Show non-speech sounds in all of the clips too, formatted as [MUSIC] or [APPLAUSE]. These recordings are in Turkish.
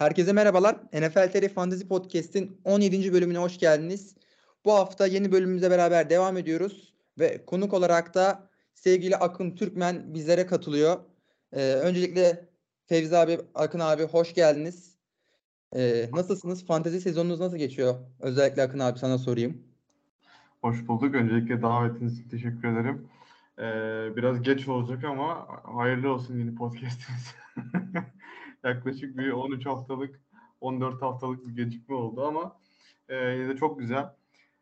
Herkese merhabalar. NFL TR Fantasy Podcast'in 17. bölümüne hoş geldiniz. Bu hafta yeni bölümümüze beraber devam ediyoruz ve konuk olarak da sevgili Akın Türkmen bizlere katılıyor. Ee, öncelikle Fevzi abi, Akın abi hoş geldiniz. Ee, nasılsınız? Fantezi sezonunuz nasıl geçiyor? Özellikle Akın abi sana sorayım. Hoş bulduk. Öncelikle davetiniz için teşekkür ederim. Ee, biraz geç olacak ama hayırlı olsun yeni podcast'iniz. [LAUGHS] Yaklaşık bir 13 haftalık, 14 haftalık bir gecikme oldu ama e, yine de çok güzel.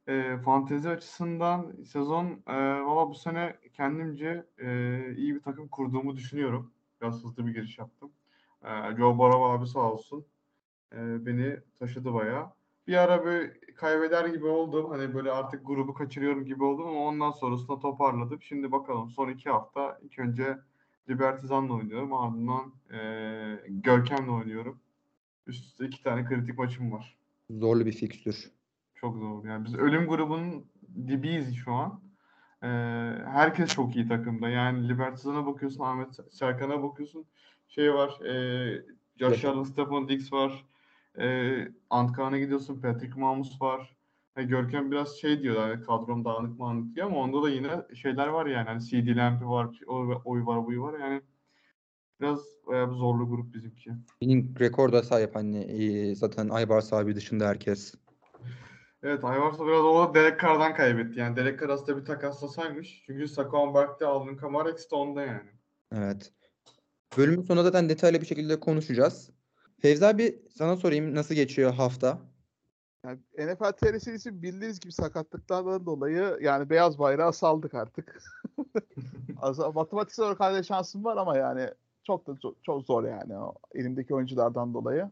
E, fantezi açısından sezon e, valla bu sene kendimce e, iyi bir takım kurduğumu düşünüyorum. Biraz hızlı bir giriş yaptım. E, Joe Barrow abi sağ olsun. E, beni taşıdı bayağı. Bir ara böyle kaybeder gibi oldum. Hani böyle artık grubu kaçırıyorum gibi oldum ama ondan sonrasında toparladım. Şimdi bakalım son iki hafta ilk önce Libertizan'la oynuyorum. Ardından e, Görkem'le oynuyorum. Üst üste iki tane kritik maçım var. Zorlu bir fikstür. Çok zor. Yani biz ölüm grubunun dibiyiz şu an. Ee, herkes çok iyi takımda. Yani Libertizan'a bakıyorsun, Ahmet Serkan'a bakıyorsun. Şey var, e, Josh Allen, Stefan Diggs var. E, Antkan'a gidiyorsun, Patrick Mahomes var. E, Görkem biraz şey diyor yani kadrom dağınık mağınık diyor ama onda da yine şeyler var yani. Hani CD Lamp'i var, oy, var, buyu var. Yani biraz bayağı bir zorlu grup bizimki. Benim rekorda sahip hani e, zaten Aybars abi dışında herkes. Evet Ayvars'a biraz o Derek Carr'dan kaybetti. Yani Derek Carr aslında bir takaslasaymış. Çünkü Saquon Barkley Alvin Kamara ikisi de onda yani. Evet. Bölümün sonunda zaten detaylı bir şekilde konuşacağız. Fevzi abi sana sorayım nasıl geçiyor hafta? Yani NFL TR serisi bildiğiniz gibi sakatlıklardan dolayı yani beyaz bayrağı saldık artık. [LAUGHS] Matematiksel olarak hala şansım var ama yani çok da zor, çok zor yani o elimdeki oyunculardan dolayı.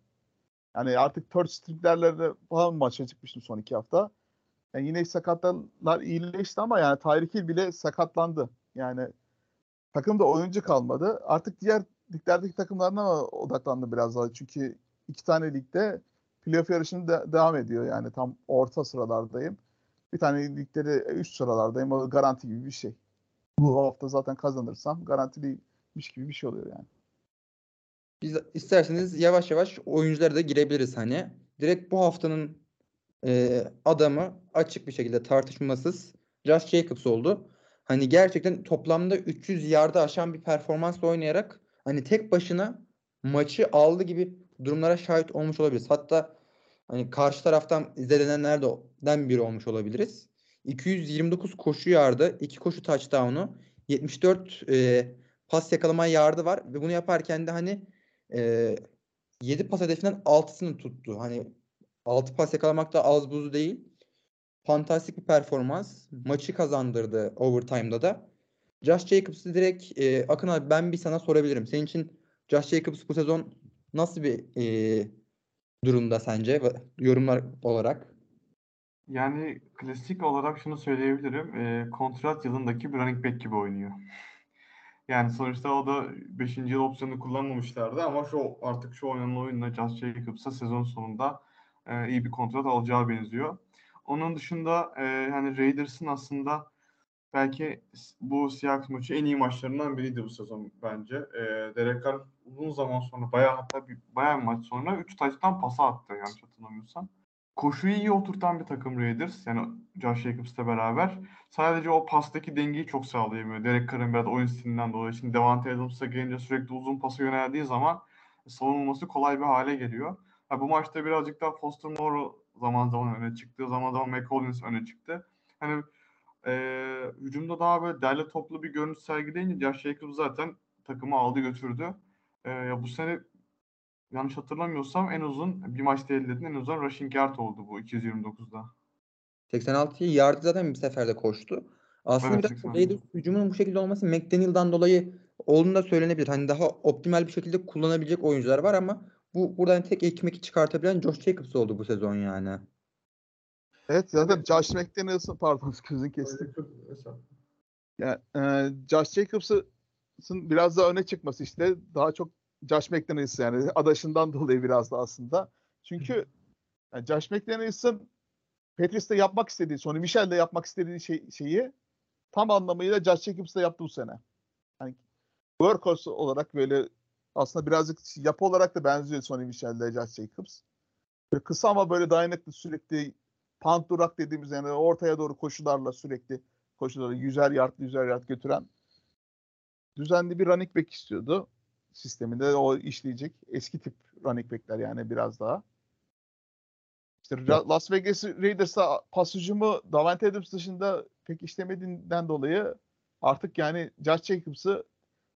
Yani artık third stringlerle falan maça çıkmıştım son iki hafta. Yani yine sakatlar iyileşti ama yani Tyreek Hill bile sakatlandı. Yani takımda oyuncu kalmadı. Artık diğer liglerdeki takımlarına odaklandı biraz daha. Çünkü iki tane ligde playoff yarışını de- devam ediyor yani tam orta sıralardayım. Bir tane ligleri üst sıralardayım. O garanti gibi bir şey. Bu hafta zaten kazanırsam garantiliymiş gibi bir şey oluyor yani. Biz isterseniz yavaş yavaş oyunculara da girebiliriz hani. Direkt bu haftanın e, adamı açık bir şekilde tartışmasız Josh Jacobs oldu. Hani gerçekten toplamda 300 yarda aşan bir performansla oynayarak hani tek başına maçı aldı gibi durumlara şahit olmuş olabiliriz. Hatta hani karşı taraftan izlenenlerden biri olmuş olabiliriz. 229 koşu yardı, 2 koşu touchdown'u, 74 e, pas yakalama yardı var ve bunu yaparken de hani e, 7 pas hedefinden 6'sını tuttu. Hani 6 pas yakalamak da az buz değil. Fantastik bir performans. Maçı kazandırdı overtime'da da. Josh Jacobs'ı direkt e, Akın abi ben bir sana sorabilirim. Senin için Josh Jacobs bu sezon nasıl bir e, durumda sence yorumlar olarak? Yani klasik olarak şunu söyleyebilirim. E, kontrat yılındaki bir running back gibi oynuyor. [LAUGHS] Yani sonuçta o da 5. yıl opsiyonu kullanmamışlardı ama şu artık şu oynanan oyunla Josh Jacobs'a sezon sonunda e, iyi bir kontrat alacağı benziyor. Onun dışında e, hani Raiders'ın aslında belki bu Seahawks maçı en iyi maçlarından biriydi bu sezon bence. E, Derek Carr uzun zaman sonra bayağı hatta bir bayağı bir maç sonra 3 taçtan pasa attı yanlış hatırlamıyorsam. Koşuyu iyi oturtan bir takım Raiders. Yani Josh Jacobs'la beraber. Sadece o pastaki dengeyi çok sağlayamıyor. Derek Carr'ın biraz oyun stilinden dolayı. Şimdi Devante Adams'a gelince sürekli uzun pasa yöneldiği zaman savunulması kolay bir hale geliyor. Ha, bu maçta birazcık daha Foster Moore zaman zaman öne çıktı. Zaman zaman McCollins öne çıktı. Hani e, hücumda daha böyle derli toplu bir görüntü sergileyince Josh Jacobs zaten takımı aldı götürdü. E, ya bu sene yanlış hatırlamıyorsam en uzun bir maçta elde edilen en uzun rushing yard oldu bu 229'da. 86 yardı zaten bir seferde koştu. Aslında Evet, biraz 86. Raiders hücumunun bu şekilde olması McDaniel'dan dolayı olduğunu da söylenebilir. Hani daha optimal bir şekilde kullanabilecek oyuncular var ama bu buradan tek ekmek çıkartabilen Josh Jacobs oldu bu sezon yani. Evet zaten Josh McDaniels'ın pardon [LAUGHS] sözünü kestim. Yani, e, Josh Jacobs'ın biraz daha öne çıkması işte daha çok Josh McDaniels yani adaşından dolayı biraz da aslında. Çünkü yani Josh McDaniels'ın Patrice'de yapmak istediği, Sonny Michel'de yapmak istediği şey, şeyi tam anlamıyla Josh Jacobs'da yaptı bu sene. Yani workhorse olarak böyle Aslında birazcık yapı olarak da benziyor Sonny Michel ile Josh Jacobs. Böyle kısa ama böyle dayanıklı sürekli punt durak dediğimiz yani ortaya doğru koşularla sürekli koşuları yüzer yard yüzer yard götüren düzenli bir running back istiyordu. Sisteminde o işleyecek. Eski tip running backler yani biraz daha. İşte Ra- Las Vegas Raiders'a pas hücumu Davante Adams dışında pek işlemediğinden dolayı artık yani Josh Jacobs'ı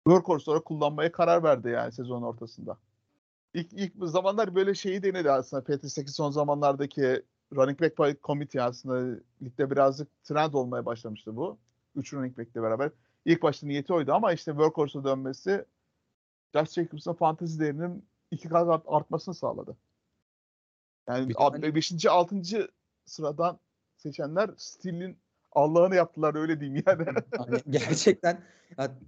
workhorse olarak kullanmaya karar verdi yani sezon ortasında. İlk, ilk zamanlar böyle şeyi denedi aslında. Patriots'taki son zamanlardaki running back by committee aslında ligde birazcık trend olmaya başlamıştı bu. Üç running back'le beraber. İlk başta niyeti oydu ama işte workhorse'a dönmesi Josh Jacobs'ın fantasy değerinin iki kat art- artmasını sağladı. Yani Bir tane- 5. 6. sıradan seçenler Steele'in Allah'ını yaptılar öyle diyeyim yani. Hani [LAUGHS] gerçekten ya,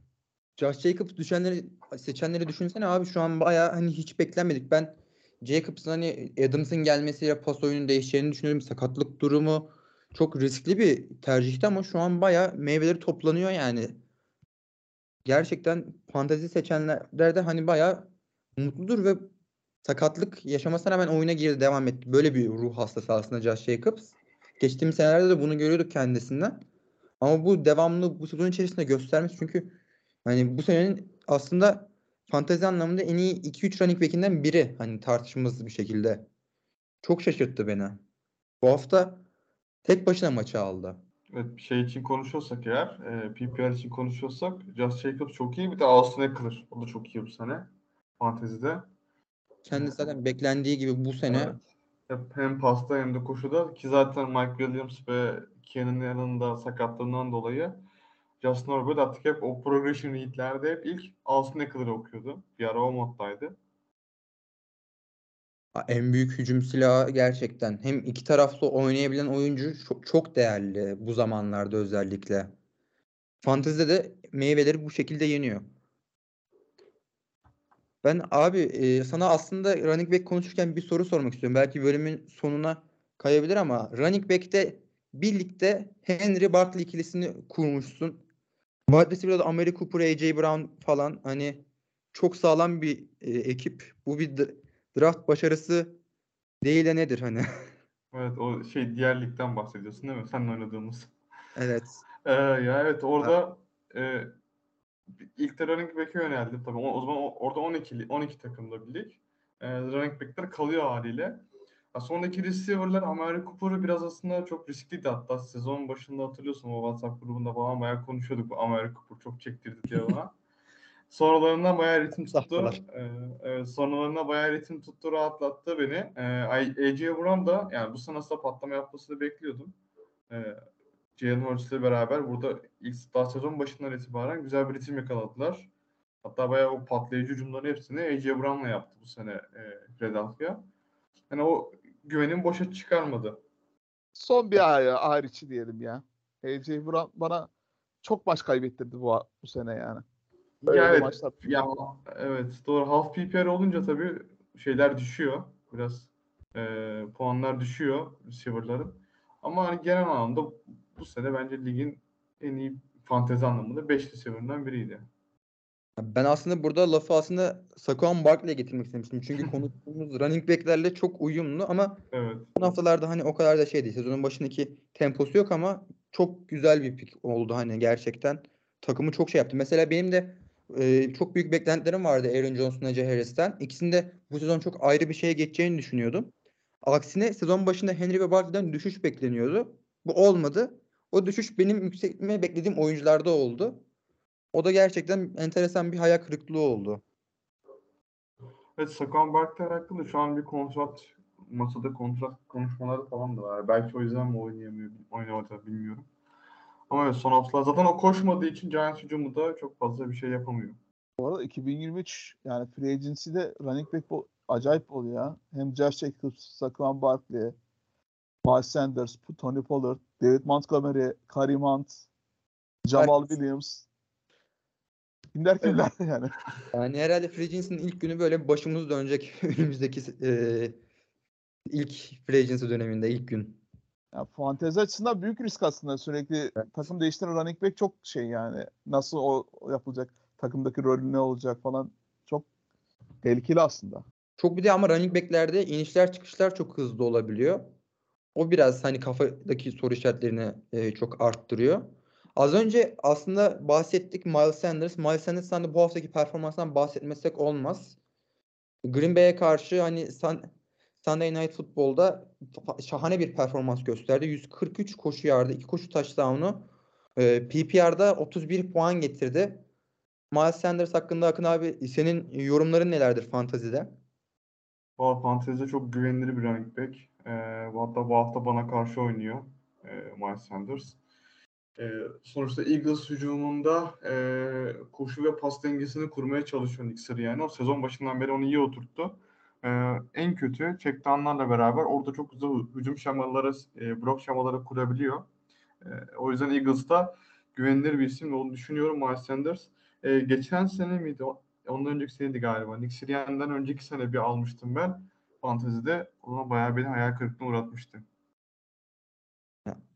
Josh Jacobs düşenleri seçenleri düşünsene abi şu an bayağı hani hiç beklenmedik. Ben Jacobs'ın hani Adams'ın gelmesiyle pas oyunun değişeceğini düşünüyorum. Sakatlık durumu çok riskli bir tercihti ama şu an bayağı meyveleri toplanıyor yani. Gerçekten fantezi seçenler de hani bayağı mutludur ve sakatlık yaşamasına rağmen oyuna girdi devam etti. Böyle bir ruh hastası aslında Josh Jacobs. Geçtiğimiz senelerde de bunu görüyorduk kendisinden. Ama bu devamlı bu sezon içerisinde göstermiş çünkü hani bu senenin aslında fantezi anlamında en iyi 2-3 running back'inden biri hani tartışmasız bir şekilde. Çok şaşırttı beni. Bu hafta tek başına maçı aldı. Evet şey için konuşuyorsak eğer, e, PPR için konuşuyorsak Josh Jacobs çok iyi. Bir de Austin Eckler. O da çok iyi bu sene. Fantezide. Kendisi zaten beklendiği gibi bu sene Evet. Hep hem pasta hem de koşuda ki zaten Mike Williams ve Keenan Allen'ın da sakatlığından dolayı Justin Herbert artık hep o progression read'lerde hep ilk Austin Eckler'ı okuyordu. Bir ara o moddaydı. en büyük hücum silahı gerçekten. Hem iki taraflı oynayabilen oyuncu çok, çok değerli bu zamanlarda özellikle. Fantezide de meyveleri bu şekilde yeniyor. Ben abi e, sana aslında running back konuşurken bir soru sormak istiyorum. Belki bölümün sonuna kayabilir ama running back'te birlikte Henry Barkley ikilisini kurmuşsun. Wide receiver'da Amari Cooper, A.J. Brown falan hani çok sağlam bir e, ekip. Bu bir draft başarısı değil de nedir hani? [LAUGHS] Evet o şey diğer ligden bahsediyorsun değil mi? Seninle oynadığımız. Evet. [LAUGHS] Ee, ya evet orada e, ilk de running back'e yöneldim tabii. O, o zaman o- orada 12 li- 12 takımda bir lig. E, running back'ler kalıyor haliyle. Ya sondaki receiver'lar Amari Cooper'ı biraz aslında çok riskliydi hatta sezon başında hatırlıyorsun o WhatsApp grubunda falan bayağı konuşuyorduk bu Amari Cooper çok çektirdi diye bana. [LAUGHS] Sonralarından bayağı ritim tuttu. Ee, evet, sonralarında bayağı ritim tuttu, rahatlattı beni. Ee, AJ Brown da yani bu sene aslında patlama yapmasını bekliyordum. Ee, Jalen Hurts ile beraber burada ilk daha sezon başından itibaren güzel bir ritim yakaladılar. Hatta bayağı o patlayıcı hücumların hepsini AJ Brown'la yaptı bu sene e, Philadelphia. Yani o güvenin boşa çıkarmadı. Son bir ay harici diyelim ya. AJ Brown bana çok maç kaybettirdi bu bu sene yani. Böyle Ya evet, maçlar. ya, evet doğru. Half PPR olunca tabii şeyler düşüyor. Biraz e, puanlar düşüyor receiver'ların. Ama hani genel anlamda bu sene bence ligin en iyi fantezi anlamında 5 receiver'ından biriydi. Ben aslında burada lafı aslında Saquon Barkley'e getirmek istemiştim. Çünkü [LAUGHS] konuştuğumuz running back'lerle çok uyumlu ama Evet. bu haftalarda hani o kadar da şey değil. Sezonun başındaki temposu yok ama çok güzel bir pick oldu hani gerçekten. Takımı çok şey yaptı. Mesela benim de e, çok büyük beklentilerim vardı Aaron Jones, Najee Harris'ten. İkisinin de bu sezon çok ayrı bir şeye geçeceğini düşünüyordum. Aksine sezon başında Henry ve Barkley'den düşüş bekleniyordu. Bu olmadı. O düşüş benim yükseltme beklediğim oyuncularda oldu. O da gerçekten enteresan bir hayal kırıklığı oldu. Evet Saquon Barkley hakkında şu an bir kontrat masada kontrat konuşmaları falan da var. Belki o yüzden mi oynayamıyor, oynamadı bilmiyorum. Ama evet son haftalar zaten o koşmadığı için Giants hücumu da çok fazla bir şey yapamıyor. Bu arada 2023 yani free agency'de running back bu acayip oluyor ya. Hem Josh Jacobs, Saquon Barkley, Miles Sanders, Tony Pollard, David Montgomery, Kareem Hunt, Jamal Herkes. Williams. Kimler kimler yani. Yani herhalde Free Agency'nin ilk günü böyle başımız dönecek [LAUGHS] önümüzdeki eee, ilk Free Agency döneminde ilk gün. Yani fantezi açısından büyük risk aslında sürekli takım değiştiren running back çok şey yani. Nasıl o o yapılacak? Takımdaki rolü ne olacak falan. Çok Tehlikeli aslında. Çok bir de ama running back'lerde inişler çıkışlar çok hızlı olabiliyor. O biraz hani kafadaki soru işaretlerini e, çok arttırıyor. Az önce aslında bahsettik Miles Sanders. Miles Sanders'tan da bu haftaki performansından bahsetmesek olmaz. Green Bay'e karşı hani Sun, Sunday Night Football'da şahane bir performans gösterdi. 143 koşu yardı, 2 koşu touchdown'u. E, PPR'da 31 puan getirdi. Miles Sanders hakkında Akın abi senin yorumların nelerdir fantazide? Valla fantezide çok güvenilir bir running back. Ee, hatta bu hafta bana karşı oynuyor e, Miles Sanders. Ee, sonuçta Eagles hücumunda e, koşu ve pas dengesini kurmaya çalışıyor Nick Sirianni. O sezon başından beri onu iyi oturttu. Ee, en kötü check down'larla beraber orada çok güzel hücum şemaları, e, blok şemaları kurabiliyor. Ee, o yüzden Eagles'ta güvenilir bir isim olduğunu düşünüyorum Miles Sanders. Ee, geçen sene miydi? Ondan önceki seneydi galiba. Nick Sirianni'den önceki sene bir almıştım ben. Fantezide ona bayağı beni hayal kırıklığına uğratmıştı.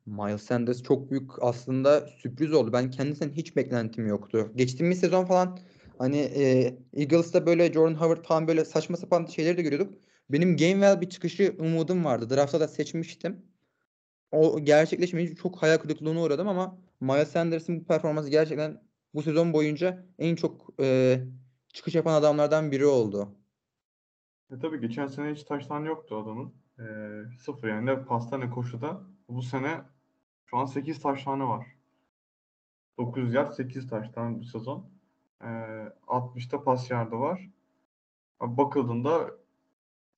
Miles Sanders çok büyük aslında sürpriz oldu. Ben kendisinden hiç beklentim yoktu. Geçtiğimiz sezon falan hani e, Eagles'ta böyle Jordan Howard falan böyle saçma sapan şeyleri de görüyorduk. Benim Gainwell bir çıkışı umudum vardı. Draft'ta da seçmiştim. O gerçekleşmeyince çok hayal kırıklığına uğradım ama Miles Sanders'ın bu performansı gerçekten bu sezon boyunca en çok e, çıkış yapan adamlardan biri oldu. E tabii geçen sene hiç taştan yoktu adamın. E, sıfır yani ne pasta ne koşuda. Bu sene şu an 8 taştanı var. 900 yard 8 taştan bir sezon. E, 60'ta pas yardı var. Bakıldığında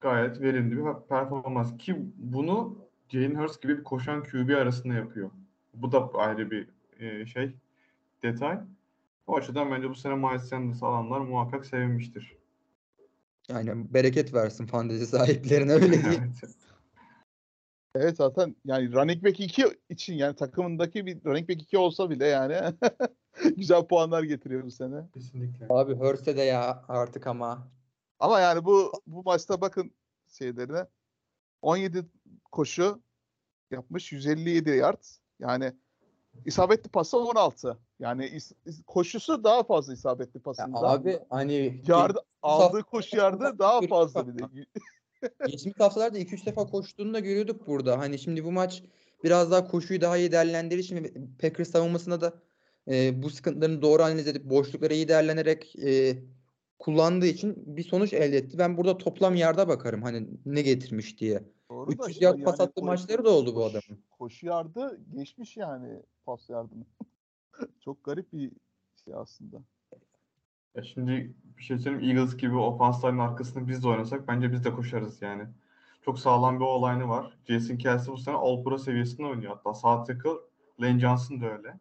gayet verimli bir performans ki bunu Jalen Hurts gibi bir koşan QB arasında yapıyor. Bu da ayrı bir e, şey detay. O açıdan bence bu sene Miles Sanders alanlar muhakkak sevinmiştir. Yani bereket versin fantezi sahiplerine öyle [LAUGHS] diyeyim. Evet. Evet zaten yani running back 2 için yani takımındaki bir running back 2 olsa bile yani [LAUGHS] güzel puanlar getiriyor bu sene. Kesinlikle. Abi Hurst'e de ya artık ama. Ama yani bu bu maçta bakın şeylerine 17 koşu yapmış 157 yard. Yani isabetli pası 16. Yani is- is- koşusu daha fazla isabetli Ya pasında. abi hani Yardı, aldığı koşu yardı daha [LAUGHS] fazla bir de. Geçmiş haftalarda 2-3 defa koştuğunu da görüyorduk burada. Hani şimdi bu maç biraz daha koşuyu daha iyi değerlendirdiği için Packers savunmasında da e, bu sıkıntılarını doğru analiz edip boşlukları iyi değerlendirerek e, kullandığı için bir sonuç elde etti. Ben burada toplam yarda bakarım hani ne getirmiş diye. Doğru 300 işte yard pas yani attığı maçları da oldu bu koş- adamın. Koşu yardı geçmiş yani pas yardımı. [LAUGHS] Çok garip bir şey aslında. Ya şimdi bir şey söyleyeyim Eagles gibi ofansların arkasında biz de oynasak bence biz de koşarız yani. Çok sağlam bir olayını var. Jason Kelsey bu sene All Pro seviyesinde oynuyor. Hatta sağ tackle Lane Johnson da öyle.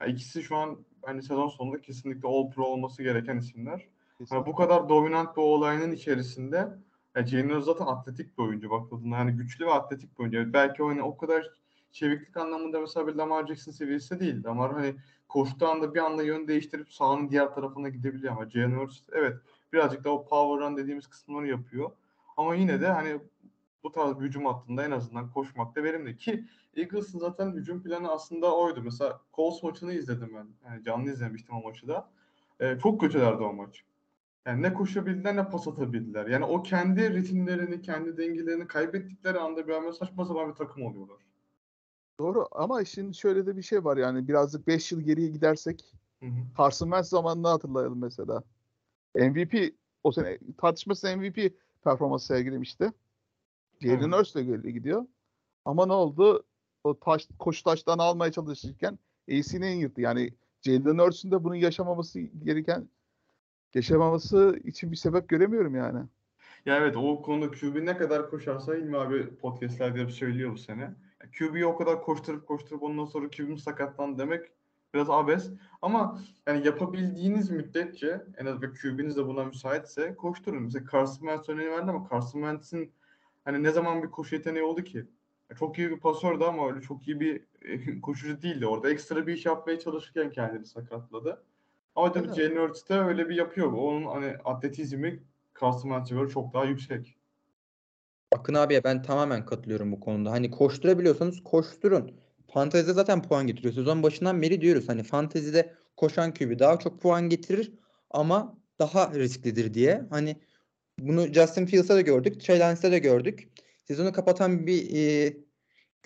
Ya ikisi şu an hani sezon sonunda kesinlikle All Pro olması gereken isimler. Ha, bu kadar dominant bir olayının içerisinde ya Jalen zaten atletik bir oyuncu bakıldığında. Yani güçlü ve atletik bir oyuncu. Belki oyunu o kadar çeviklik anlamında mesela bir Lamar Jackson seviyesi değil. Lamar hani koştuğu anda bir anda yön değiştirip sahanın diğer tarafına gidebiliyor ama Jalen evet birazcık da o power run dediğimiz kısımları yapıyor. Ama yine de hani bu tarz bir hücum hattında en azından koşmakta verimli ki Eagles'ın zaten hücum planı aslında oydu. Mesela Colts maçını izledim ben. Yani canlı izlemiştim o maçı da. Ee, çok kötülerdi o maç. Yani ne koşabildiler ne pas atabildiler. Yani o kendi ritimlerini, kendi dengelerini kaybettikleri anda böyle saçma sapan bir takım oluyorlar. Doğru ama şimdi şöyle de bir şey var yani birazcık 5 yıl geriye gidersek Hı hı. Carson Wentz zamanını hatırlayalım mesela. MVP o sene tartışması MVP performansı sergilemişti. Jalen. Hurts de böyle gidiyor. Ama ne oldu? O taş, koşu taştan almaya çalışırken AC'ni yırttı. Yani Jalen Hurts'un da bunu yaşamaması gereken yaşamaması için bir sebep göremiyorum yani. Ya evet o konuda QB ne kadar koşarsa İlmi abi podcastlerde hep söylüyor bu sene. QB'yi o kadar koşturup koşturup ondan sonra QB'm sakatlan demek biraz abes. Ama yani yapabildiğiniz müddetçe en azından QB'niz de buna müsaitse koşturun. Mesela Carson Wentz örneği verdi ama Carson Wentz'in hani ne zaman bir koşu yeteneği oldu ki? Çok iyi bir pasördü ama öyle çok iyi bir [LAUGHS] koşucu değildi orada. Ekstra bir iş yapmaya çalışırken kendini sakatladı. Ama tabii. Jalen Hurts öyle bir yapıyor. Onun hani atletizmi Carson Wentz'e göre çok daha yüksek. Akın abiye ben tamamen katılıyorum bu konuda. Hani koşturabiliyorsanız koşturun. Fantezide zaten puan getiriyor. Sezon başından beri diyoruz hani fantezide koşan QB daha çok puan getirir ama daha risklidir diye. Hani Bunu Justin Fields'ta da gördük. Trey Lance'da da gördük. Sezonu kapatan bir e,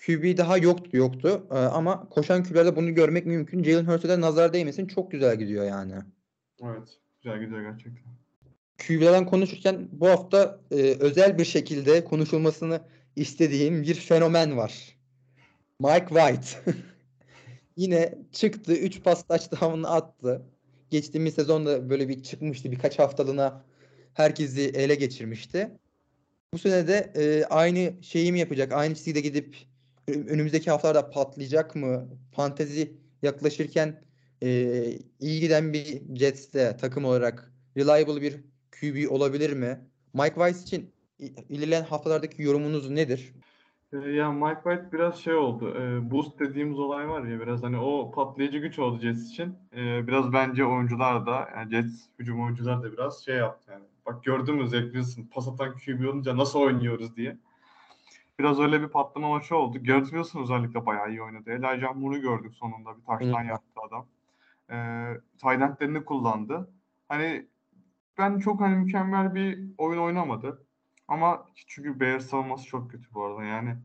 QB daha yoktu yoktu. E, ama koşan QB'lerde bunu görmek mümkün. Jalen Hurts'e de nazar değmesin. Çok güzel gidiyor yani. Evet. Güzel gidiyor gerçekten. QB'lerden konuşurken bu hafta e, özel bir şekilde konuşulmasını istediğim bir fenomen var. Mike White. [LAUGHS] Yine çıktı. 3 pas touchdown'ını attı. Geçtiğimiz sezonda böyle bir çıkmıştı. Birkaç haftalığına herkesi ele geçirmişti. Bu sene de e, aynı şeyi mi yapacak? Aynı çizgide gidip önümüzdeki haftalarda patlayacak mı? Fantezi yaklaşırken e, iyi giden bir Jets'te takım olarak reliable bir QB olabilir mi? Mike Weiss için ilerleyen haftalardaki yorumunuz nedir? Ee, Ya Mike White biraz şey oldu. e, boost dediğimiz olay var ya biraz hani o patlayıcı güç oldu Jets için. E, biraz bence oyuncular da yani Jets hücum oyuncular da biraz şey yaptı yani. Bak gördün mü Zach Wilson pas atan QB olunca nasıl oynuyoruz diye. Biraz öyle bir patlama maçı oldu. Garrett Wilson özellikle bayağı iyi oynadı. Elijah Moore'u gördük sonunda bir taştan yaptı adam. E, tight endlerini kullandı. Hani ben çok hani mükemmel bir oyun oynamadı. Ama çünkü Bears savunması çok kötü bu arada yani.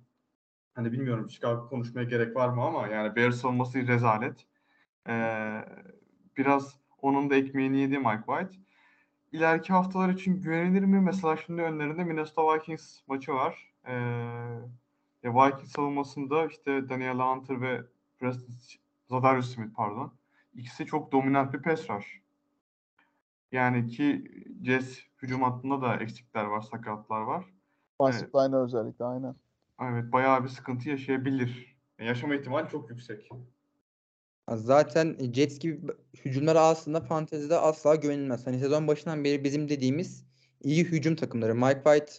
Hani bilmiyorum Chicago konuşmaya gerek var mı ama yani Bears savunması rezalet. Ee, biraz onun da ekmeğini yedi Mike White. İleriki haftalar için güvenilir mi? Mesela şimdi önlerinde Minnesota Vikings maçı var. Ee, Vikings savunmasında işte Daniel Hunter ve Preston Zadarius Smith pardon. İkisi çok dominant bir pass rush. Yani ki Jets hücum hattında da eksikler var, sakatlar var. Offensive Evet. özellikle aynen. Evet bayağı bir sıkıntı yaşayabilir. Yaşama ihtimali çok yüksek. Zaten Jets gibi hücumlar aslında fantezide asla güvenilmez. Hani sezon başından beri bizim dediğimiz iyi hücum takımları. Mike White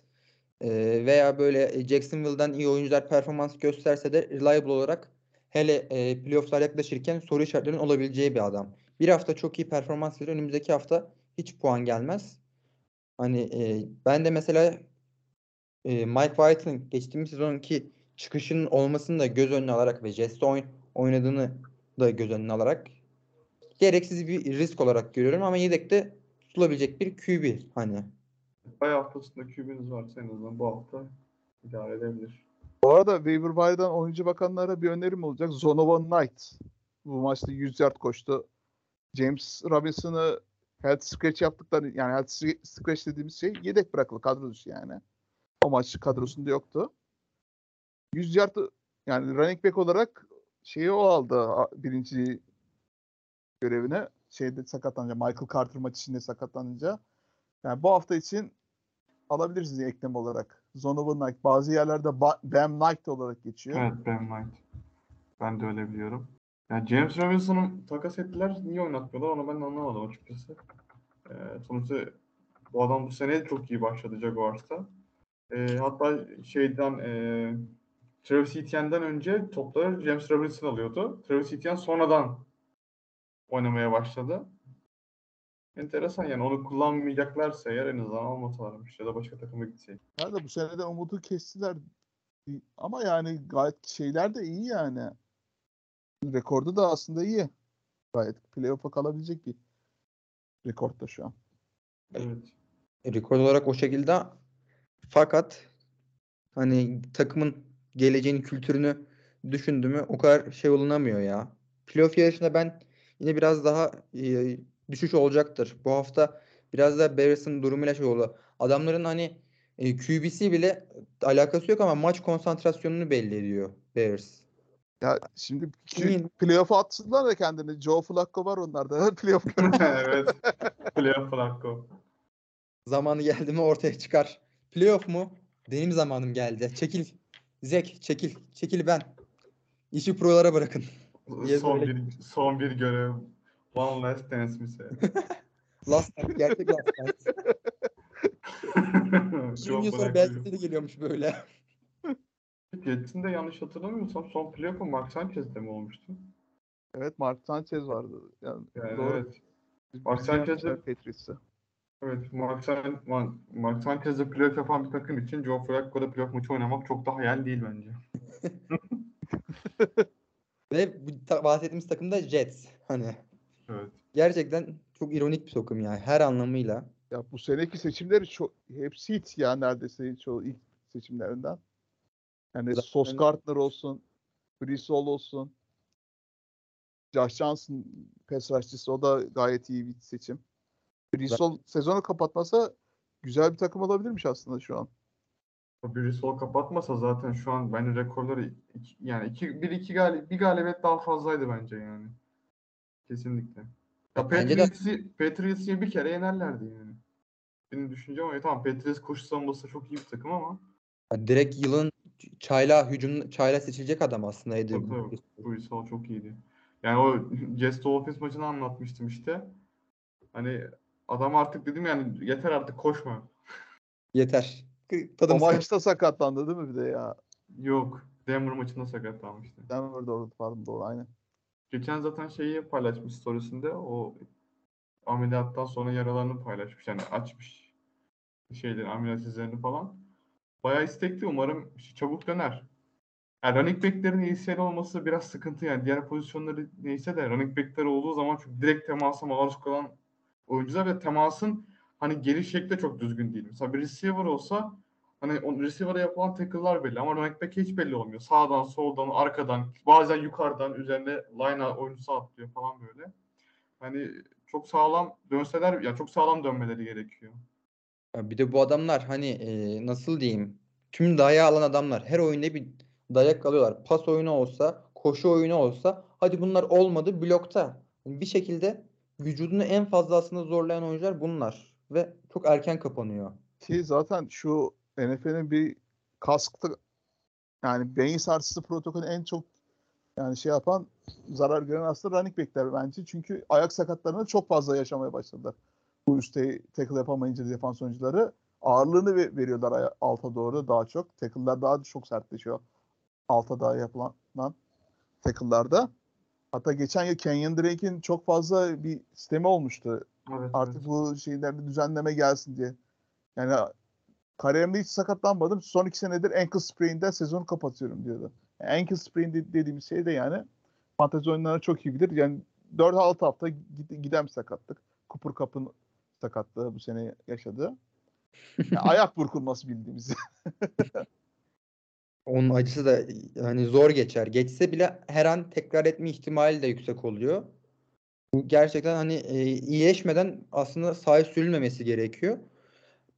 e, veya böyle Jacksonville'dan iyi oyuncular performans gösterse de reliable olarak hele e, playoff'lar yaklaşırken soru işaretlerinin olabileceği bir adam. Bir hafta çok iyi performans verir. Önümüzdeki hafta hiç puan gelmez. Hani e, ben de mesela e, Mike White'ın geçtiğimiz sezonki çıkışının olmasını da göz önüne alarak ve Jets'te oyn- oynadığını da göz önüne alarak gereksiz bir risk olarak görüyorum ama yedekte tutulabilecek bir QB hani. Bayağı haftasında QB'niz varsa en azından bu hafta idare edebilir. Bu arada waiver wire'dan oyuncu bakanlara bir önerim olacak. Zonovan Knight bu maçta 100 yard koştu. James Robinson'ı health scratch yaptıkları yani health scratch dediğimiz şey yedek bırakılı kadro dışı yani. O maç kadrosunda yoktu. 100 yard yani running back olarak şeyi o aldı birinci görevine. Şeyde sakatlanınca Michael Carter maç içinde sakatlanınca. Yani bu hafta için alabilirsiniz eklem olarak. Zonovan Knight. Bazı yerlerde Ba- Bam Knight olarak geçiyor. Evet Ben White. Ben de öyle biliyorum. Yani James Robinson'u takas ettiler. Niye oynatmıyorlar onu ben de anlamadım açıkçası. Ee, sonuçta bu adam bu sene çok iyi başladı Jaguars'ta. Ee, hatta şeyden e, Travis Etienne'den önce topları James Robinson alıyordu. Travis Etienne sonradan oynamaya başladı. Enteresan yani onu kullanmayacaklarsa eğer en azından almasalarmış ya da başka takıma gitseydi. Nerede bu sene de umudu kestiler. Ama yani gayet şeyler de iyi yani. Rekordu da aslında iyi. Gayet playoff'a kalabilecek bir rekorda şu an. Evet. Rekord olarak o şekilde fakat hani takımın geleceğini kültürünü düşündü mü o kadar şey olunamıyor ya. Playoff yarışında ben yine biraz daha e, düşüş olacaktır. Bu hafta biraz da Bears'ın durumuyla şey oldu. Adamların hani e, QB'si bile alakası yok ama maç konsantrasyonunu belli ediyor Bears. Ya şimdi Kimin? playoff'a atsınlar da kendini. Joe Flacco var onlarda. [LAUGHS] Playoff [LAUGHS] evet. Playoff Flacco. Zamanı geldi mi ortaya çıkar. Playoff mu? Benim zamanım geldi. Çekil. Zek çekil. Çekil ben. İşi prolara bırakın. Diye son böyle- bir son bir görev. One last dance mi [LAUGHS] Last Dance, gerçek Last Dance. 20 yıl sonra geliyormuş böyle. Jets'in de yanlış hatırlamıyorsam son playoff'u Mark Sanchez'de mi olmuştu? Evet Mark Sanchez vardı. Yani, Yani doğru. evet. Mark yapmışlar Patriots'ı. Evet, Mark, San, Mark, Mark Sanchez'de playoff yapan bir takım için Joe Flacco'da playoff maçı oynamak çok da hayal değil bence. [LAUGHS] Ve bu ta- bahsettiğimiz takım da Jets. Hani Evet. gerçekten çok ironik bir takım yani her anlamıyla. Ya bu seneki seçimleri çok hepsi hit ya neredeyse çoğu ilk seçimlerinden. Yani Zaten- Sos Gardner olsun, Brissol olsun, Josh Johnson pass rushçısı o da gayet iyi bir seçim. Brissol sezonu kapatmasa güzel bir takım olabilirmiş aslında şu an. Sol kapatmasa zaten şu an bence rekorları iki- yani iki, bir iki gali, bir galibiyet daha fazlaydı bence yani. Kesinlikle. Ya Patriots'ı Patriots'ı bir kere yenerlerdi yani. Benim düşüncem o. Tamam Patriots koşu savunması çok iyi bir takım ama Ya direkt yılın çayla hücum çayla seçilecek adam aslında tabii. bu Isol çok iyiydi. Yani o Jets Dolphins maçını anlatmıştım işte. Hani adam artık dedim yani yeter artık koşma. Yeter. O Tadımız maçta sakatlandı değil mi bir de ya? Yok. Denver maçında sakatlanmıştı. Denver'da orada pardon doğru aynen. Geçen zaten şeyi paylaşmış storiesinde o ameliyattan sonra yaralarını paylaşmış. Yani açmış şeyleri, ameliyat izlerini falan. Bayağı istekli. Umarım çabuk döner. Yani running back'lerin ACL olması biraz sıkıntı yani. Diğer pozisyonları neyse de running back'ler olduğu zaman çünkü direkt temasa maruz kalan oyuncular ve temasın hani geliş şekli çok düzgün değil. Mesela bir receiver olsa hani o receiver'a yapılan tackle'lar belli ama running back hiç belli olmuyor. Sağdan, soldan, arkadan, bazen yukarıdan üzerine line'a oyuncusu atlıyor falan böyle. Hani çok sağlam dönseler yani çok sağlam dönmeleri gerekiyor. Bir de bu adamlar hani e, nasıl diyeyim tüm dayağı alan adamlar her oyunda bir dayak alıyorlar. Pas oyunu olsa, koşu oyunu olsa hadi bunlar olmadı blokta. Bir şekilde vücudunu en fazla aslında zorlayan oyuncular bunlar ve çok erken kapanıyor. Ki zaten şu NFL'in bir kaskta yani beyin sarsısı protokolü en çok yani şey yapan zarar gören aslında running backler bence. Çünkü ayak sakatlarını çok fazla yaşamaya başladılar. Bu üstte tackle yapamayınca defans oyuncuları ağırlığını ve- veriyorlar alta doğru daha çok. Tackle'lar daha çok sertleşiyor. Alta daha yapılan tackle'larda. Hatta geçen yıl Kenyon Drake'in çok fazla bir sistemi olmuştu Evet, artık evet. bu şeylerde düzenleme gelsin diye. Yani kariyerimde hiç sakatlanmadım. Son iki senedir ankle sprain'den sezonu kapatıyorum diyordu. Yani ankle sprain de- dediğimiz şey de yani fantezi oyunlarına çok iyi bilir. Yani 4-6 hafta gid- giden bir sakatlık. Cooper Cup'ın sakatlığı bu sene yaşadı. [LAUGHS] Yani ayak burkulması bildiğimiz. [LAUGHS] Onun acısı da hani zor geçer. Geçse bile her an tekrar etme ihtimali de yüksek oluyor. Bu gerçekten hani e, iyileşmeden aslında sahaya sürülmemesi gerekiyor.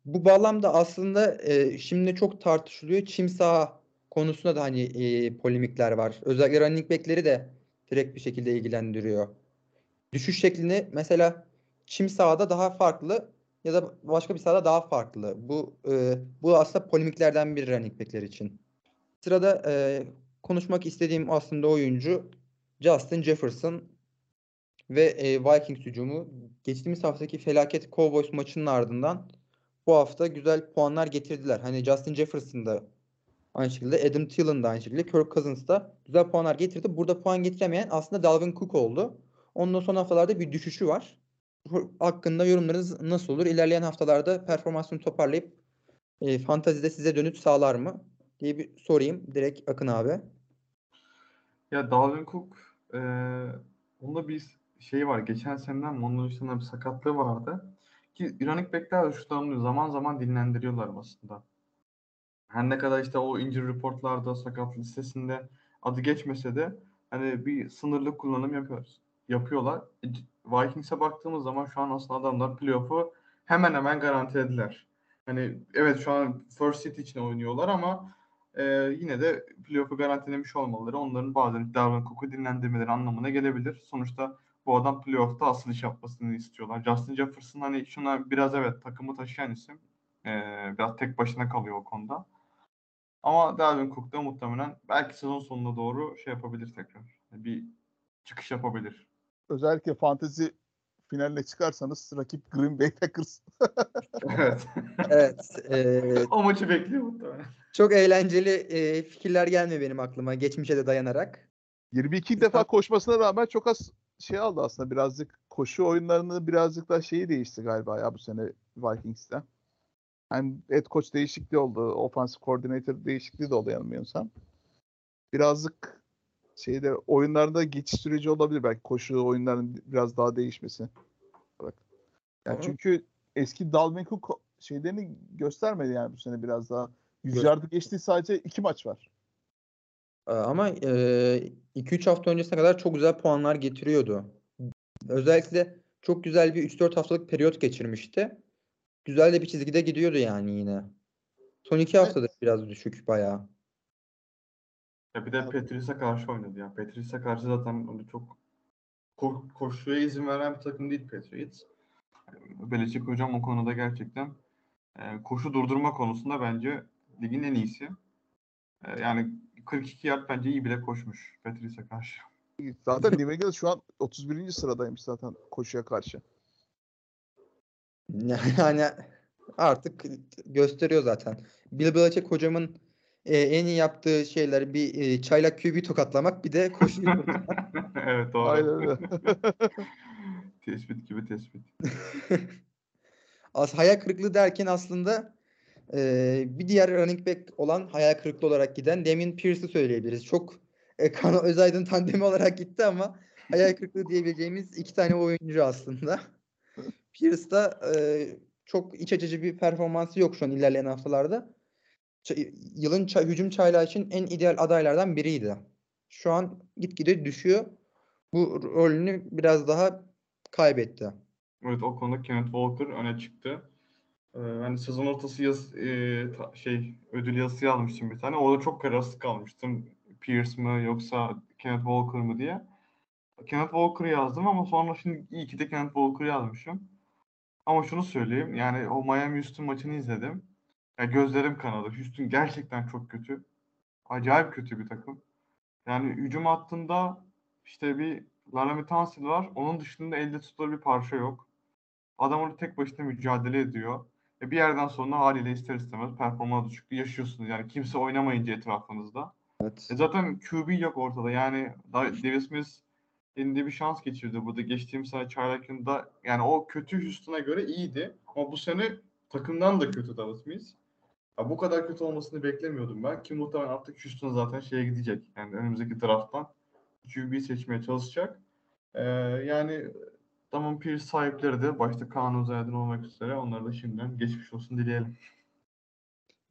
Bu bağlamda aslında e, şimdi çok tartışılıyor. Çim saha konusunda da hani e, polemikler var. Özellikle running back'leri de direkt bir şekilde ilgilendiriyor. Düşüş şeklini mesela çim sahada daha farklı ya da başka bir sahada daha farklı. Bu e, bu aslında polemiklerden bir running back'ler için. Sırada e, konuşmak istediğim aslında oyuncu Justin Jefferson ve e, Vikings hücumu. Geçtiğimiz haftaki felaket Cowboys maçının ardından bu hafta güzel puanlar getirdiler. Hani Justin Jefferson da aynı şekilde Adam Thielen de aynı şekilde Kirk Cousins da güzel puanlar getirdi. Burada puan getiremeyen aslında Dalvin Cook oldu. Ondan son haftalarda bir düşüşü var. Hakkında yorumlarınız nasıl olur? İlerleyen haftalarda performansını toparlayıp e, fantazide size dönüş sağlar mı? diye bir sorayım direkt Akın abi. Ya Dalvin Cook eee onda bir şey var. Geçen seneden ondan öncesinden bir sakatlığı vardı. Ki running back'ler durumda zaman zaman dinlendiriyorlar aslında. Her ne kadar işte o injury reportlarda sakat listesinde adı geçmese de hani bir sınırlı kullanım yapıyoruz. Yapıyorlar. E, Vikings'e baktığımız zaman şu an aslında adamlar playoff'u hemen hemen garantilediler. Hani evet şu an first seed için oynuyorlar ama e, yine de playoff'u garantilemiş olmaları onların bazen Dalvin Cook'u dinlendirmeleri anlamına gelebilir. Sonuçta bu adam playoff'ta asıl iş yapmasını istiyorlar. Justin Jefferson hani şuna biraz evet takımı taşıyan isim. E, biraz tek başına kalıyor o konuda. Ama Dalvin Cook da muhtemelen belki sezon sonuna doğru şey yapabilir tekrar. Bir çıkış yapabilir. Özellikle fantezi finaline çıkarsanız rakip Green Bay Packers. [LAUGHS] evet. Evet. e, o maçı bekliyor muhtemelen. çok eğlenceli e, fikirler gelmiyor benim aklıma. Geçmişe de dayanarak. 22 defa koşmasına rağmen çok az şey aldı aslında birazcık koşu oyunlarını birazcık da şeyi değişti galiba ya bu sene Vikings'te. Hem head coach değişikliği oldu, offensive coordinator değişikliği de oldu yanılmıyorsam. Birazcık şeyde oyunlarda geçiş süreci olabilir belki koşu oyunlarının biraz daha değişmesi. Bak. Yani Hı. çünkü eski Dalvin Cook şeylerini göstermedi yani bu sene biraz daha. 100 Gö- yardı geçtiği sadece iki maç var. Ee, Ama 2-3 hafta öncesine kadar çok güzel puanlar getiriyordu. Özellikle çok güzel bir 3-4 haftalık periyot geçirmişti. Güzel de bir çizgide gidiyordu yani yine. Son 2 haftadır biraz düşük bayağı. Ya bir de Patrice'e karşı oynadı ya. Patrice'e karşı zaten öyle çok ko- koşuya izin veren bir takım değil Patriots. Belichick hocam o konuda gerçekten e, koşu durdurma konusunda bence ligin en iyisi. E, yani 42 yard bence iyi bile koşmuş Patrice'e karşı. Zaten New England şu an 31. sıradaymış zaten koşuya karşı. [LAUGHS] Yani artık gösteriyor zaten. Bill Belichick hocamın e, en iyi yaptığı şeyler bir e, çaylak QB tokatlamak bir de koşu [LAUGHS] evet doğru. Aynen öyle. [LAUGHS] tespit gibi tespit. [LAUGHS] As hayal kırıklığı derken aslında e, bir diğer running back olan hayal kırıklığı olarak giden Damien Pierce'ı söyleyebiliriz. Çok e, Kano Özaydın tandemi olarak gitti ama hayal kırıklığı diyebileceğimiz iki tane oyuncu aslında. Pierce da e, çok iç açıcı bir performansı yok şu an ilerleyen haftalarda. Yılın ça- hücum çaylağı için en ideal adaylardan biriydi. Şu an gitgide düşüyor. Bu rolünü biraz daha kaybetti. Evet o konuda Kenneth Walker öne çıktı. Ee, hani sezon ortası yaz, e, ta- şey ödül yazısı yazmıştım bir tane. Orada çok kararsız kalmıştım. Pierce mı yoksa Kenneth Walker mı diye. Kenneth Walker yazdım ama sonra şimdi iyi ki de Kenneth Walker yazmışım. Ama şunu söyleyeyim yani o Miami Houston maçını izledim. Ya gözlerim kanadı. Houston gerçekten çok kötü. Acayip kötü bir takım. Yani hücum hattında işte bir Laramie Tunsil var. Onun dışında elde tutulur bir parça yok. Adam orada tek başına mücadele ediyor. E bir yerden sonra haliyle ister istemez performans düşüklüğü yaşıyorsunuz. Yani kimse oynamayınca etrafınızda. Evet. E zaten QB yok ortada. Yani Da- Davis Smith elinde bir şans geçirdi burada. Geçtiğim sene çaylak yılında yani o kötü Houston'a göre iyiydi. Ama bu sene takımdan da kötü Davis Smith. Ya bu kadar kötü olmasını beklemiyordum ben. Ki muhtemelen artık Houston zaten şeye gidecek. Yani önümüzdeki drafttan QB seçmeye çalışacak. Ee, yani Damon Pierce sahipleri de başta Kaan Özaydın olmak üzere onlara da şimdiden geçmiş olsun dileyelim.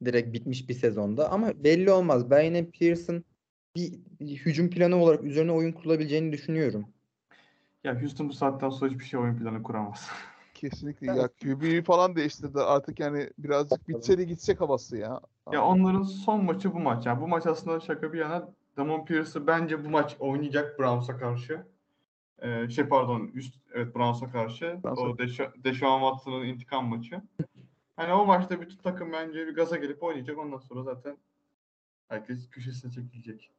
direkt bitmiş bir sezonda ama belli olmaz. Ben yine Pearson bir, bir hücum planı olarak üzerine oyun kurulabileceğini düşünüyorum. Ya Houston bu saatten sonra hiçbir şey oyun planı kuramaz. [LAUGHS] Kesinlikle Evet. ya QB'yi falan değiştirdi artık yani birazcık bitse de gitsek havası ya. ya onların son maçı bu maç. Yani bu maç aslında şaka bir yana Damon Pierce'ı bence bu maç oynayacak Browns'a karşı. Ee, şey pardon üst evet Browns'a karşı. Browns'a. O Desha- Deshaun Watson'ın intikam maçı. Hani o maçta bütün takım bence bir gaza gelip oynayacak. Ondan sonra zaten herkes köşesine çekilecek.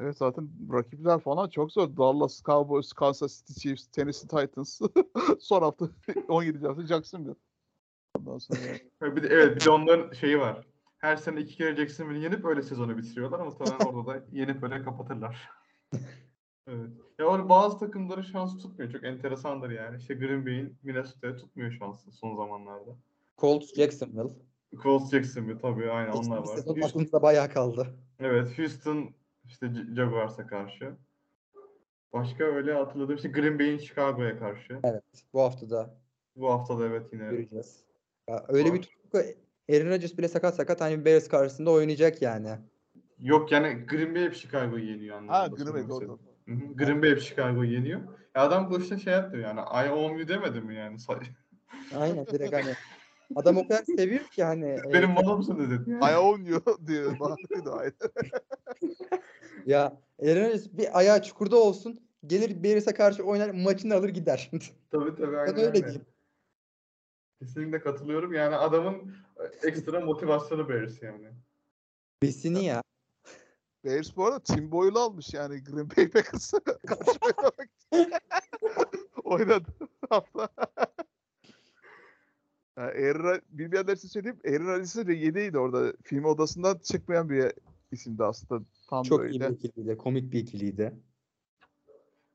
Evet zaten rakipler falan çok zor. Dallas Cowboys, Kansas City Chiefs, Tennessee Titans. [LAUGHS] Son hafta [LAUGHS] 17. hafta Jacksonville. Ondan sonra [LAUGHS] Bir de, evet bir de onların şeyi var. Her sene iki kere Jacksonville'i yenip öyle sezonu bitiriyorlar ama muhtemelen orada da yenip öyle kapatırlar. evet. Ya orada bazı takımları şans tutmuyor. Çok enteresandır yani. İşte Green Bay'in Minnesota'ya tutmuyor şansı son zamanlarda. Colts Jacksonville. Colts Jacksonville tabii aynen onlar Geçtiğimiz var. sezon Houston, aklımızda bayağı kaldı. evet Houston işte Jaguars'a karşı. Başka öyle hatırladığım işte Green Bay'in Chicago'ya karşı. Evet. Bu hafta da Bu hafta da evet yine göreceğiz. Ya öyle bir Var. tutku Aaron Rodgers bile sakat sakat hani Bears karşısında oynayacak yani. Yok yani Green Bay hep Chicago'yu yeniyor anlamında. ha Green Bay doğru. Green Bay hep Chicago'yu yeniyor. Ya adam boşuna şey yaptı yani. I own you demedi mi yani? [LAUGHS] Aynen direkt hani adam o kadar seviyor ki hani e, Benim malımsın dedi. I own you [LAUGHS] diye bağırıyordu aynen. [LAUGHS] ya Aaron Rodgers bir ayağı çukurda olsun gelir Bears'e karşı oynar maçını alır gider. [LAUGHS] Tabii tabii aynen ben öyle öyle. diyeyim. Kesinlikle katılıyorum. Yani adamın ekstra motivasyonu Bears yani. Besini ya. Bears bu arada Tim Boyle'u almış yani Green Bay Packers'a [LAUGHS] karşı oynamak. [LAUGHS] Oynadı hafta. Aaron, bilmeyenler için söyleyeyim. Aaron Rodgers'ın yediydi orada. Film odasından çıkmayan bir isimdi aslında. Tam Çok böyle. iyi bir ikiliydi. Komik bir ikiliydi.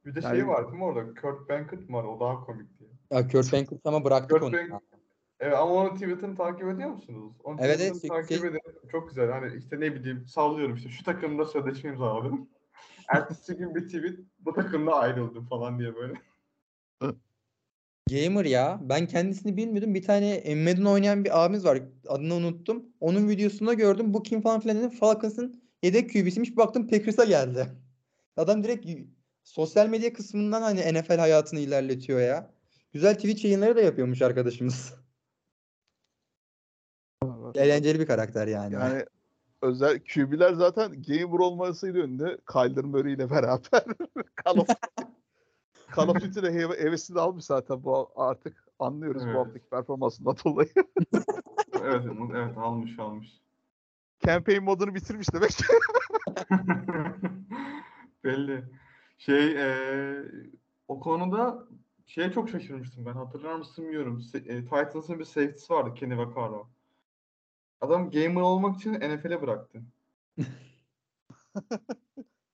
Bir de Yani- şey var değil mi orada? Kurt Benkert mi var? O daha komikti. Ya Kurt Benkert ama bıraktık Kurt onu. Bank- Evet ama onun Twitter'ını takip ediyor musunuz? Onun Evet, evet, takip şey- edin. Çok güzel. Hani işte ne bileyim sallıyorum işte şu takımda sözleşme imzaladım. [LAUGHS] Ertesi gün bir tweet bu takımda ayrıldım falan diye böyle. Gamer ya. Ben kendisini bilmiyordum. Bir tane Madden oynayan bir abimiz var. Adını unuttum. Onun videosunda gördüm. Bu kim falan filan dedim. Falcons'ın yedek QB'siymiş. Bir baktım Packers'a geldi. Adam direkt sosyal medya kısmından hani NFL hayatını ilerletiyor ya. Güzel Twitch yayınları da yapıyormuş arkadaşımız. [LAUGHS] Eğlenceli bir karakter yani. Yani özel QB'ler zaten gamer olmasıyla ünlü. Kyler Murray ile beraber [LAUGHS] Call of [LAUGHS] Call of Duty'de heve- hevesini almış zaten bu artık anlıyoruz Evet. bu haftaki performansından dolayı. Evet, evet almış almış. Campaign modunu bitirmiş demek. [LAUGHS] [LAUGHS] Belli. Şey eee, o konuda şeye çok şaşırmıştım ben. Hatırlar mısın bilmiyorum. Se- e, Titans'ın bir safety'si vardı Kenny Vaccaro. Adam gamer olmak için NFL'e bıraktı. [LAUGHS]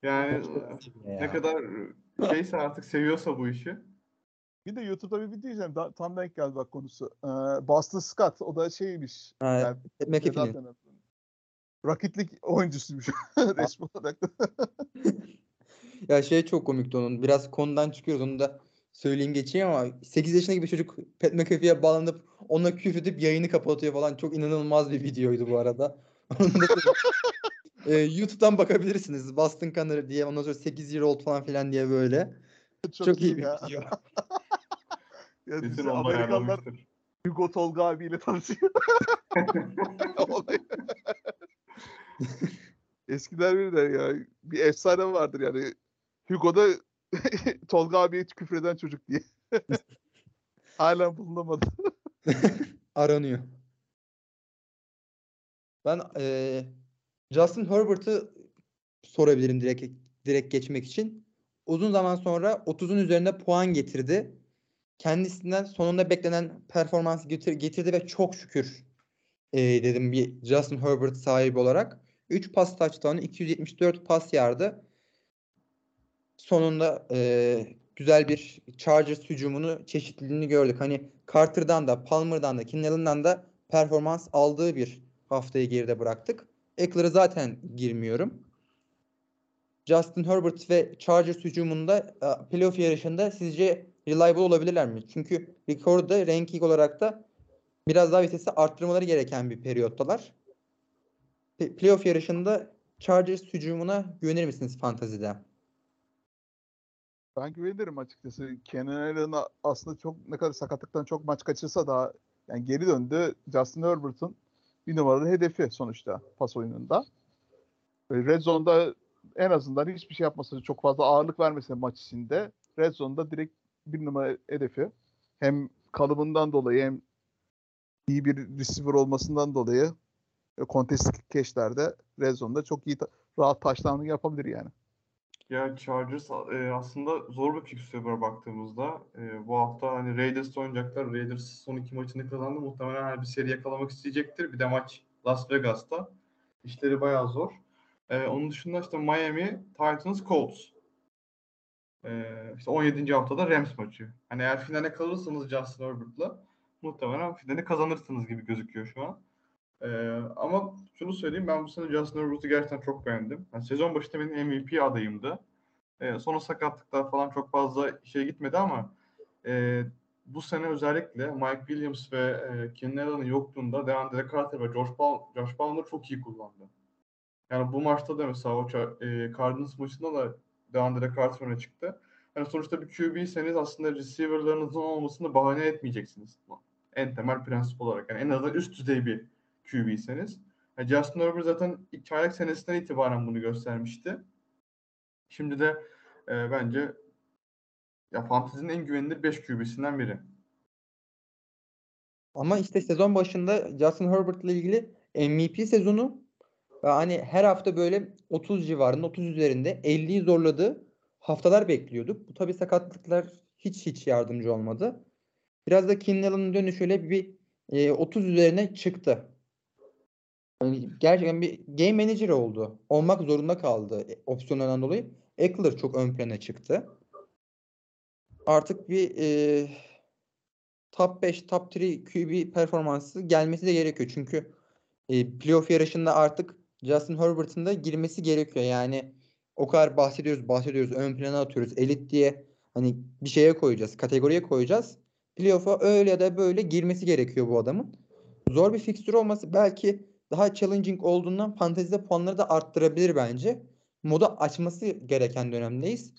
Yani Ya. ne kadar şeyse artık seviyorsa bu işi. Bir de YouTube'da bir video izledim. Da- Tam denk geldi bak konusu. Ee, Boston Scott. O da şeymiş. Ha, Yani McAfee'nin. Rocket League oyuncusuymuş [LAUGHS] resmi olarak da. [LAUGHS] Ya şey çok komikti onun. Biraz konudan çıkıyoruz. Onu da söyleyeyim geçeyim ama 8 yaşındaki bir çocuk Pat McAfee'ye bağlanıp ona küfür edip yayını kapatıyor falan. Çok inanılmaz bir videoydu bu arada. [LAUGHS] Ee, YouTube'dan bakabilirsiniz. Boston Connor diye ondan sonra 8 year old falan filan diye böyle. Çok, iyi bir ya. video. Ya onu Amerikanlar. Hugo Tolga abiyle tanışıyor. [LAUGHS] Eskiler bilirler ya. Bir efsane vardır yani. Hugo'da [LAUGHS] Tolga abiye küfreden çocuk diye. [LAUGHS] Hala bulunamadı. Aranıyor. Ben eee, Justin Herbert'ı sorabilirim direkt direkt geçmek için. Uzun zaman sonra 30'un üzerinde puan getirdi. Kendisinden sonunda beklenen performans getir, getirdi ve çok şükür eee, dedim bir Justin Herbert sahibi olarak. 3 pas touchdown'u 274 pas yardı. Sonunda eee, güzel bir Chargers hücumunu çeşitliliğini gördük. Hani Carter'dan da Palmer'dan da Keenan da performans aldığı bir haftayı geride bıraktık. Eckler'ı zaten girmiyorum. Justin Herbert ve Chargers hücumunda e, playoff yarışında sizce reliable olabilirler mi? Çünkü record'da ranking olarak da biraz daha vitesi arttırmaları gereken bir periyottalar. Playoff yarışında Chargers hücumuna güvenir misiniz fantazide? Ben güvenirim açıkçası. Kenan Allen aslında çok ne kadar sakatlıktan çok maç kaçırsa da yani geri döndü. Justin Herbert'ın bir numaralı hedefi sonuçta pas oyununda. Red Zone'da en azından hiçbir şey yapmasa çok fazla ağırlık vermese maç içinde Red Zone'da direkt bir numara hedefi. Hem kalıbından dolayı hem iyi bir receiver olmasından dolayı e, contested catch'lerde Red Zone'da çok iyi rahat touchdown yapabilir yani. Ya Chargers e, aslında zor bir fikstüre baktığımızda e, bu hafta hani Raiders'la oynayacaklar. Raiders son iki maçını kazandı. Muhtemelen hani bir seri yakalamak isteyecektir. Bir de maç Las Vegas'ta. İşleri bayağı zor. E, onun dışında işte Miami, Titans, Colts. E, işte 17. haftada Rams maçı. Hani eğer finale kalırsanız Justin Herbert'la muhtemelen finali kazanırsınız gibi gözüküyor şu an. Ee, ama şunu söyleyeyim ben bu sene Justin Herbert'ı gerçekten çok beğendim. Yani sezon başında benim MVP adayımdı. Ee, sonra sakatlıklar falan çok fazla şey gitmedi ama e, bu sene özellikle Mike Williams ve e, Keenan Allen'ın yokluğunda DeAndre Carter ve Josh, Ball, Josh Palmer çok iyi kullandı. Yani bu maçta da mesela o e, Cardinals maçında da DeAndre Carter öne çıktı. Yani sonuçta bir QB'seniz aslında receiver'larınızın olmasını bahane etmeyeceksiniz. En temel prensip olarak. Yani en azından üst düzey bir QB'seniz. Justin Herbert zaten ilk çaylak senesinden itibaren bunu göstermişti. Şimdi de e, bence ya fantezinin en güvenilir 5 QB'sinden biri. Ama işte sezon başında Justin Herbert ile ilgili MVP sezonu hani her hafta böyle 30 civarında 30 üzerinde 50'yi zorladığı haftalar bekliyorduk. Bu tabii sakatlıklar hiç hiç yardımcı olmadı. Biraz da Keenan Allen'ın dönüşüyle bir e, 30 üzerine çıktı. Yani gerçekten bir game manager oldu. Olmak zorunda kaldı e, opsiyonlardan dolayı. Eckler çok ön plana çıktı. Artık bir e, top 5, top 3 QB performansı gelmesi de gerekiyor. Çünkü e, playoff yarışında artık Justin Herbert'ın da girmesi gerekiyor. Yani o kadar bahsediyoruz, bahsediyoruz, ön plana atıyoruz. Elit diye hani bir şeye koyacağız, kategoriye koyacağız. Playoff'a öyle ya da böyle girmesi gerekiyor bu adamın. Zor bir fikstür olması belki daha challenging olduğundan fantezide puanları da arttırabilir bence. Moda açması gereken dönemdeyiz.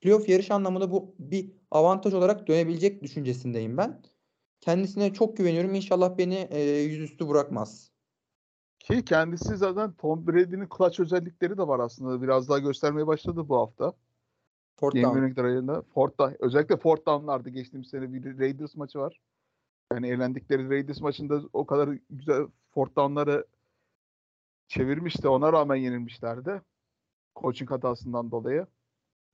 Playoff yarış anlamında bu bir avantaj olarak dönebilecek düşüncesindeyim ben. Kendisine çok güveniyorum. İnşallah beni e, yüzüstü bırakmaz. Ki kendisi zaten Tom Brady'nin clutch özellikleri de var aslında. Biraz daha göstermeye başladı bu hafta. Game down. Fourth down, özellikle fourth down'larda geçtiğimiz sene bir Raiders maçı var. Yani eğlendikleri Raiders maçında o kadar güzel fourth down'ları çevirmişti. Ona rağmen yenilmişlerdi. Coaching hatasından dolayı.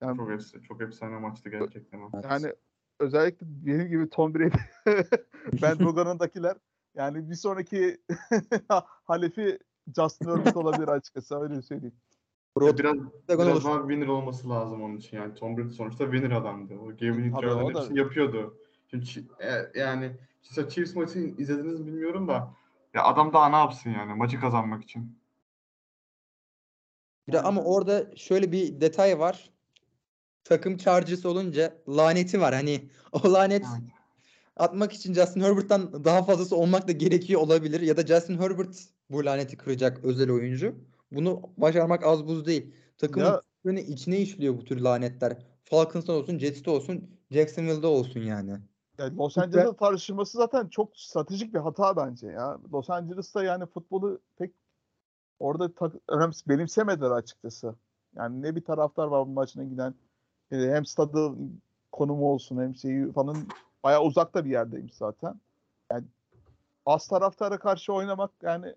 Yani, Çok, efsane, çok efsane maçtı gerçekten. Evet. yani özellikle benim gibi Tom Brady, [LAUGHS] Ben Rogan'ındakiler yani bir sonraki [LAUGHS] halefi Justin Herbert olabilir açıkçası öyle söyleyeyim. Broad Biraz, biraz olur. daha winner olması lazım onun için. Yani Tom Brady sonuçta winner adamdı. O gaming Tabii, drive'ların o da- hepsini yapıyordu. Şimdi e, yani işte Chiefs maçını izlediniz mi bilmiyorum da ya adam daha ne yapsın yani maçı kazanmak için. Bir de ama orada şöyle bir detay var. Takım Chargers olunca laneti var. Hani [LAUGHS] o lanet atmak için Justin Herbert'tan daha fazlası olmak da gerekiyor olabilir. Ya da Justin Herbert bu laneti kıracak özel oyuncu. Bunu başarmak az buz değil. Takımın Ya- içine işliyor bu tür lanetler. Falcons'ta olsun, Jets'te olsun, Jacksonville'da olsun yani. Yani Los Angeles'ta tartışılması zaten çok stratejik bir hata bence ya. Los Angeles'ta yani futbolu pek orada tak, önemsiz benimsemediler açıkçası. Yani ne bir taraftar var bu maçına giden e, hem stadı konumu olsun hem şeyi falan bayağı uzakta bir yerdeymiş zaten. Yani az taraftara karşı oynamak yani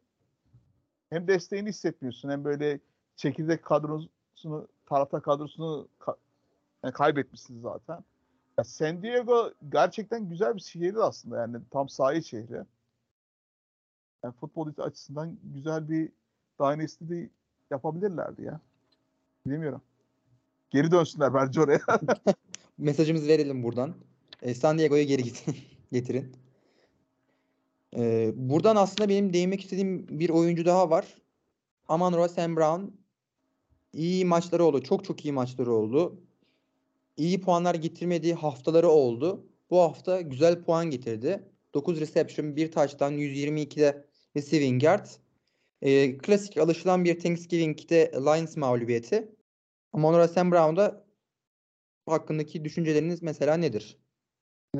hem desteğini hissetmiyorsun hem böyle çekirdek kadrosunu taraftar kadrosunu ka- yani kaybetmişsin zaten. Ya San Diego gerçekten güzel bir şehirdi aslında yani tam sahil şehri. Yani futbol açısından güzel bir dynasty de yapabilirlerdi ya. Bilmiyorum. Geri dönsünler bence oraya. [LAUGHS] Mesajımızı verelim buradan. E, San Diego'ya geri git- [LAUGHS] getirin. E, buradan aslında benim değinmek istediğim bir oyuncu daha var. Amon-Ra Sam Brown. İyi maçları oldu. Çok çok iyi maçları oldu. İyi puanlar getirmediği haftaları oldu. Bu hafta güzel puan getirdi. 9 reception, 1 touchdown, 122'de receiving yard. E, klasik alışılan bir Thanksgiving'de Lions mağlubiyeti. Amon-Ra Sam Brown'da hakkındaki düşünceleriniz mesela nedir?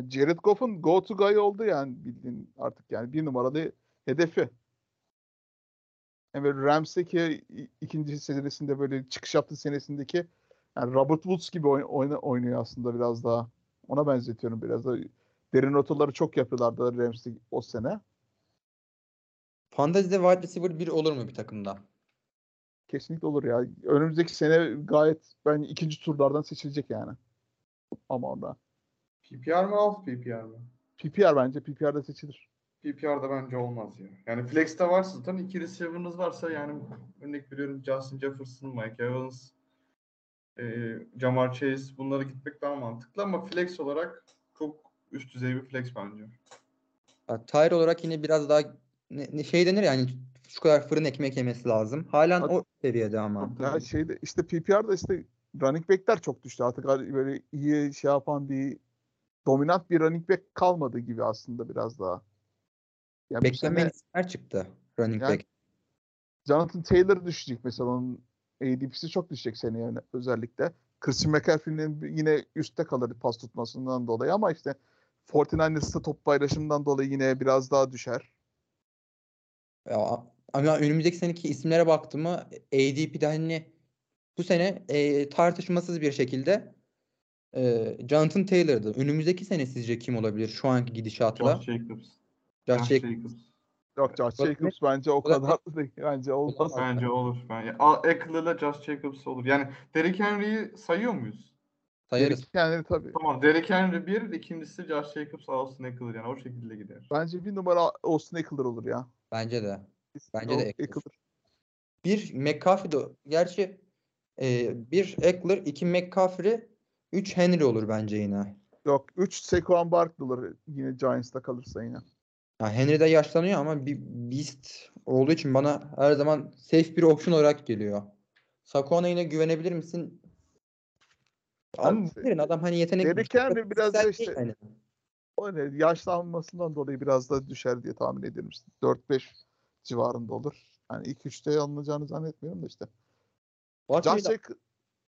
Jared Goff'un go to guy oldu yani bildiğin artık yani bir numaralı hedefi. Yani böyle Rams'teki ikinci senesinde böyle çıkış yaptığı senesindeki yani Robert Woods gibi oy- oyna- oynuyor aslında biraz daha. Ona benzetiyorum biraz da. Derin rotaları çok yapıyorlardı Rams'te o sene. Fantezide wide receiver 1 olur mu bir takımda? Kesinlikle olur ya. Önümüzdeki sene gayet bence ikinci turlardan seçilecek yani. Ama onda. PPR mı alt PPR mı? PPR bence PPR'da seçilir. PPR'da bence olmaz ya. Yani flex'te varsa zaten iki receiver'ınız varsa yani örnek veriyorum Justin Jefferson, Mike Evans, e, Jamar Chase bunlara gitmek daha mantıklı ama flex olarak çok üst düzey bir flex bence. Ya, Tyre olarak yine biraz daha ne, şey denir yani şu kadar fırın ekmek yemesi lazım. Halen o seviyede ama. Ya şeyde işte PPR'da işte running back'ler çok düştü. Artık hani böyle iyi şey yapan bir dominant bir running back kalmadı gibi aslında biraz daha. Yani Beklenmeyen isimler çıktı running Yani- back. Jonathan Taylor düşecek mesela onun ADP'si çok düşecek seneye yani özellikle. Christian McCaffrey'nin yine üstte kalır pas tutmasından dolayı ama işte 49ers'ta top paylaşımından dolayı yine biraz daha düşer. Ya, ama önümüzdeki seneki isimlere baktım mı ADP'de hani bu sene e, tartışmasız bir şekilde e, Jonathan Taylor'dı. Önümüzdeki sene sizce kim olabilir şu anki gidişatla? Josh Jacobs. Josh Josh Jacobs. Yok. Josh. Jacobs bence o kadar da değil. Bence olmaz. Bence olur. Ben, A- Eckler'la Josh Jacobs olur. Yani Derrick Henry'i sayıyor muyuz? Sayarız. Yani tabii. Tamam Derrick Henry bir, ikincisi Josh Jacobs, Austin Eckler yani o şekilde gider. Bence bir numara Austin Eckler olur ya. Bence de. Bence O- de Eckler. Eckler. Bir McCaffrey de gerçi e, bir Eckler, iki McCaffrey, üç Henry olur bence yine. Yok 3 Saquon Barkley olur yine Giants'ta kalırsa yine. Ya Henry de yaşlanıyor ama bir beast olduğu için bana her zaman safe bir option olarak geliyor. Saquon'a yine güvenebilir misin? Ama bilmiyorum, adam hani yetenek Derrick Henry biraz da işte- yani. Öyle yaşlanmasından dolayı biraz da düşer diye tahmin ediyorum. İşte 4-5 civarında olur. Yani ilk 3'te alınacağını zannetmiyorum da işte. Barkley Josh de Jac-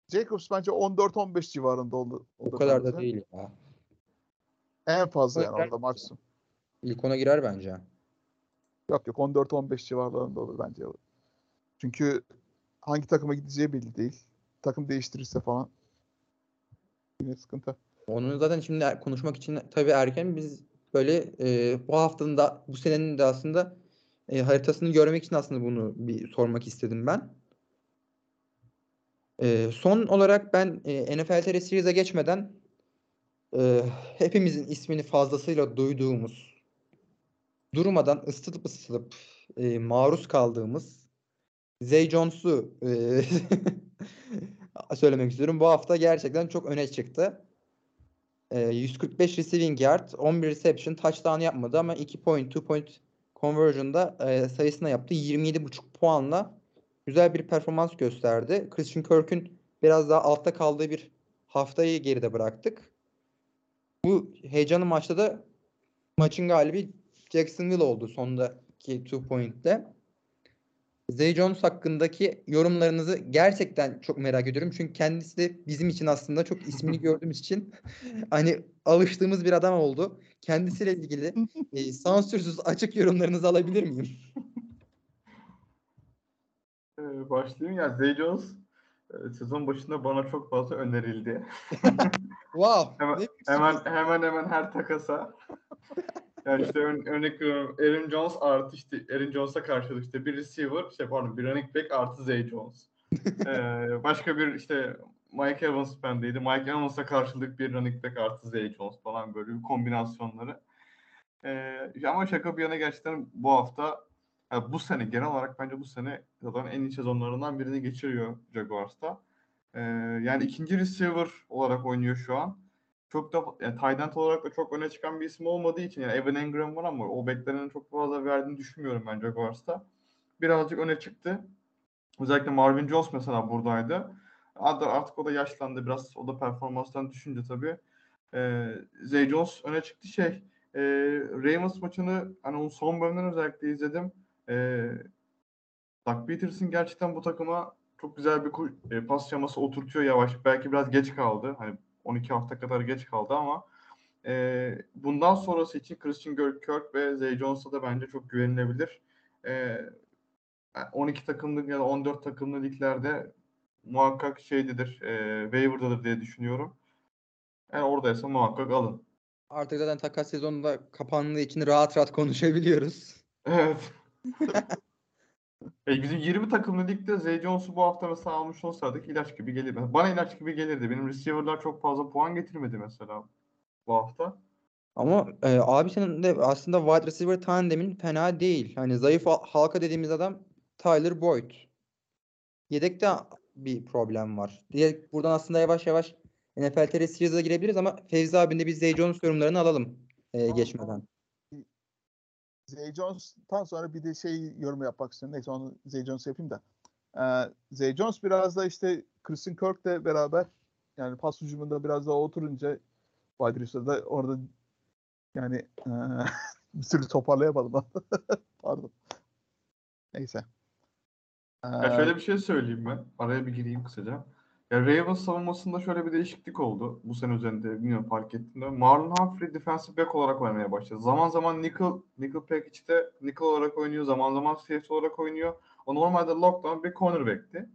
Jacobs bence 14-15 civarında olur. o kadar da değil ya. En fazla O yani orada maksimum. İlk ona girer bence. Yok yok 14-15 civarlarında olur bence. Çünkü hangi takıma gideceği belli değil. Takım değiştirirse falan. Yine sıkıntı. Onu zaten şimdi er- konuşmak için tabii erken biz böyle e, bu haftanın da bu senenin de aslında e, haritasını görmek için aslında bunu bir sormak istedim ben. E, son olarak ben e, NFL TR Series'e geçmeden e, hepimizin ismini fazlasıyla duyduğumuz durmadan ısıtıp ısıtıp e, maruz kaldığımız Zay Jones'u e, [LAUGHS] söylemek istiyorum. Bu hafta gerçekten çok öne çıktı. E, 145 receiving yard, 11 reception, touchdown yapmadı ama 2 point, 2 point conversion'da e, sayısına yaptı. 27,5 puanla güzel bir performans gösterdi. Christian Kirk'ün biraz daha altta kaldığı bir haftayı geride bıraktık. Bu heyecanlı maçta da maçın galibi Jacksonville oldu sondaki 2 point'te. Zay Jones hakkındaki yorumlarınızı gerçekten çok merak ediyorum. Çünkü kendisi de bizim için aslında çok ismini [LAUGHS] gördüğümüz için [LAUGHS] hani alıştığımız bir adam oldu. Kendisiyle ilgili [LAUGHS] e, sansürsüz açık yorumlarınızı alabilir miyim? Ee, başlayayım. Ya Zay Jones e, sezon başında bana çok fazla önerildi. Wow. Hemen- Hemen hemen hemen her takasa. Yani işte ör- örnek veriyorum Aaron Jones artı işte Aaron Jones'a karşılık işte bir receiver, şey pardon bir running back artı Zay Jones. [LAUGHS] Ee, başka bir işte Mike Evans bendeydi. Mike Evans'a karşılık bir running back artı Zay Jones falan böyle bir kombinasyonları. Ee, ama şaka bir yana gerçekten bu hafta yani bu sene genel olarak bence bu sene zaten en iyi sezonlarından birini geçiriyor Jaguars'ta. Ee, yani ikinci receiver olarak oynuyor şu an. Çok da yani tight olarak da çok öne çıkan bir isim olmadığı için yani Evan Engram var ama o beklenenin çok fazla verdiğini düşünmüyorum ben Jaguars'ta. Birazcık öne çıktı. Özellikle Marvin Jones mesela buradaydı. Ad- Artık o da yaşlandı biraz. O da performanstan düşünce tabii. Ee, Zay Jones öne çıktı şey. E, Ravens maçını hani onun son bölümünü özellikle izledim. E, Doug Peterson gerçekten bu takıma çok güzel bir e, pas şaması oturtuyor yavaş. Belki biraz geç kaldı. Hani 12 hafta kadar geç kaldı ama e, bundan sonrası için Christian Kirk ve Zay Jones'a da bence çok güvenilebilir. E, 12 takımlık ya da 14 takımlı liglerde muhakkak şeydedir, e, waiver'dadır diye düşünüyorum. Yani oradaysa muhakkak alın. Artık zaten takas sezonunda kapandığı için rahat rahat konuşabiliyoruz. Evet. [LAUGHS] E, bizim 20 takımlı ligde Zay Jones'u bu hafta mesela almış olsaydık ilaç gibi gelirdi. Bana ilaç gibi gelirdi. Benim receiver'lar çok fazla puan getirmedi mesela bu hafta. Ama e, abi senin de aslında wide receiver tandemin fena değil. Hani zayıf hal- halka dediğimiz adam Tyler Boyd. Yedekte bir problem var. Diye buradan aslında yavaş yavaş NFL TR Series'e girebiliriz ama Fevzi abinin de biz Zay Jones yorumlarını alalım e, Tamam, geçmeden. Zay Jones'tan sonra bir de şey yorum yapmak istiyorum. Neyse onu Zay Jones yapayım da. Ee, Zay Jones biraz da işte Christian Kirk'le beraber yani pas hücumunda biraz daha oturunca wide receiver'da orada yani eee, [LAUGHS] bir türlü toparlayamadım. [LAUGHS] Pardon. Neyse. Ya Ee, şöyle bir şey söyleyeyim ben. Araya bir gireyim kısaca. Ya Ravens savunmasında şöyle bir değişiklik oldu. Bu sene üzerinde bilmiyorum fark ettim. Marlon Humphrey defensive back olarak oynamaya başladı. Zaman zaman nickel, nickel package'de nickel olarak oynuyor. Zaman zaman safety olarak oynuyor. O normalde lockdown bir cornerback'ti.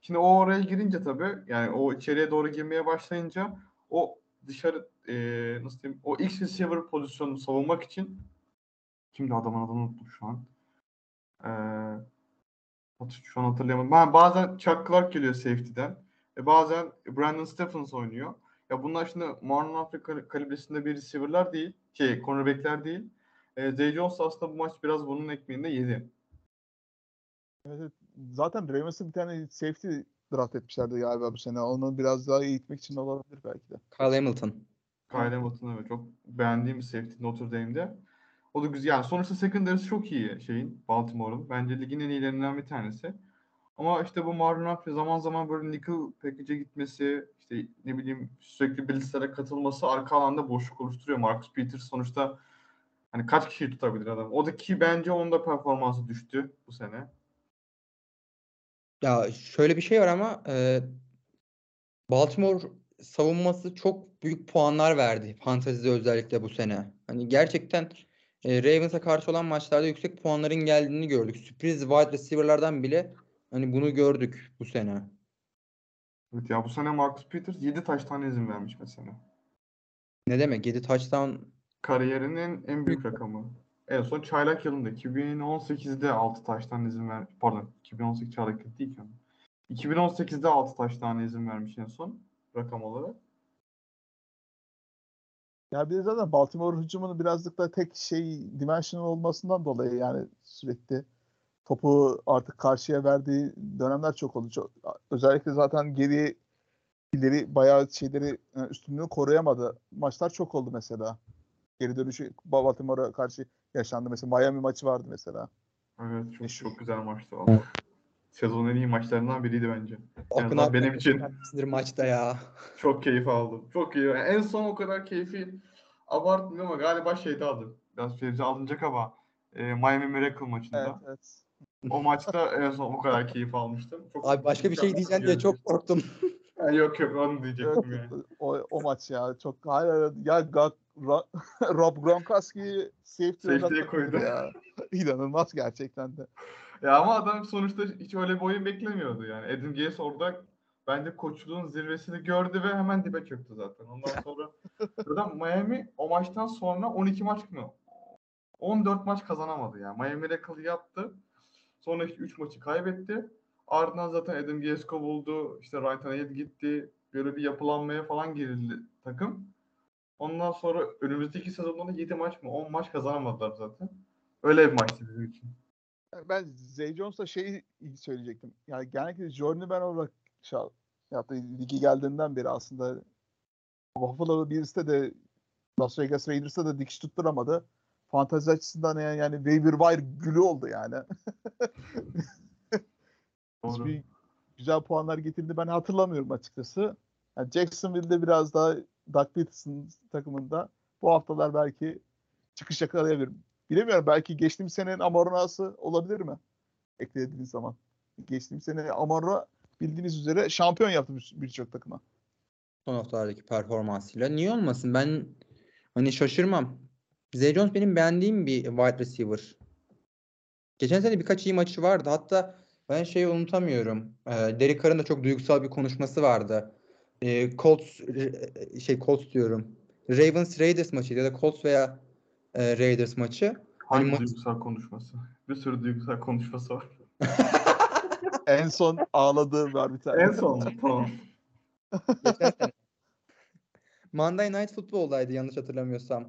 Şimdi o oraya girince tabii yani o içeriye doğru girmeye başlayınca o dışarı eee nasıl diyeyim o X receiver pozisyonunu savunmak için kimdi adamın adını unuttum şu an. Hat- Şu an hatırlayamadım. Ben bazen Chuck Clark geliyor safety'den. E bazen Brandon Stephens oynuyor. Ya bunlar şimdi Marlon Humphrey kal- kalibresinde bir receiver'lar değil. Şey, cornerback'ler değil. E, Zay Jones aslında bu maç biraz bunun ekmeğinde yedi. evet, zaten Ravens'ın bir tane safety draft etmişlerdi galiba bu sene. Onu biraz daha eğitmek için olabilir belki de. Kyle Hamilton. Kyle Hamilton evet çok beğendiğim bir safety Notre Dame'de. O da güzel. Yani sonuçta secondary'si çok iyi şeyin Baltimore'un. Bence ligin en iyilerinden bir tanesi. Ama işte bu Marlon zaman zaman böyle nickel package'e gitmesi, işte ne bileyim sürekli blitzlere katılması arka alanda boşluk oluşturuyor. Marcus Peters sonuçta hani kaç kişiyi tutabilir adam? O da ki bence onun da performansı düştü bu sene. Ya şöyle bir şey var ama e, Baltimore savunması çok büyük puanlar verdi fantezide özellikle bu sene. Hani gerçekten e, Ravens'a karşı olan maçlarda yüksek puanların geldiğini gördük. Sürpriz wide receiver'lardan bile hani bunu gördük bu sene. Evet ya bu sene Marcus Peters 7 taş tane izin vermiş mesela. Ne demek? 7 touchdown Kariyerinin en büyük rakamı. En son çaylak yılında 2018'de 6 taştan izin ver. Pardon 2018 çaylak yılı değil ki. ama. 2018'de 6 taştan izin vermiş en son rakam olarak. Ya bir de zaten Baltimore hücumunun birazcık da tek şey dimensional olmasından dolayı yani sürekli topu artık karşıya verdiği dönemler çok oldu. Çok, özellikle zaten geri ileri bayağı şeyleri e, üstünlüğü koruyamadı. Maçlar çok oldu mesela. Geri dönüşü Baltimore'a karşı yaşandı. Mesela Miami maçı vardı mesela. Evet çok, Meşhur. çok güzel maçtı valla. Sezonun en iyi maçlarından biriydi bence. En Akın benim için. maçta ya. [LAUGHS] Çok keyif aldım. Çok iyi. Yani en son o kadar keyfi abartmıyorum ama galiba şeyde aldım. Biraz Fevzi alınacak ama e, Miami Miracle maçında. Evet, evet. O maçta en son o kadar keyif almıştım. Çok Abi başka bir şey diyeceksin diye çok korktum. Yani yok yok onu diyecektim yani. o, o maç ya çok hayır. ya Ga- Ra- [LAUGHS] Rob Gronkowski'yi safety'ye koydu. ya. İnanılmaz gerçekten de. Ya ama adam sonuçta hiç öyle bir oyun beklemiyordu yani. Adam Gaze orada bence koçluğun zirvesini gördü ve hemen dibe çöktü zaten. Ondan [LAUGHS] sonra zaten Miami o maçtan sonra 12 maç mı? 14 maç kazanamadı yani. Miami Miracle yaptı. Sonraki 3 maçı kaybetti. Ardından zaten Adam Gaze kovuldu. İşte Ryan Tannehill gitti. Böyle bir yapılanmaya falan girildi takım. Ondan sonra önümüzdeki sezonda da 7 maç mı 10 maç kazanamadılar zaten. Öyle bir maçtı bizim için. Ben Zay Jones'la şeyi söyleyecektim. Yani genellikle ben olarak şa- yaptı. Ligi geldiğinden beri aslında Buffalo Bills'te de Las Vegas Raiders'ta da dikiş tutturamadı. Fantezi açısından yani, yani waiver wire gülü oldu yani. [LAUGHS] Doğru. Hiçbir güzel puanlar getirdi ben hatırlamıyorum açıkçası. Yani Jacksonville'de biraz daha Doug Peterson takımında bu haftalar belki çıkış yakalayabilir. Bilemiyorum belki geçtiğimiz senenin Amorona'sı olabilir mi? Eklediğiniz zaman. Geçtiğimiz sene Amora bildiğiniz üzere şampiyon yaptı bir- birçok takıma. Son haftalardaki performansıyla. Niye olmasın? Ben hani şaşırmam. Zay Jones benim beğendiğim bir wide receiver. Geçen sene birkaç iyi maçı vardı. Hatta ben şeyi unutamıyorum. Ee, Derek Carr'ın da çok duygusal bir konuşması vardı. Ee, Colts e, şey Colts diyorum. Ravens Raiders maçı ya da Colts veya e, Raiders maçı. Hani Hangi maç- duygusal konuşması? Bir sürü duygusal konuşması var. [LAUGHS] En son ağladığı var bir tane. en son? Tamam. Monday Night Football'daydı yanlış hatırlamıyorsam.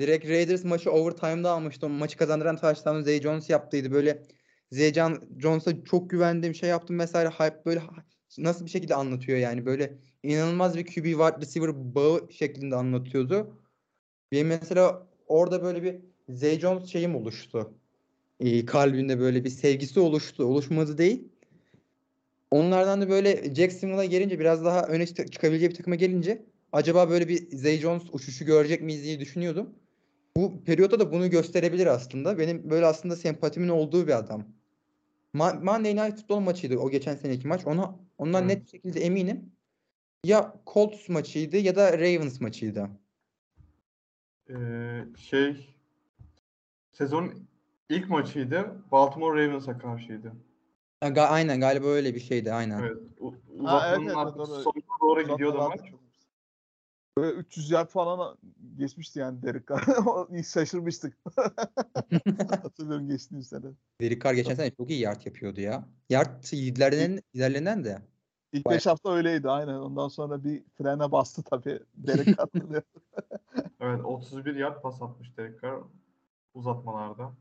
Direkt Raiders maçı overtime'da almıştı. Maçı kazandıran touchdown'u Zay Jones yaptıydı. Böyle Zay Jon- Jones'a çok güvendiğim şey yaptım vesaire. Hype böyle nasıl bir şekilde anlatıyor yani. Böyle inanılmaz bir QB wide receiver bağı şeklinde anlatıyordu. Benim mesela orada böyle bir Zay Jones şeyim oluştu. Ee, kalbinde böyle bir sevgisi oluştu. Oluşmadı değil. Onlardan da böyle Jacksonville'a gelince biraz daha öne çık- çıkabileceği bir takıma gelince acaba böyle bir Zay Jones uçuşu görecek miyiz diye düşünüyordum. Bu periyotta da bunu gösterebilir aslında. Benim böyle aslında sempatimin olduğu bir adam. Ma- Monday Night Football maçıydı o geçen seneki maç. Ona ondan Evet. net bir şekilde eminim. Ya Colts maçıydı ya da Ravens maçıydı. Ee, şey sezonun ilk maçıydı. Baltimore Ravens'a karşıydı. Ha, ga- aynen galiba öyle bir şeydi aynen. Evet. U- Ha, evet, evet, artık doğru. sonuna doğru gidiyordu maç. Böyle 300 yard falan geçmişti yani Derek Carr. [LAUGHS] Şaşırmıştık. [LAUGHS] [LAUGHS] Hatırlıyorum geçtiğimiz sene. Derek Carr geçen sene çok iyi yard yapıyordu ya. Yard liderlerinden, liderlerinden de. İlk Bayağı- 5 hafta öyleydi aynen. Ondan sonra bir frene bastı tabii. Derek Carr'ın. Evet 31 yard pas atmış tekrar uzatmalarda.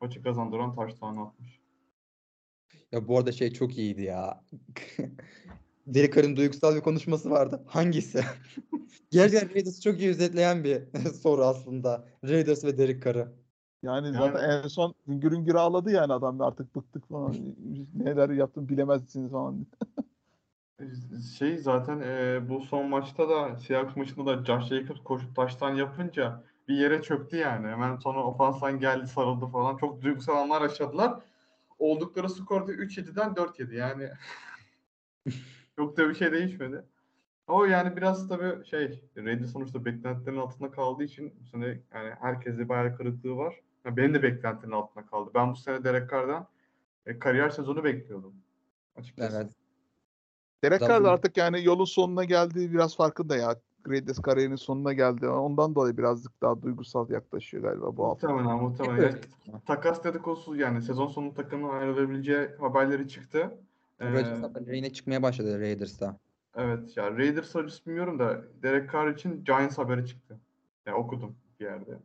Maçı kazandıran touchdown atmış. Ya bu arada şey çok iyiydi ya. Derek Carr'ın duygusal bir konuşması vardı. Hangisi? [LAUGHS] Gerçekten [LAUGHS] Raiders'ı çok iyi özetleyen bir [LAUGHS] soru aslında. Raiders ve Derek Carr'ı. Yani Yani- zaten en son hüngür hüngür ağladı yani adam artık bıktık falan. Neler yaptım bilemezsiniz falan. Şey zaten e, bu son maçta da Seahawks maçında da Josh Jacobs koşup taştan yapınca bir yere çöktü yani. Hemen sonra ofanstan geldi sarıldı falan. Çok duygusal anlar yaşadılar. Oldukları skorda 3-7'den 4-7 yani. Çok da bir şey değişmedi. Ama yani biraz tabii şey Raiders sonuçta beklentilerin altında kaldığı için bu sene yani herkeste bir hayal kırıklığı var. Yani benim de beklentilerin altında kaldı. Ben bu sene Derek Carr'dan e, kariyer sezonu bekliyordum. Açıkçası. Evet. Derek Carr artık yani yolun sonuna geldiği biraz farkında ya. Greatness kariyerinin sonuna geldi. Ondan dolayı birazcık daha duygusal yaklaşıyor galiba bu hafta. Muhtemelen muhtemelen. Evet. Ya, takas dedikodusu yani sezon sonu takımın ayrılabileceği haberleri çıktı. Ee, Rodgers zaten yayına çıkmaya başladı Raiders'ta. evet ya Raiders acısı bilmiyorum da Derek Carr için Giants haberi çıktı. Yani okudum bir yerde.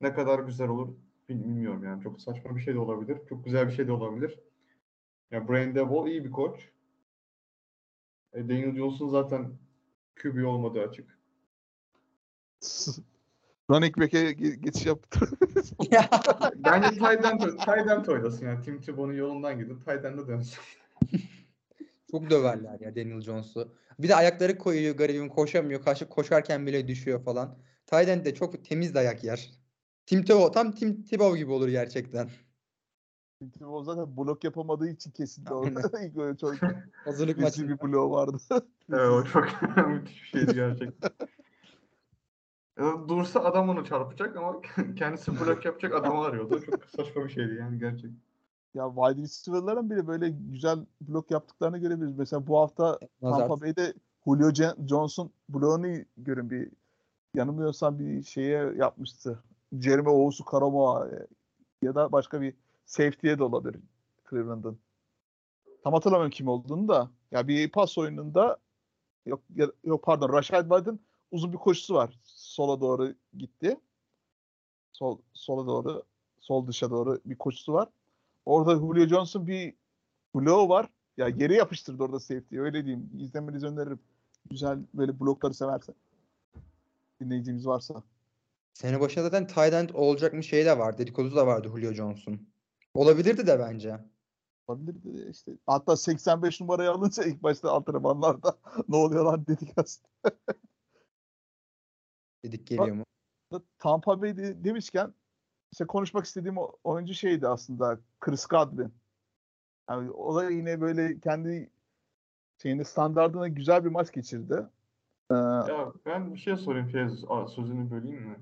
Ne kadar güzel olur bil- bilmiyorum yani. Çok saçma bir şey de olabilir. Çok güzel bir şey de olabilir. Ya Brian Daboll iyi bir koç. E, Daniel Johnson zaten QB olmadığı açık. [LAUGHS] Running back'e ge- geçiş yaptı. [LAUGHS] Bence Tyden Tyden oynasın yani. Tim Tebow'un yolundan gidip Tyden'de dönsün. [LAUGHS] Çok döverler ya Daniel Jones'u. Bir de ayakları koyuyor garibim koşamıyor. Karşı koşarken bile düşüyor falan. Tyden de çok temiz dayak yer. Tim Tebow tam Tim Tebow gibi olur gerçekten. Çünkü o zaten blok yapamadığı için kesildi Aynen. orada. [LAUGHS] İlk çok Hazırlık maçı. bir bloğu vardı. Evet o çok müthiş bir şeydi gerçekten. Dursa adam onu çarpacak ama [LAUGHS] kendisi blok yapacak adamı arıyordu. Çok saçma bir şeydi yani gerçekten. ya wide receiver'ların bile böyle güzel blok yaptıklarını görebiliriz. Mesela bu hafta Nazar. Tampa Bay'de Julio Johnson bloğunu görün bir yanılmıyorsam bir şeye yapmıştı. Jeremy Owusu Karamoa e, ya da başka bir safety'ye de olabilir Cleveland'ın. Tam hatırlamıyorum kim olduğunu da. Ya bir pas oyununda yok ya- yok pardon Rashad White'ın uzun bir koşusu var. Sola doğru gitti. Sol sola doğru sol dışa doğru bir koşusu var. Orada Julio Johnson bir bloğu var. Ya geri yapıştırdı orada safety. Öyle diyeyim. İzlemenizi öneririm. Güzel böyle blokları seversen. Dinleyicimiz varsa. Sene başında zaten tight end olacakmış şey de var. Dedikodusu da vardı Julio Johnson. Olabilirdi de bence. Olabilir de işte. Hatta 85 numarayı alınca ilk başta antrenmanlarda [LAUGHS] ne oluyor lan dedik aslında. [LAUGHS] Dedik geliyor mu? Tampa Bay de- demişken işte konuşmak istediğim oyuncu şeydi aslında Chris Godwin. Yani o da yine böyle kendi şeyinde standardına güzel bir maç geçirdi. Ee, Ya ben bir şey sorayım Fiyaz. Aa, Sözünü böleyim mi?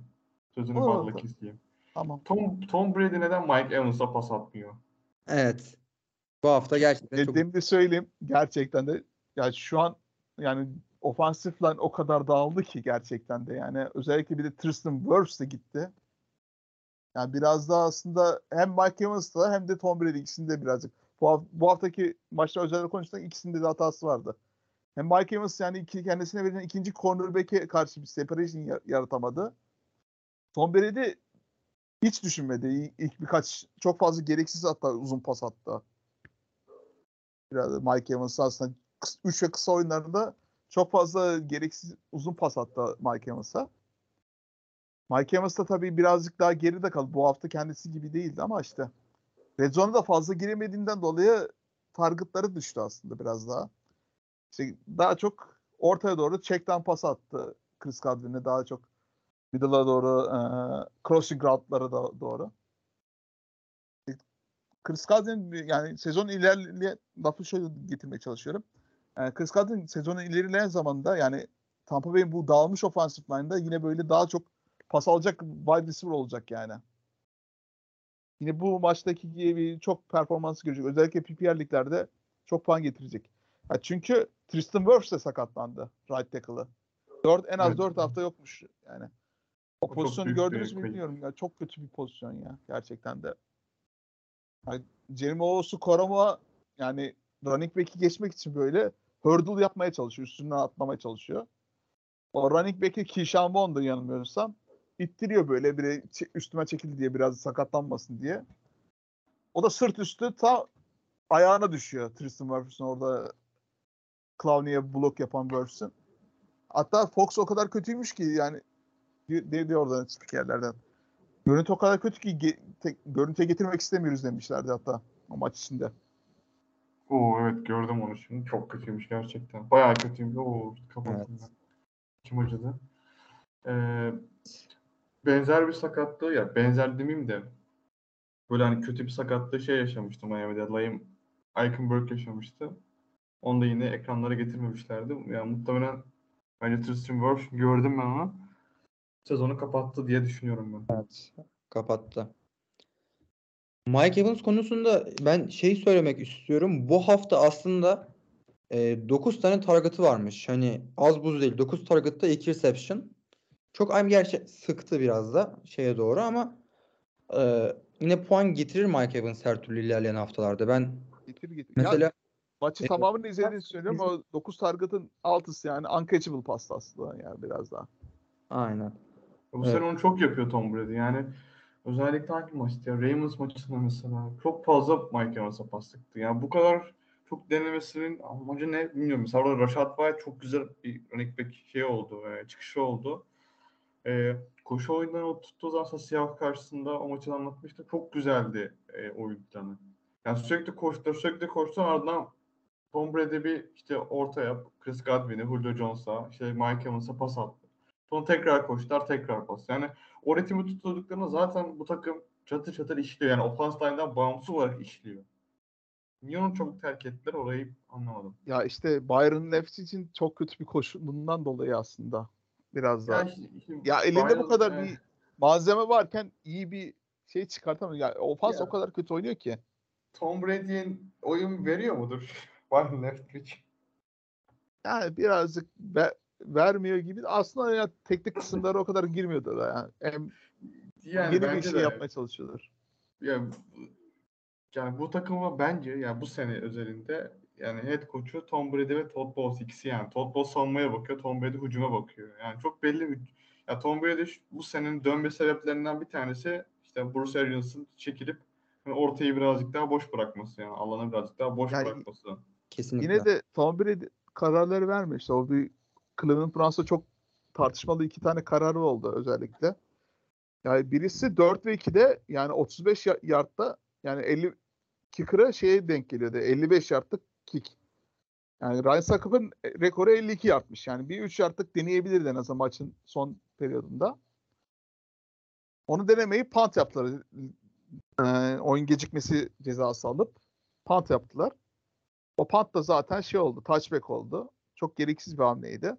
Sözünü olur. keseyim. tamam. Tom, Tom Brady neden Mike Evans'a pas atmıyor? Evet. Bu hafta gerçekten çok Dediğimi de söyleyeyim. Gerçekten de yani şu an yani ofansif line o kadar dağıldı ki gerçekten de yani özellikle bir de Tristan Wirfs de gitti. Yani biraz daha aslında hem Mike Evans'ta hem de Tom Brady ikisinde birazcık. Bu, bu haftaki maçta özellikle konuştuğunda ikisinde de hatası vardı. Hem Mike Evans yani iki, kendisine verilen ikinci cornerback'e karşı bir separation ya- yaratamadı. Tom Brady hiç düşünmedi. İlk birkaç çok fazla gereksiz hatta uzun pas attı. Biraz Mike Evans aslında 3 ve kısa oyunlarında çok fazla gereksiz uzun pas attı Mike Evans'a. Mike Evans da tabii birazcık daha geride kaldı. Bu hafta kendisi gibi değildi ama işte Red Zone'a da fazla giremediğinden dolayı targetları düştü aslında biraz daha. İşte daha çok ortaya doğru checkdown pas attı Chris Godwin'e daha çok middle'a doğru e, crossing route'lara da doğru. Chris Godwin yani sezon ilerleyen lafı şöyle getirmeye çalışıyorum. Yani Chris Godwin sezonun ilerleyen zamanında yani Tampa Bay'in bu dağılmış offensive line'da yine böyle daha çok pas alacak wide receiver olacak yani. Yine bu maçtaki gibi çok performans görecek. Özellikle PPR liglerde çok puan getirecek. Ya çünkü Tristan Wirfs de sakatlandı right tackle'ı. 4 en az Evet. 4 hafta yokmuş yani. O, O pozisyonu gördünüz mü bilmiyorum ya. Çok kötü bir pozisyon ya gerçekten de. Yani Jeremy Owusu Koromoa yani running back'i geçmek için böyle hurdle yapmaya çalışıyor. Üstünden atlamaya çalışıyor. O running back'i Keyshawn Bond'u yanılmıyorsam ittiriyor böyle biri üstüme çekildi diye biraz sakatlanmasın diye. O da sırt üstü ta ayağına düşüyor Tristan Wirfs'ün orada Clowney'e blok yapan Wirfs'ün. Hatta Fox o kadar kötüymüş ki yani dedi oradan spikerlerden. Görüntü o kadar kötü ki ge- tek- görüntüye getirmek istemiyoruz demişlerdi hatta o maç içinde. Oo evet gördüm onu şimdi. Çok kötüymüş gerçekten. Bayağı kötüymüş. Oo kapattım Evet. ben. İçim acıdı. Ee, benzer bir sakatlığı ya benzer demeyeyim de böyle hani kötü bir sakatlığı şey yaşamıştı Miami'de. Liam Eichenberg yaşamıştı. Onu da yine ekranlara getirmemişlerdi. Yani muhtemelen bence Tristan Wirfs gördüm ben onu. Sezonu kapattı diye düşünüyorum ben. Evet. Kapattı. Mike Evans konusunda ben şey söylemek istiyorum. Bu hafta aslında 9 tane target'ı varmış. Hani az buz değil. 9 target'ta 2 reception. Çok aynı gerçi sıktı biraz da şeye doğru ama e, yine puan getirir Mike Evans her türlü ilerleyen haftalarda. Ben Getir getir. mesela ya, maçı e, tamamını izlediğini [LAUGHS] söylüyorum. O 9 target'ın 6'sı yani uncatchable pass aslında yani biraz daha. aynen. Bu Evet. sene onu çok yapıyor Tom Brady. Yani özellikle hangi maçtı ya? Ravens maçında mesela çok fazla Mike Evans'a pas sıktı. Yani bu kadar çok denemesinin amacı ne bilmiyorum. Mesela orada Rashad White çok güzel bir running back şey oldu, e, çıkışı oldu. E, koşu oyundan o tuttuğu zaman Seahawks karşısında o maçı anlatmıştı. Çok güzeldi e, oyun planı. Yani sürekli koştu, sürekli koştu ardından Tom Brady bir işte ortaya Chris Godwin'i, Julio Jones'a, işte Mike Evans'a pas attı. Sonra tekrar koştular, tekrar pas. Yani o ritmi tutturduklarında zaten bu takım çatır çatır işliyor. Yani ofans line'dan bağımsız olarak işliyor. Niye onu çok terk ettiler orayı anlamadım. Ya işte Byron Leftwich için çok kötü bir koşu bundan dolayı aslında biraz daha. Ya, Ya, işte- işte elinde bu Byron, kadar e, bir malzeme varken iyi bir şey çıkartamıyor. Ya ofans Ya. o kadar kötü oynuyor ki. Tom Brady'ye oyun veriyor mudur? [LAUGHS] Byron Leftwich. Yani birazcık ve- vermiyor gibi. Aslında ya teknik kısımları o kadar girmiyordu da yani. Hem Yani yeni bir şey de. yapmaya çalışıyorlar. Ya, yani bu takıma bence yani bu sene özelinde yani head coach'u Tom Brady ve Todd Bowles ikisi yani. Todd Bowles savunmaya bakıyor, Tom Brady hücuma bakıyor. Yani çok belli bir ya Tom Brady bu senenin dönme sebeplerinden bir tanesi işte Bruce Arians'ın çekilip yani ortayı birazcık daha boş bırakması yani alanı birazcık daha boş Yani- bırakması. Kesinlikle. Yine de Tom Brady kararları vermiyor. İşte o bir Cleveland Browns'ta çok tartışmalı iki tane kararı oldu özellikle. Yani birisi 4 ve 2'de yani 35 ya- yardta yani 50 kicker'a şeye denk geliyordu. 55 yardlık kick. Yani Ryan Suckuph'ın rekoru 52 yardmış. Yani bir 3 yardlık deneyebilirdi en azından maçın son periyodunda. Onu denemeyi punt yaptılar. Ee, oyun gecikmesi cezası alıp punt yaptılar. O punt da zaten şey oldu. Touchback oldu. Çok gereksiz bir hamleydi.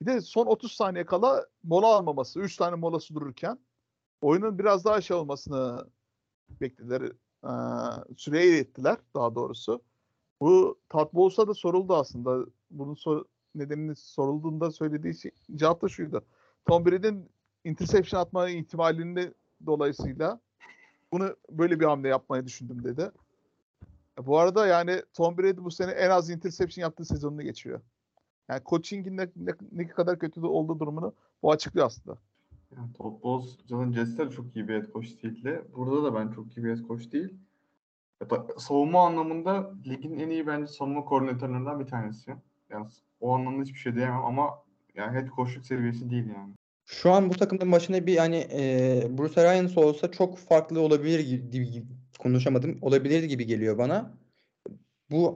Bir de son 30 saniye kala mola almaması. 3 tane molası dururken oyunun biraz daha şey olmasını beklediler. Ee, süreyi ettiler daha doğrusu. Bu Todd Bowles'a da soruldu aslında. Bunun sor- nedenini sorulduğunda söylediği şey, cevap da şuydu. Tom Brady'nin interception atma ihtimalinde dolayısıyla bunu böyle bir hamle yapmayı düşündüm dedi. Bu arada yani Tom Brady bu sene en az interception yaptığı sezonunu geçiyor. Yani coaching'in ne, ne, ne kadar kötü de olduğu durumunu bu açıklıyor aslında. Yani Todd Bowles, John Jets'te de çok iyi bir head coach değildi. Burada da ben çok iyi bir head coach değil. Hatta savunma anlamında ligin en iyi bence savunma koordinatörlerinden bir tanesi. Yani o anlamda hiçbir şey diyemem ama yani head coachluk seviyesi değil yani. Şu an bu takımın başına bir yani e, Bruce Arians olsa çok farklı olabilir gibi, gibi- konuşamadım. Olabilir gibi geliyor bana. Bu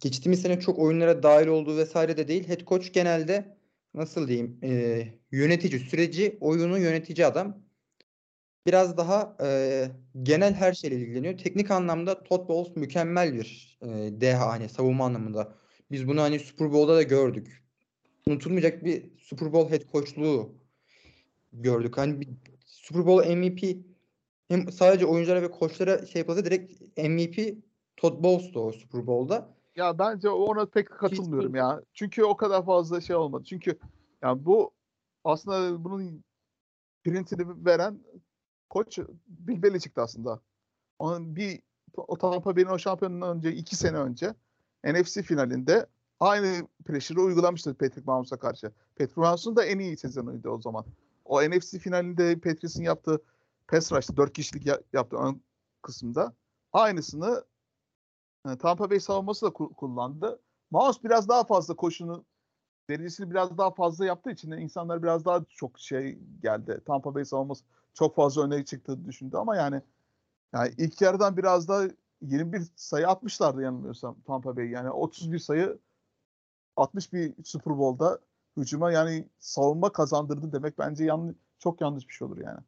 geçtiğimiz sene çok oyunlara dahil olduğu vesaire de değil. Head coach genelde nasıl diyeyim e, yönetici süreci oyunu yönetici adam. Biraz daha e, genel her şeyle ilgileniyor. Teknik anlamda Todd Bowles mükemmel bir e, deha hani savunma anlamında. Biz bunu hani Super Bowl'da da gördük. Unutulmayacak bir Super Bowl head coachluğu gördük. Hani bir Super Bowl MVP hem sadece oyunculara ve koçlara şey yapılsa direkt MVP Todd Bowles'tu o Super Bowl'da. Ya bence ona pek katılmıyorum ya. Çünkü o kadar fazla şey olmadı. Çünkü yani bu aslında bunun printini veren koç Bill Belichick'ti aslında. Onun bir o Tampa Bay'in o şampiyonundan önce iki sene önce NFC finalinde aynı pressure'ı uygulamıştı Patrick Mahomes'a karşı. Patrick Mahomes'un da en iyi sezonuydu o zaman. O NFC finalinde Patrice'in yaptığı pass rush'ta 4 kişilik ya- yaptığı ön kısımda aynısını e, Tampa Bay savunması da ku- kullandı. Mahomes biraz daha fazla koşunu derecesini biraz daha fazla yaptığı için insanlar biraz daha çok şey geldi. Tampa Bay savunması çok fazla öne çıktığını düşündü ama yani yani ilk yarıdan biraz da 21 sayı atmışlardı yanılmıyorsam Tampa Bay. Yani 31 sayı 60 bir Super Bowl'da hücuma yani savunma kazandırdı demek bence yanlış çok yanlış bir şey olur yani.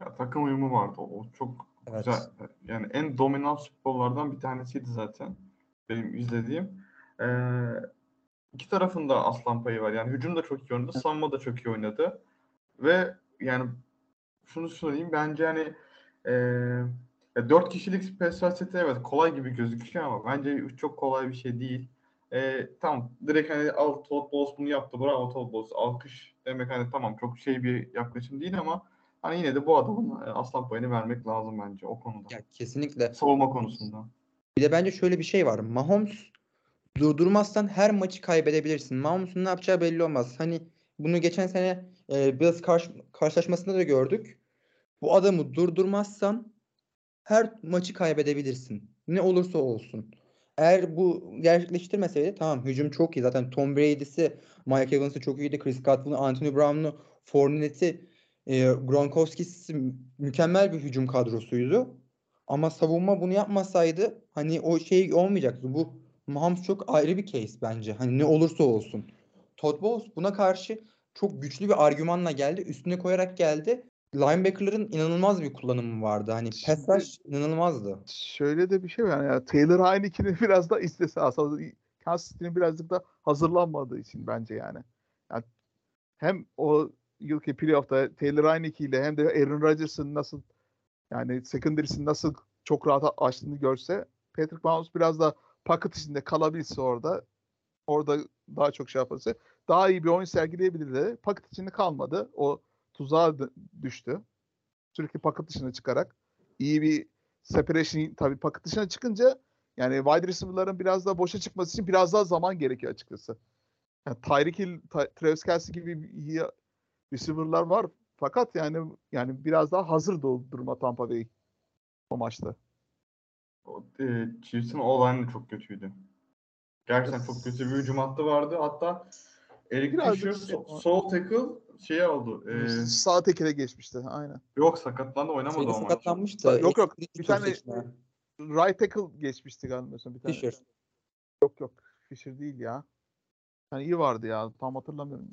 Ya, takım uyumu vardı. O çok Evet. güzel. Yani en dominant futbollardan bir tanesiydi zaten. Benim izlediğim. Ee, iki tarafında aslan payı var. Yani hücum da çok iyi oynadı. Savunma da çok iyi oynadı. Ve yani şunu söyleyeyim. Bence hani ee, ya dört kişilik special seti evet kolay gibi gözüküyor ama bence çok kolay bir şey değil. Ee, tamam direkt hani al Todd Bowles bunu yaptı. Bravo Todd Bowles. Alkış demek hani tamam çok şey bir yaklaşım değil ama Hani yine de bu adamın e, aslan payını vermek lazım bence o konuda. Ya kesinlikle. Savunma konusunda. Bir de bence şöyle bir şey var. Mahomes durdurmazsan her maçı kaybedebilirsin. Mahomes'un ne yapacağı belli olmaz. Hani bunu geçen sene e, Bills karş- karşılaşmasında da gördük. Bu adamı durdurmazsan her maçı kaybedebilirsin. Ne olursa olsun. Eğer bu gerçekleştirmeseydi tamam hücum çok iyi. Zaten Tom Brady'si, Mike Evans'ı çok iyiydi. Chris Godwin'u, Anthony Brown'u, Fournette'i, e, Gronkowski'si mü- mükemmel bir hücum kadrosuydu. Ama savunma bunu yapmasaydı hani o şey olmayacaktı. Bu Mahomes çok ayrı bir case bence. Hani ne olursa olsun. Todd Bowles buna karşı çok güçlü bir argümanla geldi. Üstüne koyarak geldi. Linebacker'ların inanılmaz bir kullanımı vardı. Hani rush inanılmazdı. Şöyle de bir şey var yani Taylor Heinicke'nin [LAUGHS] biraz da istese aslında Kansas City'nin birazcık da hazırlanmadığı için bence yani. yani hem o yılki playoff'ta Taylor Heineke ile hem de Aaron Rodgers'ın nasıl yani secondary'sini nasıl çok rahat açtığını görse Patrick Mahomes biraz da pocket içinde kalabilse orada orada daha çok şey yaparsa daha iyi bir oyun sergileyebilirdi. Pocket içinde kalmadı. O tuzağa düştü. Sürekli pocket dışına çıkarak iyi bir separation tabii pocket dışına çıkınca yani wide receiver'ların biraz daha boşa çıkması için biraz daha zaman gerekiyor açıkçası. Yani Tyreek Hill, Travis Kelce gibi iyi receiver'lar var fakat yani yani biraz daha hazır da duruma Tampa Bay o maçta. O, e, Chiefs'in o de çok kötüydü. Gerçekten çok kötü bir hücum hattı vardı. Hatta Eric Biraz Fisher da so- sol tackle şey oldu. e, Sağ tekele geçmişti aynen. yok sakatlandı oynamadı Şeyde o maç. sakatlanmış da. Yok, yok. Bir tane-. Right tackle geçmişti galiba mesela bir tane. Fisher. Yok yok. Fisher değil ya. Yani iyi vardı ya. Tam hatırlamıyorum.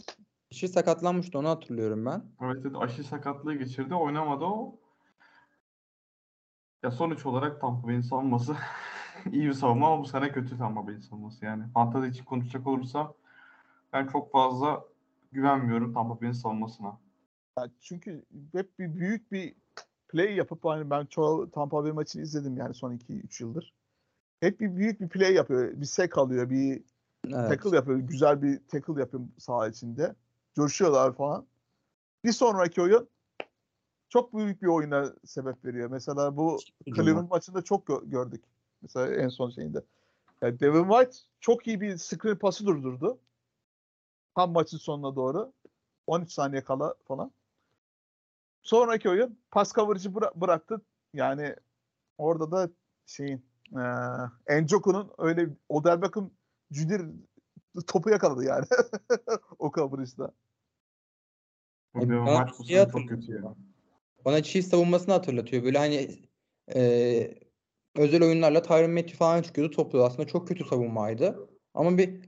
Fisher sakatlanmıştı onu hatırlıyorum ben. Evet, evet aşı sakatlığı geçirdi. Oynamadı o. Ya sonuç olarak Tampa Bay'in savunması [LAUGHS] iyi bir savunma ama bu sene kötü Tampa Bay'in savunması yani. Fantezi için konuşacak olursam ben çok fazla güvenmiyorum Tampa Bay'in savunmasına. Ya çünkü hep bir büyük bir play yapıp hani ben çoğu Tampa Bay maçını izledim yani son 2-3 yıldır. Hep bir büyük bir play yapıyor. Bir sek alıyor, bir Evet. tackle yapıyor. Güzel bir tackle yapıyor saha içinde. Coşuyorlar falan. Bir sonraki oyun çok büyük bir oyuna sebep veriyor. Mesela bu Cleveland maçında çok gö- gördük. Mesela en son şeyinde. Yani Devin White çok iyi bir screen pası durdurdu. Tam maçın sonuna doğru. 13 saniye kala falan. Sonraki oyun pas coverage'ı bıra- bıraktı. Yani orada da şeyin eee Njoku'nun öyle Odell Beckham Jüdir topu yakaladı yani. [LAUGHS] o coverage'da. Bu E, bana White bu sene çok kötü yani. Bana Chiefs savunmasını hatırlatıyor. Böyle hani e, özel oyunlarla Tyron Matthew falan çıkıyordu topluyordu. Aslında çok kötü savunmaydı. Ama bir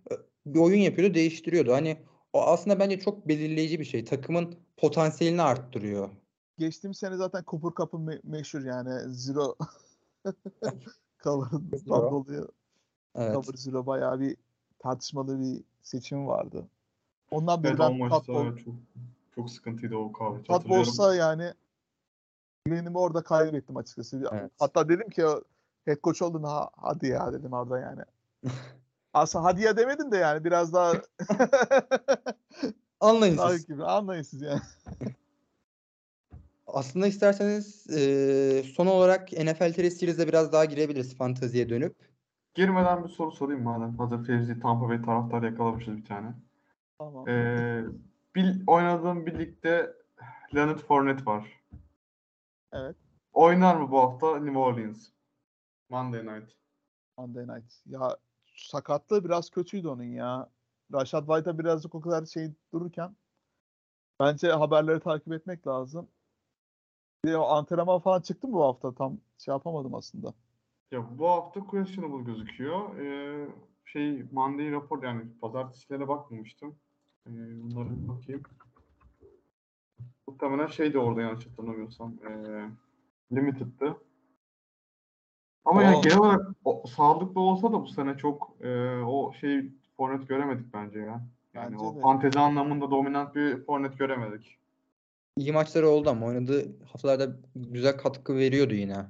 bir oyun yapıyordu, değiştiriyordu. Hani o aslında bence çok belirleyici bir şey. Takımın potansiyelini arttırıyor. Geçtiğim sene zaten Cooper Cup'ı me- meşhur yani Zero [LAUGHS] Zero. dolayı Evet. Cover Zero bayağı bir tartışmalı bir seçim vardı. Ondan beri Evet o ben çok çok sıkıntıydı o kahve. Todd Bowles'a yani güvenimi orada kaybettim açıkçası. Evet. Hatta dedim ki o head coach oldun ha, hadi ya dedim orada yani. [LAUGHS] Aslında hadi ya demedim de yani biraz daha [LAUGHS] Anlayın daha siz. gibi anlayın siz yani. [LAUGHS] Aslında isterseniz e, son olarak NFL Series'e biraz daha girebiliriz fanteziye dönüp. Girmeden bir soru sorayım madem. Hazır Fevzi Tampa Bay taraftarı yakalamışız bir tane. Tamam. Ee, bir, oynadığım birlikte Leonard Fournette var. Evet. Oynar mı bu hafta New Orleans? Monday Night. Monday Night. Ya sakatlığı biraz kötüydü onun ya. Rashad White'a birazcık o kadar şey dururken bence haberleri takip etmek lazım. Bir antrenman falan çıktı mı bu hafta? Tam şey yapamadım aslında. Ya bu hafta questionable gözüküyor. Ee, şey Monday rapor yani pazartesilere bakmamıştım. Ee, bunlara bir bakayım. Muhtemelen şey de orada yanlış hatırlamıyorsam. Ee, limited'dı. Ama yani genel olarak o, sağlıklı olsa da bu sene çok e, o şey forvet göremedik bence ya. Yani Bence o de. fantezi anlamında dominant bir forvet göremedik. İyi maçları oldu ama oynadığı haftalarda güzel katkı veriyordu yine.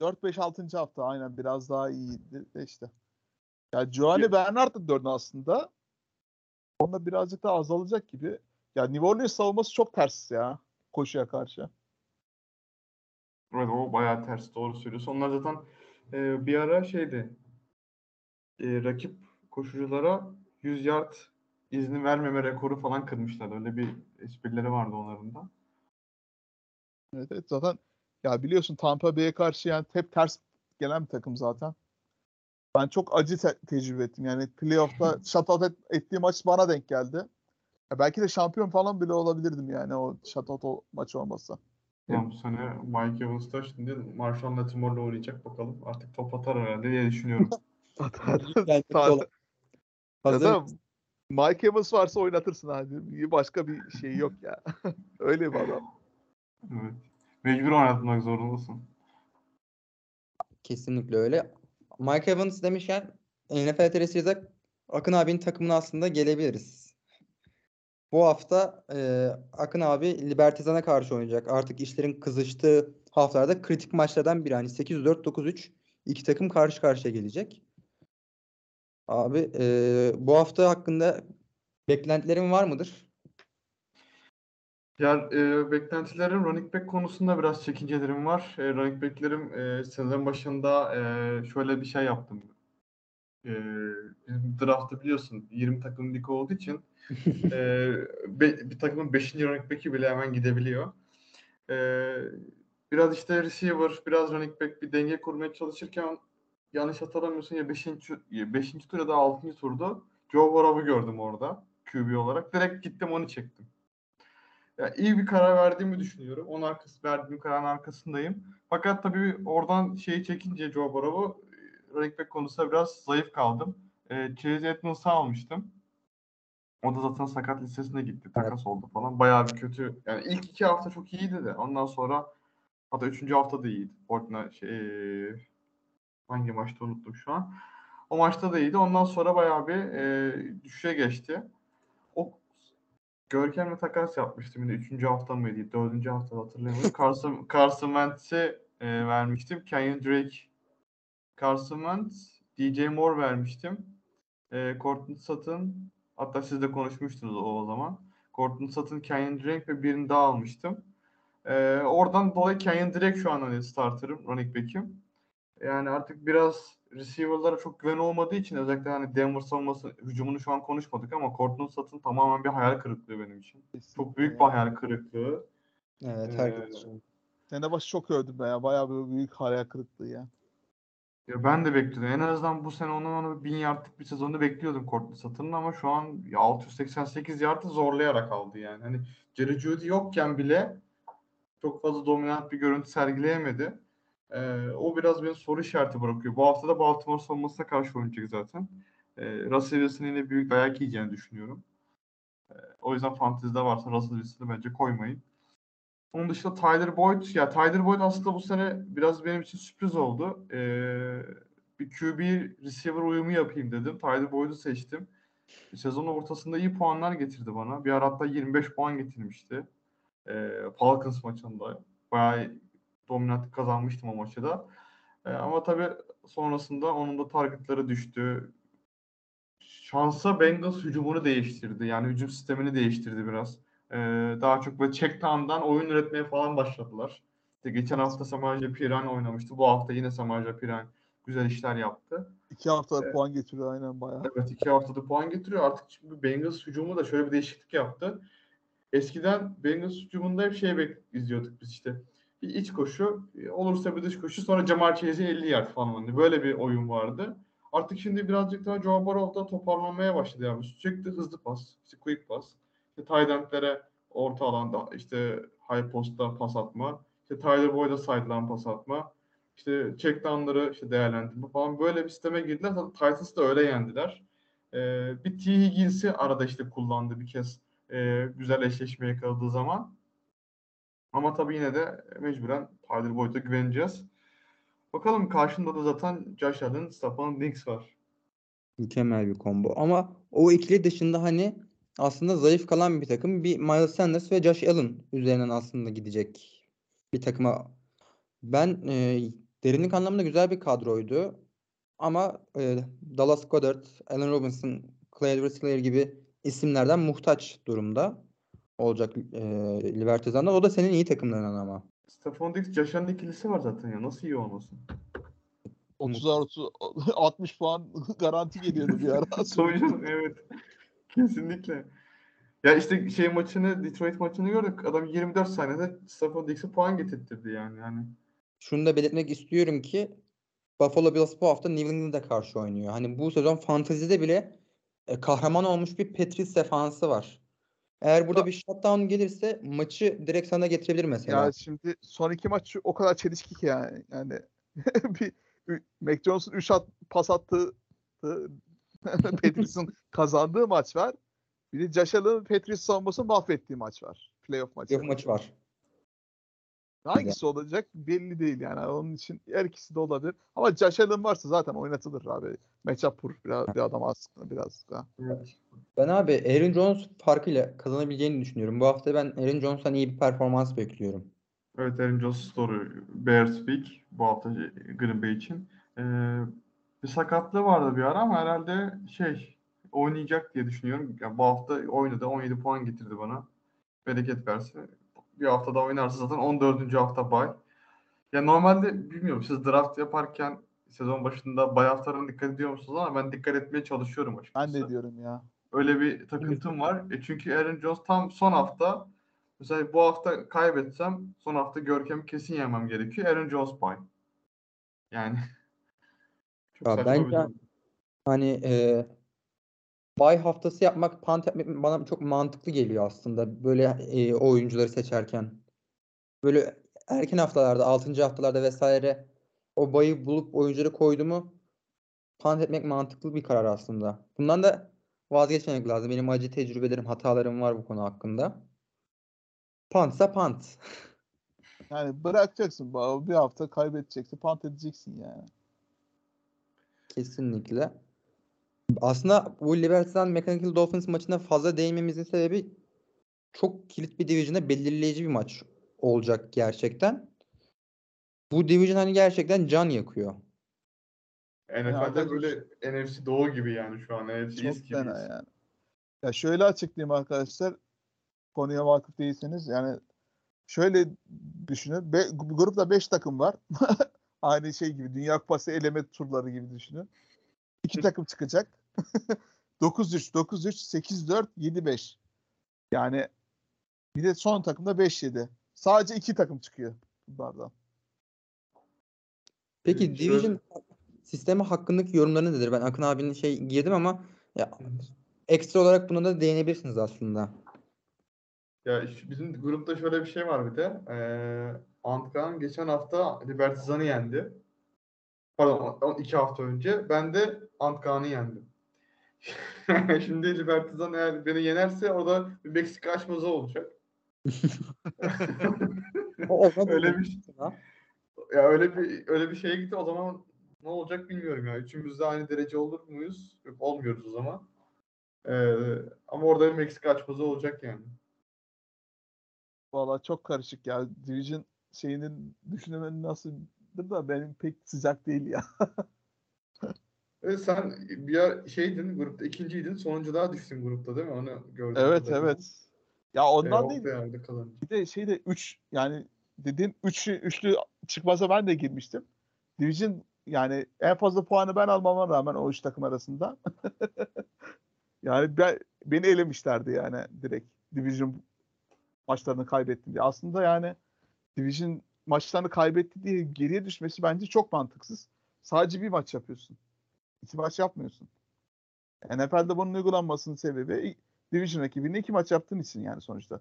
4-5-6. hafta aynen biraz daha iyiydi işte. Ya Giovanni Bernard da döndü aslında. Onda birazcık daha azalacak gibi. Ya New Orleans savunması çok ters ya koşuya karşı. Evet o bayağı ters doğru söylüyorsun. Onlar zaten e, bir ara şeydi e, rakip koşuculara 100 yard izni vermeme rekoru falan kırmışlar. Öyle bir esprileri vardı onların da. Evet, evet zaten ya biliyorsun Tampa Bay'e karşı yani hep ters gelen bir takım zaten. Ben çok acı te- tecrübe ettim. Yani playoff'ta [LAUGHS] shutout et, ettiği maç bana denk geldi. Ya belki de şampiyon falan bile olabilirdim yani o shutout o maç olmasa. Yani bu sene Mike Evans da şimdi Marshall Lattimore'la oynayacak bakalım. Artık top atar herhalde diye düşünüyorum. Bence de Taze- olan- Ya Hazır Mike Evans varsa oynatırsın hadi. Başka bir şey yok ya. [LAUGHS] Öyle bir adam. evet. Mecbur oynatmak zorundasın. Kesinlikle öyle. Mike Evans demişken NFL yazak Akın abinin takımına aslında gelebiliriz. Bu hafta e, Akın abi Libertizan'a karşı oynayacak. Artık işlerin kızıştığı haftalarda kritik maçlardan biri. Hani 8-4, 9-3 iki takım karşı karşıya gelecek. Abi e, bu hafta hakkında beklentilerin var mıdır? Ya e, beklentilerim running back konusunda biraz çekincelerim var. E, running backlerim e, sezon başında e, şöyle bir şey yaptım. E, bizim draft'ı biliyorsun 20 takım lig olduğu için e, [LAUGHS] be- bir takımın 5. running back'i bile hemen gidebiliyor. E, biraz işte receiver, biraz running back bir denge kurmaya çalışırken yanlış hatırlamıyorsun ya 5. 5. tur ya da 6. turda Joe Burrow'u gördüm orada QB olarak. Direkt gittim onu çektim. Ya iyi bir karar verdiğimi düşünüyorum. Onun arkası verdiğim kararın arkasındayım. Fakat tabii oradan şeyi çekince Joe Burrow'u e, running back konusunda biraz zayıf kaldım. E, Chase Edmonds'ı almıştım. O da zaten sakat listesine gitti. Takas oldu falan. Bayağı bir kötü. Yani ilk iki hafta çok iyiydi de. Ondan sonra hatta üçüncü hafta da iyiydi. Fortnite şey, e, hangi maçta unuttum şu an. O maçta da iyiydi. Ondan sonra bayağı bir e, düşüşe geçti. Görkem'le takas yapmıştım yine. Üçüncü hafta mıydı? Dördüncü hafta hatırlamıyorum. [LAUGHS] Carson, Carson Wentz'e e, vermiştim. Kenyon Drake, Carson Wentz, DJ Moore vermiştim. E, Courtland Sutton, hatta siz de konuşmuştunuz o, o zaman. Courtland Sutton, Kenyon Drake ve birini daha almıştım. E, oradan dolayı Kenyon Drake şu an hani starterım, running back'im. Yani artık biraz receiver'lara çok güven olmadığı için özellikle hani Denver savunması hücumunu şu an konuşmadık ama Courtland Sutton tamamen bir hayal kırıklığı benim için. Çok büyük bir hayal kırıklığı. Evet, Ee, herkes için. Sene başı çok övdüm ben ya. Bayağı bir büyük hayal kırıklığı ya. Ya ben de bekliyordum. En azından bu sene onun onu 1000 yardlık bir sezonda bekliyordum Courtland Sutton'ın ama şu an ya 688 yardı zorlayarak aldı yani. Hani Jerry Jeudy yokken bile çok fazla dominant bir görüntü sergileyemedi. Ee, o biraz beni soru işareti bırakıyor. Bu hafta da Baltimore savunmasına karşı oynayacak zaten. Ee, Russell Wilson'ın yine büyük dayak yiyeceğini düşünüyorum. Ee, o yüzden fantezide varsa Russell Wilson'ı bence koymayın. Onun dışında Tyler Boyd, ya Tyler Boyd aslında bu sene biraz benim için sürpriz oldu. Ee, bir QB receiver uyumu yapayım dedim. Tyler Boyd'u seçtim. Sezon ortasında iyi puanlar getirdi bana. Bir ara hatta 25 puan getirmişti. Ee, Falcons maçında. Bayağı dominant kazanmıştım o maçı da. Ee, ama tabii sonrasında onun da targetları düştü. Şansa Bengals hücumunu değiştirdi. Yani hücum sistemini değiştirdi biraz. Ee, daha çok böyle check down'dan oyun üretmeye falan başladılar. İşte geçen hafta Samaje Piran oynamıştı. Bu hafta yine Samaje Piran güzel işler yaptı. İki hafta Evet. puan getiriyor aynen bayağı. Evet iki haftada puan getiriyor. Artık şimdi Bengals hücumu da şöyle bir değişiklik yaptı. Eskiden Bengals hücumunda hep şey izliyorduk biz işte. Bir iç koşu, olursa bir dış koşu, sonra Jamar Chase'e 50 yard falan. Hani böyle bir oyun vardı. Artık şimdi birazcık daha Joe Burrow da toparlanmaya başladı yani. Sürekli hızlı pas, işte quick pass. İşte tight orta alanda işte high post'ta pas atma. İşte Tyler Boyd'a sideline pas atma, işte check down'ları işte değerlendirme falan böyle bir sisteme girdiler. Zaten Titans da öyle yendiler. Ee, bir T. Higgins'i arada işte kullandı bir kez e, güzel eşleşme yakaladığı zaman. Ama tabii yine de mecburen Tyler Boyd'a güveneceğiz. Bakalım karşında da zaten Josh Allen, Stefan Diggs var. Mükemmel bir combo. Ama o ikili dışında hani aslında zayıf kalan bir takım bir Miles Sanders ve Josh Allen üzerinden aslında gidecek bir takıma. Ben e, derinlik anlamında güzel bir kadroydu. Ama e, Dallas Goddard, Allen Robinson, Clyde Whistler gibi isimlerden muhtaç durumda olacak e, Libertazan'da. O da senin iyi takımlarından ama. Stefan Josh Allen ikilisi var zaten ya. Nasıl iyi olmasın? 30 30 60 puan [LAUGHS] garanti geliyordu bir ara. [LAUGHS] Canım, evet. Kesinlikle. Ya işte şey maçını, Detroit maçını gördük. Adam 24 saniyede Stefan Diggs'e puan getirtirdi yani. yani. Şunu da belirtmek istiyorum ki Buffalo Bills bu hafta New England'a karşı oynuyor. Hani bu sezon fantezide bile e, kahraman olmuş bir Patriots defansı var. Eğer burada bir shutdown gelirse maçı direkt sana getirebilir mesela. Ya şimdi son iki maç o kadar çelişki ki yani. Yani [LAUGHS] bir Mac Jones'un 3 at, pas attığı [LAUGHS] Patriots'ın [LAUGHS] kazandığı maç var. Bir de Josh Allen'ın Patriots savunmasını mahvettiği maç var. Playoff maçı. Playoff maçı var. Hangisi olacak belli değil yani. Onun için her ikisi de olabilir. Ama Josh Allen varsa zaten oynatılır abi. Matchup kur biraz bir adam aslında biraz daha. Ben abi Aaron Jones farkıyla kazanabileceğini düşünüyorum. Bu hafta ben Aaron Jones'tan iyi bir performans bekliyorum. Evet Aaron Jones story Bears Week bu hafta Green Bay için. Ee, bir sakatlığı vardı bir ara ama herhalde şey oynayacak diye düşünüyorum. Yani bu hafta oynadı 17 puan getirdi bana. Bereket versin. Bir hafta daha oynarsa zaten 14. hafta bay. Ya normalde bilmiyorum siz draft yaparken sezon başında bay haftalarına dikkat ediyor musunuz ama ben dikkat etmeye çalışıyorum açıkçası. Ben de diyorum ya. Öyle bir takıntım var. E çünkü Aaron Jones tam son hafta mesela bu hafta kaybetsem son hafta Görkem'i kesin yemem gerekiyor. Aaron Jones bay. Yani [LAUGHS] çok Ya saçma bir bence durum. hani e, bay haftası yapmak, punt yapmak bana çok mantıklı geliyor aslında. Böyle e, o oyuncuları seçerken. Böyle erken haftalarda, 6. haftalarda vesaire o bayı bulup oyuncuları koydu mu punt etmek mantıklı bir karar aslında. Bundan da vazgeçmemek lazım. Benim acı tecrübelerim, hatalarım var bu konu hakkında. Puntsa punt. [LAUGHS] Yani bırakacaksın. Bir hafta kaybedeceksin. Punt edeceksin yani. Kesinlikle. Aslında bu Liberty'den Mechanical Dolphins maçına fazla değinmemizin sebebi çok kilit bir division'da belirleyici bir maç olacak gerçekten. Bu division hani gerçekten can yakıyor. NFL'de arkadaşlar- böyle NFC Doğu gibi yani şu an. NFC Çok East yani. Ya şöyle açıklayayım arkadaşlar. Konuya vakıf değilseniz yani şöyle düşünün. Be, grupta 5 takım var. [LAUGHS] Aynı şey gibi Dünya Kupası eleme turları gibi düşünün. İki [LAUGHS] takım çıkacak. 9-3, 9-3, 8-4, 7-5. Yani bir de son takımda 5-7. Sadece iki takım çıkıyor bunlardan. Peki Şöyle- division sistemi hakkındaki yorumları nedir? Ben Akın abinin şey girdim ama ya ekstra olarak buna da değinebilirsiniz aslında. Ya bizim grupta şöyle bir şey var bir de. Ee, Antkan geçen hafta Libertizan'ı yendi. Pardon on- on- iki hafta önce. Ben de Antkan'ı yendim. [LAUGHS] Şimdi Libertizan eğer beni yenerse orada bir Meksika açmazı olacak. [LAUGHS] O, o öyle bir ya öyle bir öyle bir şeye gitti o zaman ne olacak bilmiyorum ya. Üçümüz de aynı derece olur muyuz? Yok, olmuyoruz o zaman. Ee, ama orada bir Meksika açmazı olacak yani. Valla çok karışık ya. Division şeyinin düşünmenin nasıldır da benim pek sıcak değil ya. [LAUGHS] Evet sen bir şeydin grupta ikinciydin sonuncu daha düştün grupta değil mi? Onu gördüm. Evet kadarıyla. evet. Ya ondan Ee, değil. Bir de şeyde 3 yani dediğin üçlü, üçlü çıkmaza ben de girmiştim. Division yani en fazla puanı ben almama rağmen o üç takım arasında. [LAUGHS] yani ben, beni elemişlerdi yani direkt. Division maçlarını kaybettim diye. Aslında yani Division maçlarını kaybetti diye geriye düşmesi bence çok mantıksız. Sadece bir maç yapıyorsun. İki maç yapmıyorsun. NFL'de bunun uygulanmasının sebebi Division rakibine iki maç yaptığın için yani sonuçta.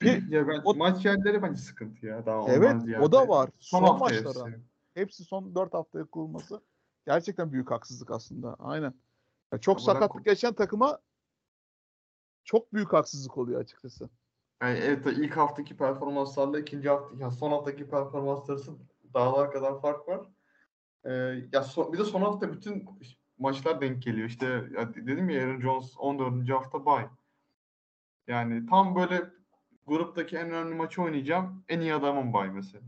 Bir- ya ben, o- maç yerleri bence sıkıntı ya. Daha Evet o da var. Son, Son, maçlara. hepsi. Hepsi son 4 haftaya kurulması gerçekten büyük haksızlık aslında. Aynen. Ya çok Ama sakatlık yaşayan takıma çok büyük haksızlık oluyor açıkçası. Yani evet ilk haftaki performanslarla ikinci hafta ya son haftaki performanslar arasında dağlar kadar fark var. Ee, ya son- bir de son hafta bütün maçlar denk geliyor. İşte ya dedim ya Aaron Jones 14. hafta bay. Yani tam böyle gruptaki en önemli maçı oynayacağım. En iyi adamım bay mesela.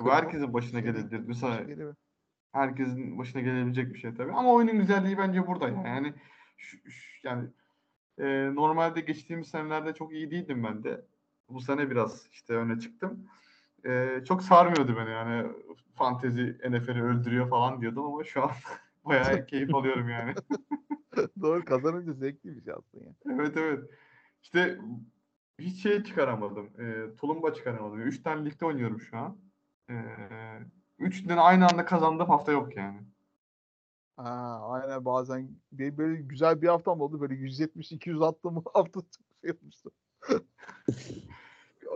Bu Tabii. herkesin başına Şey gelebilir. Mesela Geliyor. herkesin başına gelebilecek bir şey tabii. Ama oyunun güzelliği bence burada yani. Yani şu, şu- yani e, normalde geçtiğimiz senelerde çok iyi değildim ben de. Bu sene biraz işte öne çıktım. E, çok sarmıyordu beni yani. Fantezi NFL'i öldürüyor falan diyordum ama şu an [LAUGHS] bayağı keyif alıyorum yani. [LAUGHS] Doğru kazanınca zevkliymiş aslında. ya. Evet evet. İşte hiç şey çıkaramadım. E, tulumba çıkaramadım. Üç tane ligde oynuyorum şu an. E, üçünden aynı anda kazandığım hafta yok yani. Ha, aynen bazen böyle güzel bir haftam oldu. Böyle 170-200 attığım [LAUGHS] hafta çok şey yapmıştım.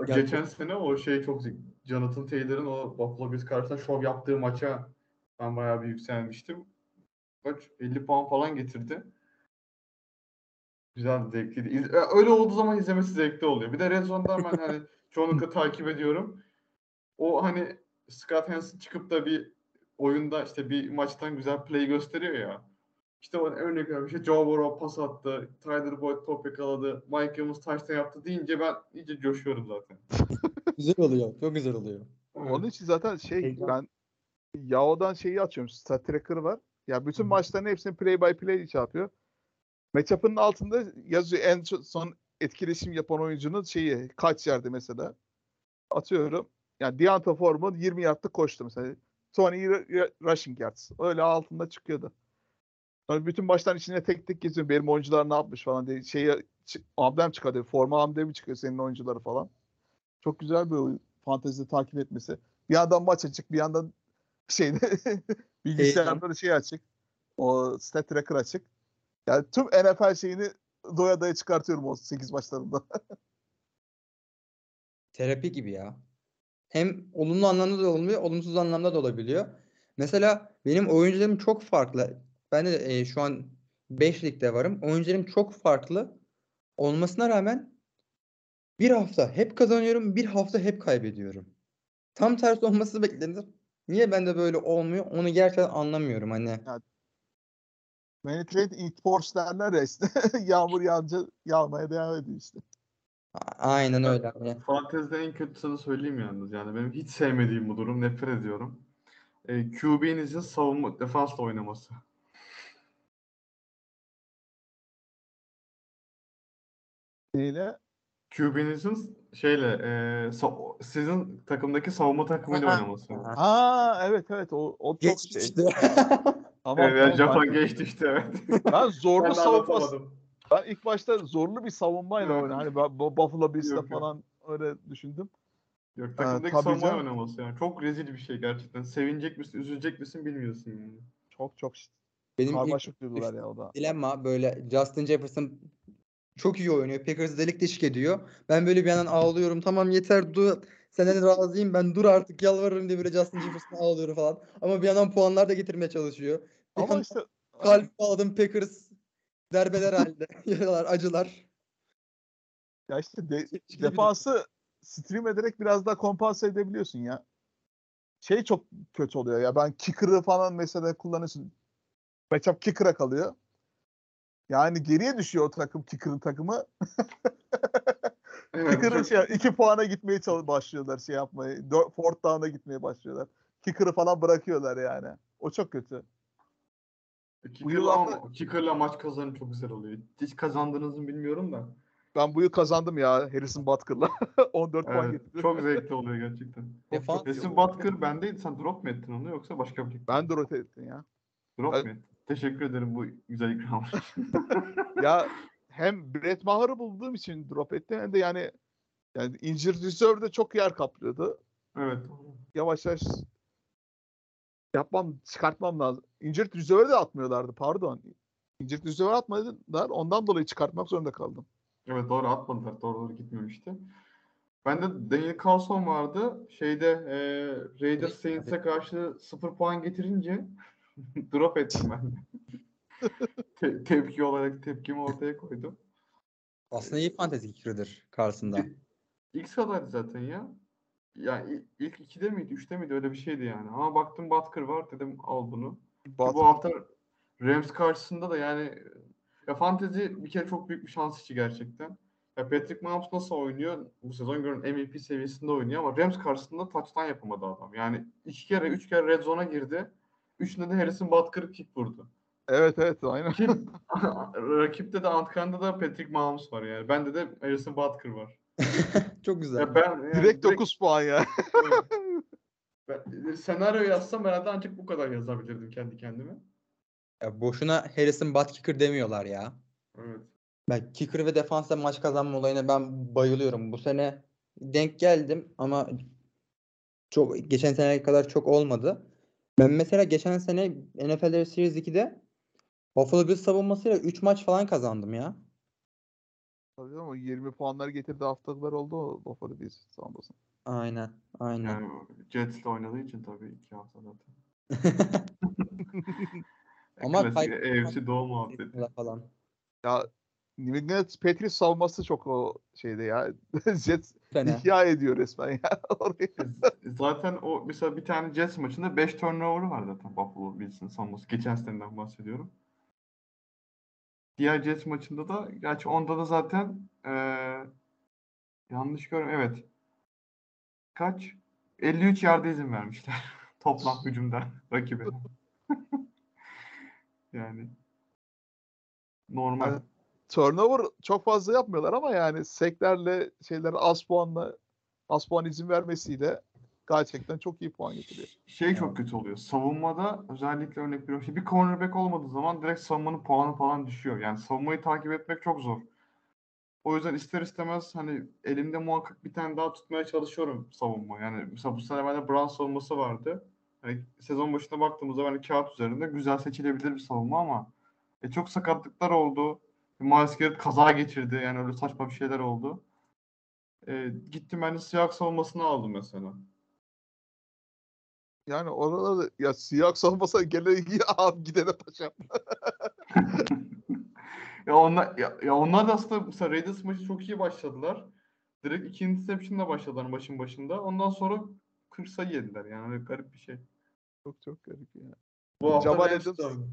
Ya- Geçen sene o şey çok Jonathan Taylor'ın o Buffalo Bills karşısında şov yaptığı maça ben bayağı bir yükselmiştim. Kaç 50 puan falan getirdi. Güzel zevkliydi. E, Öyle olduğu zaman izlemesi zevkli oluyor. Bir de Red Zone'dan ben hani [LAUGHS] çoğunlukla takip ediyorum. O hani Scott Hansen çıkıp da bir oyunda işte bir maçtan güzel play gösteriyor ya. İşte örnek veriyorum. İşte Joe Burrow pas attı. Tyler Boyd top yakaladı. Mike Evans touchdown yaptı deyince ben iyice coşuyorum zaten. [LAUGHS] Güzel oluyor. Çok güzel oluyor. Onun için zaten şey Heyecan. ben Yao'dan şeyi açıyorum. Stat tracker var. Ya bütün Hı maçların hepsini play by play yapıyor. Matchup'ın altında yazıyor en so- son etkileşim yapan oyuncunun şeyi kaç yerde mesela. Atıyorum. Yani Deonta Foreman 20 yardlık koştu mesela. Tony rushing yards. Öyle altında çıkıyordu. Bütün maçların içine tek tek geziyorum. Benim oyuncular ne yapmış falan diye. Şeye çı- amblem çıkarıyor. Forma amblemi çıkıyor senin oyuncuları falan. Çok güzel bir oyun. Fantezide takip etmesi. Bir yandan maç açık, bir yandan [LAUGHS] şeyde bilgisayarda da şey açık. O stat tracker açık. Yani tüm NFL şeyini doya doya çıkartıyorum o 8 maçlarında. [LAUGHS] Terapi gibi ya. Hem olumlu anlamda da olmuyor, olumsuz anlamda da olabiliyor. Mesela benim oyuncularım çok farklı. Ben de e, şu an 5 ligde varım. Oyuncularım çok farklı olmasına rağmen bir hafta hep kazanıyorum, bir hafta hep kaybediyorum. Tam tersi olması beklenir. Niye bende böyle olmuyor? Onu gerçekten anlamıyorum hani. Many trade it force derler ya işte. [LAUGHS] Yağmur yağınca yağmaya devam ediyor işte. Aynen öyle. Hani Fantezide en kötüsünü söyleyeyim yalnız. Yani benim hiç sevmediğim bu durum. Nefret ediyorum. E, QB'nizin savunma defansla oynaması. Neyle? QB'nizin şeyle e, sa- sizin takımdaki savunma takımıyla oynaması. Aa evet evet o, o çok geç şey. işte. [LAUGHS] Tamam, Evet, tamam, Japon ben- geçti işte evet. [LAUGHS] Ben zorlu savunma. Ben ilk başta zorlu bir savunmayla Evet. oynadım. Hani Buffalo Bills'te yok. falan öyle düşündüm. Yok takımdaki tabii savunma canım. oynaması yani. Çok rezil bir şey gerçekten. Sevinecek misin, üzülecek misin bilmiyorsun yani. Çok çok Benim ilk karmaşık duygular ya o da. dilemma böyle Justin Jefferson çok iyi oynuyor. Packers delik deşik ediyor. Ben böyle bir yandan ağlıyorum. Tamam yeter dur. Senden razıyım ben dur artık yalvarırım diye böyle Justin Jefferson'a ağlıyorum falan. Ama bir yandan puanlar da getirmeye çalışıyor. Bir Ama işte kalbimi bağladım Packers derbeler halde. [LAUGHS] Yaralar, acılar. ya işte de- bir defansı stream ederek biraz daha kompanse edebiliyorsun ya. Şey çok kötü oluyor ya. Ben kicker'ı falan mesela kullanıyorsun. Matchup kicker'a kalıyor. Yani geriye düşüyor o takım kicker'ın takımı. Evet, Kicker'ın şey iki puana gitmeye çalış başlıyorlar şey yapmayı. Dört, fourth down'a gitmeye başlıyorlar. Kicker'ı falan bırakıyorlar yani. O çok kötü. Kicker'la, yıllarda- ama- Kicker'la maç kazanı çok güzel oluyor. Hiç kazandınız mı bilmiyorum da. Ben bu yıl kazandım ya Harrison Butker'la. [LAUGHS] 14 puan Evet, getirdim. çok zevkli oluyor gerçekten. Defans Resim Butker bendeydi. Sen drop mu ettin onu yoksa başka bir lig? Ben rotate ettim ya. Drop Ben- mu ettin? Teşekkür ederim bu güzel ikram için. [LAUGHS] ya hem Brett Maher'ı bulduğum için drop ettim hem de yani yani injured reserve'de çok yer kaplıyordu. evet. Yavaş yavaş yapmam, çıkartmam lazım. Injured reserve'e de atmıyorlardı pardon. Injured reserve atmadılar. Ondan dolayı çıkartmak zorunda kaldım. Evet doğru atmadılar. Doğru doğru gitmemişti. Ben de Daniel Carlson vardı. Şeyde e, Raiders Saints'e karşı 0 puan getirince [LAUGHS] drop ettim ben. Te- tepki olarak tepkimi ortaya koydum. Aslında iyi fantezi kicker'dır karşısında. İlk sıradaydı zaten ya. Yani il- ilk ikide miydi, üçte miydi öyle bir şeydi yani. Ama baktım Butker var dedim al bunu. Ki Bat- Bu hafta Rams karşısında da yani ya fantezi bir kere çok büyük bir şans işi gerçekten. Ya Patrick Mahomes nasıl oynuyor? Bu sezon görün MVP seviyesinde oynuyor ama Rams karşısında touchdown yapamadı adam. Yani iki kere, üç kere red zone'a girdi. Üçünde de Harrison Butker kick vurdu. Evet evet aynen. Ki [LAUGHS] rakipte de Antkan'da da Patrick Mahomes var yani. Bende de Harrison Butker var. [LAUGHS] Çok güzel. Ya ben yani Direkt 9 puan ya. [LAUGHS] Ben, senaryo yazsam herhalde ancak bu kadar yazabilirdim kendi kendime. Ya boşuna Harrison butt kicker demiyorlar ya. Evet. Ben kicker ve defansa maç kazanma olayına ben bayılıyorum. Bu sene denk geldim ama çok geçen sene kadar çok olmadı. Ben mesela geçen sene NFL Series 2'de Buffalo Bills savunmasıyla 3 maç falan kazandım ya. Tabii ama 20 puanlar getirdi haftalar oldu o Buffalo Bills sanmasın. Aynen. Aynen. Yani Jets'le oynadığı için tabii iki hafta zaten. [LAUGHS] [LAUGHS] [LAUGHS] Ama AFC Doğu muhabbeti. falan. Ya New England Patriots savunması çok o şeyde ya. [LAUGHS] Jets Fena. ihya ediyor resmen ya. [LAUGHS] Orayı. Zaten o mesela bir tane Jets maçında 5 turnover'ı var zaten Buffalo Bills'in savunması. Geçen seneden bahsediyorum. Diğer Jets maçında da gerçi onda da zaten eee, yanlış görüyorum. Evet. Kaç? 53 yarda izin vermişler. [LAUGHS] Toplam hücumdan rakibe. yani normal. Evet. Turnover çok fazla yapmıyorlar ama yani seklerle şeyler az puanla az puan izin vermesiyle gerçekten çok iyi puan getiriyor. Şey çok kötü oluyor. Savunmada özellikle örnek veriyorum. Şey, bir cornerback olmadığı zaman direkt savunmanın puanı falan düşüyor. Yani savunmayı takip etmek çok zor. O yüzden ister istemez hani elimde muhakkak bir tane daha tutmaya çalışıyorum savunma. Yani mesela bu sene bende Brown savunması vardı. Hani sezon başına baktığımızda hani kağıt üzerinde güzel seçilebilir bir savunma ama e, çok sakatlıklar oldu. Miles Garrett kaza geçirdi. Yani öyle saçma bir şeyler oldu. E, gittim ben de Seahawks savunmasını aldım mesela. Yani orada da ya Seahawks savunmasa gene [LAUGHS] abi gidene paşam. [LAUGHS] Ya onlar ya, ya onlar da aslında mesela Raiders maçı çok iyi başladılar. Direkt iki interception'la başladılar maçın başında. Ondan sonra 40 sayı yediler. Yani garip bir şey. Çok çok garip ya. Bu hafta Jamal Adams-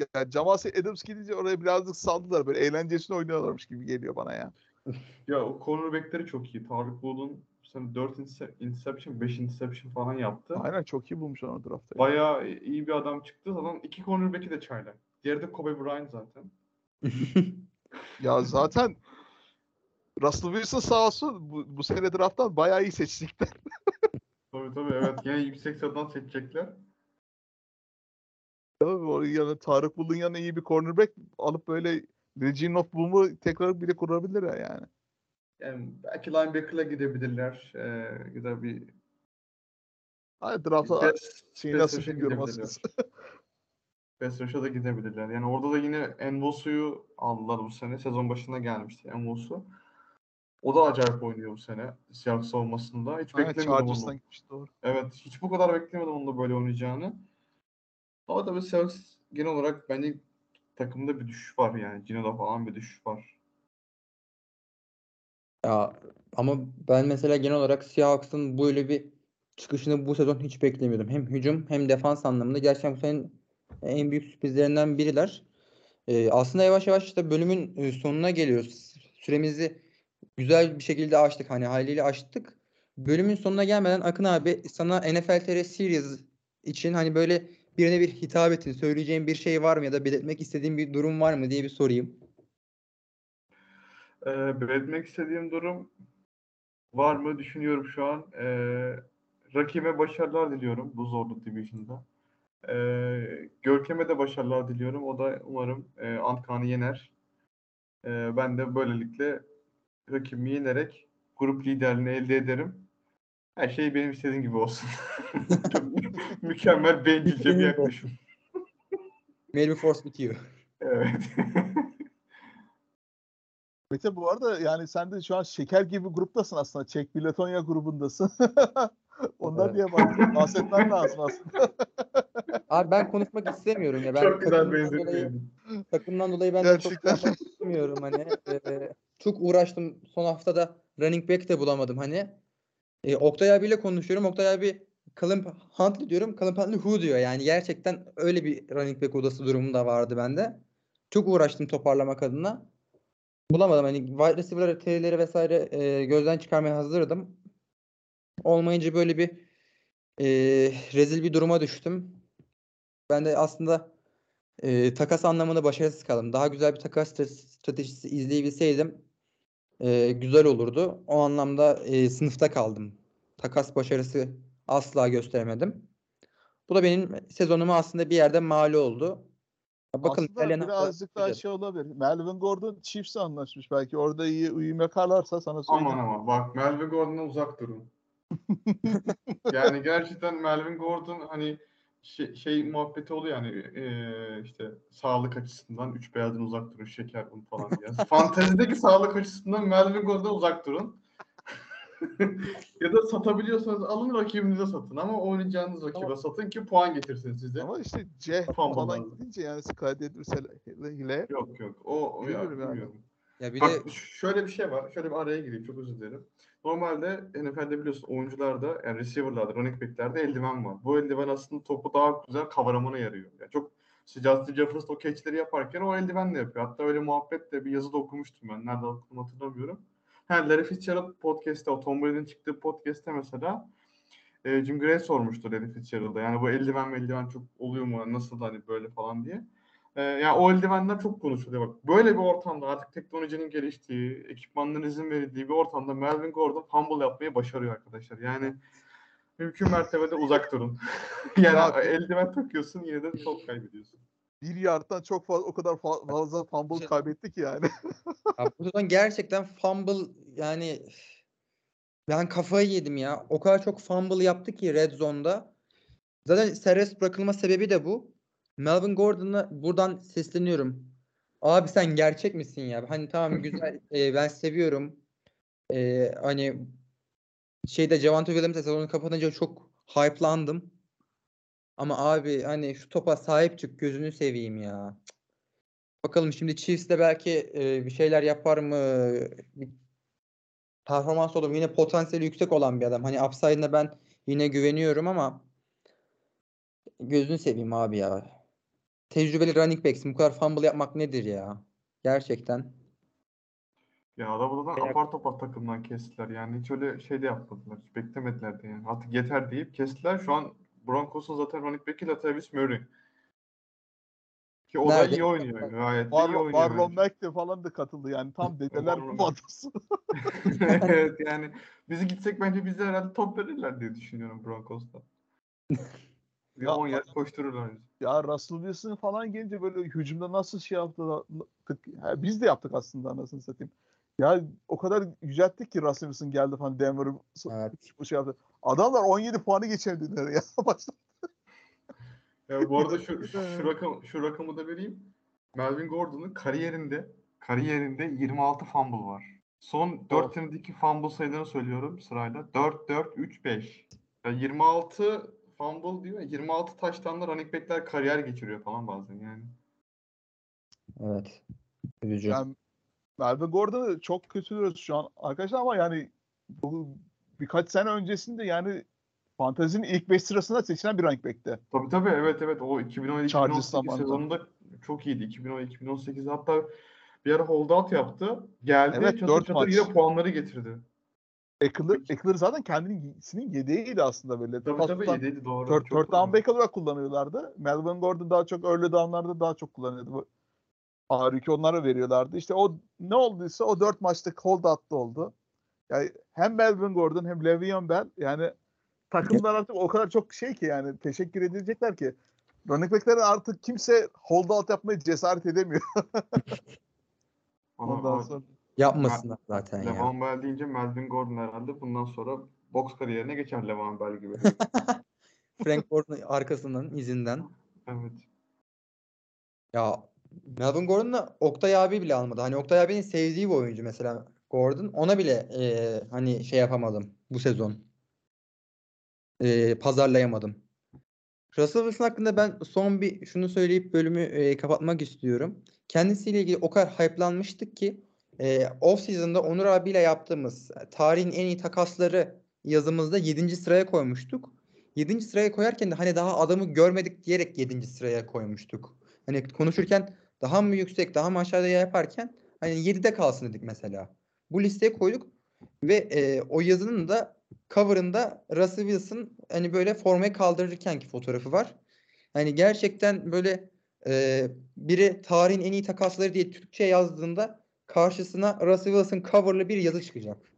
da- Ya Jamal Adams gidince oraya birazcık saldılar. Böyle eğlencesine oynuyorlarmış gibi geliyor bana ya. [LAUGHS] Ya o cornerback'leri çok iyi. Tarık Bull'un sen 4 interception, 5 interception falan yaptı. Aynen çok iyi bulmuş onu draftta. ya. Bayağı iyi bir adam çıktı. Zaten iki cornerback'i de çaylak. Diğeri de Kobe Bryant zaten. [LAUGHS] Ya zaten Russell Wilson sağ olsun bu, bu sene drafttan bayağı iyi seçtikler. [LAUGHS] Tabii tabii evet. Yine yüksek sıradan seçecekler. Yanına Tarık Bull'un yanına iyi bir cornerback alıp böyle Regine of Boom'u tekrar bile kurabilirler yani. Yani belki linebacker'la gidebilirler. Ee, ya da bir Hayır draftta aslında. Pass rush'a da gidebilirler. Yani orada da yine Envosu'yu aldılar bu sene. Sezon başına gelmişti Envosu. O da acayip oynuyor bu sene. Seahawks savunmasında. Hiç Aynen beklemiyordum onu. gitmiş doğru. Evet. Hiç bu kadar beklemiyordum onun da böyle oynayacağını. Ama tabii Seahawks genel olarak bence takımda bir düşüş var yani. Gino'da falan bir düşüş var. Ya ama ben mesela genel olarak Seahawks'ın böyle bir çıkışını bu sezon hiç beklemiyordum. Hem hücum hem defans anlamında gerçekten bu senenin en büyük sürprizlerinden biriler. Ee, aslında yavaş yavaş da bölümün e, sonuna geliyoruz. Süremizi güzel bir şekilde açtık. Hani haliyle açtık. Bölümün sonuna gelmeden Akın abi sana NFL TR Series için hani böyle birine bir hitap ettin. Söyleyeceğin bir şey var mı ya da belirtmek istediğin bir durum var mı diye bir sorayım. Ee, belirtmek istediğim durum var mı düşünüyorum şu an. Ee, rakibe başarılar diliyorum bu zorlu division'da. Ee, Görkem'e de başarılar diliyorum. O da umarım e, Antkan'ı yener. Ee, ben de böylelikle rakibimi yenerek grup liderliğini elde ederim. Her şey benim istediğim gibi olsun. [LAUGHS] Çok [LAUGHS] mükemmel bencilce bir yaklaşım. May the force with you. Evet. [LAUGHS] Mete bu arada yani sen de şu an şeker gibi bir gruptasın aslında. Çek Biletonya grubundasın. [LAUGHS] Ondan Evet. diye bahs- bahsetmen lazım aslında. Abi ben konuşmak istemiyorum ya. Ben Çok güzel takımdan benzetme. dolayı, takımdan dolayı ben de çok Gerçekten. istemiyorum hani. Ee, çok uğraştım. Son haftada running back de bulamadım hani. Ee, Oktay abiyle konuşuyorum. Oktay abi Callum Huntley diyorum. Callum Huntley who diyor. Yani gerçekten öyle bir running back odası durumu da vardı bende. Çok uğraştım toparlamak adına. Bulamadım. Hani wide receiver TL'leri vesaire e, gözden çıkarmaya hazırdım. Olmayınca böyle bir e, rezil bir duruma düştüm. Ben de aslında e, takas anlamında başarısız kaldım. Daha güzel bir takas stra- stratejisi izleyebilseydim e, güzel olurdu. O anlamda e, sınıfta kaldım. Takas başarısı asla gösteremedim. Bu da benim sezonuma aslında bir yerde mal oldu. Bakalım Aslında haftalar birazcık daha şey olabilir. Melvin Gordon Chiefs'e anlaşmış belki. Orada iyi uyum yakalarsa sana söyleyeyim. Aman ama bak Melvin Gordon'dan uzak durun. [LAUGHS] yani gerçekten Melvin Gordon hani şey, şey muhabbeti oluyor yani eee, işte sağlık açısından üç beyazdan uzak durun şeker un falan diye. [LAUGHS] Fantezideki sağlık açısından Melvin Gordon'dan uzak durun. [LAUGHS] ya da satabiliyorsanız alın rakibinize satın ama oynayacağınız rakibe Ama- satın ki puan getirsin size. Ama işte C falan lazım. gidince yani Skyde ile Yok yok o, o ya, Bilmiyorum yani. bilmiyorum. Ya bir Bak de şöyle bir şey var. Şöyle bir araya gireyim. Çok özür dilerim. Normalde NFL'de biliyorsun oyuncularda yani receiver'larda, running back'lerde eldiven var. Bu eldiven aslında topu daha güzel kavramana yarıyor. Yani çok işte Justin Jefferson o catch'leri yaparken o eldivenle yapıyor. Hatta öyle muhabbetle bir yazıda okumuştum ben. Nerede okudum hatırlamıyorum. Ha, Larry Fitzgerald podcast'te, o Tom Brady'nin çıktığı podcast'te mesela e, Jim Gray sormuştu Larry Fitzgerald'a. Yani bu eldiven eldiven çok oluyor mu? Nasıl hani böyle falan diye. Ee, yani o eldivenler çok konuşuluyor bak. Böyle bir ortamda artık teknolojinin geliştiği, ekipmanların izin verildiği bir ortamda Melvin Gordon fumble yapmayı başarıyor arkadaşlar. Yani mümkün mertebede uzak durun. [LAUGHS] yani Ya- eldiven takıyorsun yine de top kaybediyorsun. Bir yardtan çok fazla o kadar fa- fazla fumble Şey- kaybetti ki yani. [LAUGHS] Ya bu sezon gerçekten fumble yani ben kafayı yedim ya. O kadar çok fumble yaptı ki red zone'da. Zaten serbest bırakılma sebebi de bu. Melvin Gordon'a buradan sesleniyorum. Abi sen gerçek misin ya? Hani tamam güzel [LAUGHS] e, ben seviyorum. E, hani şeyde Javante Williams sezonu kapatınca çok hype'landım. Ama abi hani şu topa sahip çık gözünü seveyim ya. Bakalım şimdi Chiefs de belki e, bir şeyler yapar mı? Bir performans olur mu? Yine potansiyeli yüksek olan bir adam. Hani upside'ına ben yine güveniyorum ama gözünü seveyim abi ya. Tecrübeli running back'sin. Bu kadar fumble yapmak nedir ya? Gerçekten. Ya adamı Beyler- apar topar takımdan kestiler. Yani hiç öyle şey de yapmadılar. Hiç beklemediler de yani. Artık yeter deyip kestiler. Şu an Broncos'un zaten running back'i Latavius Murray. Ki o da Nerede? iyi oynuyor. Gayet de iyi oynuyor. Marlon. Mack de falan da katıldı yani tam [LAUGHS] dedeler bu adası. [LAUGHS] [LAUGHS] evet yani bizi gitsek bence bize herhalde top verirler diye düşünüyorum Broncos'ta. Bir Ya- 10 yer koştururlar. Ya Russell Wilson falan gelince böyle hücumda nasıl şey yaptık. Ha, biz de yaptık aslında anasını satayım. Ya o kadar yücelttik ki Russell Wilson geldi falan Denver'ı Evet. [LAUGHS] bu şey yaptı. Adamlar 17 puanı geçemediler ya. [LAUGHS] Başta. Ya bu arada şu, [LAUGHS] şu, rakam, şu rakamı da vereyim. Melvin Gordon'un kariyerinde kariyerinde 26 fumble var. Son 4 Of. senedeki fumble sayılarını söylüyorum sırayla. 4 4 3 5. Yani 26 fumble diyor. ya, 26 taştanla running back'ler kariyer geçiriyor falan bazen yani. Evet. Üzücü. Yani Melvin Gordon'u çok kötülüyoruz şu an arkadaşlar ama yani bu birkaç sene öncesinde yani fantezinin ilk 5 sırasında seçilen bir running back'ti. Tabii tabii evet evet o 2017-2018 Chargers zamanında. sezonunda çok iyiydi. 2017-2018'de hatta bir ara holdout yaptı. Geldi Evet, çatır dört çatır maç. yine puanları getirdi. Eckler, Eckler zaten kendinin yedeğiydi aslında böyle. Tabii Pas tabii iyiydi doğru. Third, third down back olarak kullanıyorlardı. Melvin Gordon daha çok early down'larda daha çok kullanıyordu. Harika onlara veriyorlardı. İşte o ne olduysa o dört maçta holdout'ta oldu. Yani hem Melvin Gordon hem Le'Veon Bell yani takımlar artık o kadar çok şey ki yani teşekkür edilecekler ki running back'lere artık kimse holdout yapmaya cesaret edemiyor. [LAUGHS] Ondan sonra Yapmasınlar zaten ya. Levan Bell deyince Melvin Gordon herhalde bundan sonra boks kariyerine geçer Levan Bell gibi. [LAUGHS] Frank Gordon arkasından izinden. evet. Ya Melvin Gordon'la Oktay abi bile almadı. Hani Oktay abinin sevdiği bir oyuncu mesela Gordon. Ona bile eee, hani şey yapamadım bu sezon. Eee, pazarlayamadım. Russell Wilson hakkında ben son bir şunu söyleyip bölümü eee, kapatmak istiyorum. Kendisiyle ilgili o kadar hype'lanmıştık ki eee off season'da Onur abiyle yaptığımız e, tarihin en iyi takasları yazımızda 7. sıraya koymuştuk. 7. sıraya koyarken de hani daha adamı görmedik diyerek 7. sıraya koymuştuk. Hani konuşurken daha mı yüksek, daha mı aşağıda yaparken hani 7'de kalsın dedik mesela. Bu listeye koyduk ve e, o yazının da cover'ında Russell Wilson hani böyle formayı kaldırırkenki fotoğrafı var. Hani gerçekten böyle e, biri tarihin en iyi takasları diye Türkçe yazdığında karşısına Russell Wilson coverlı bir yazı çıkacak.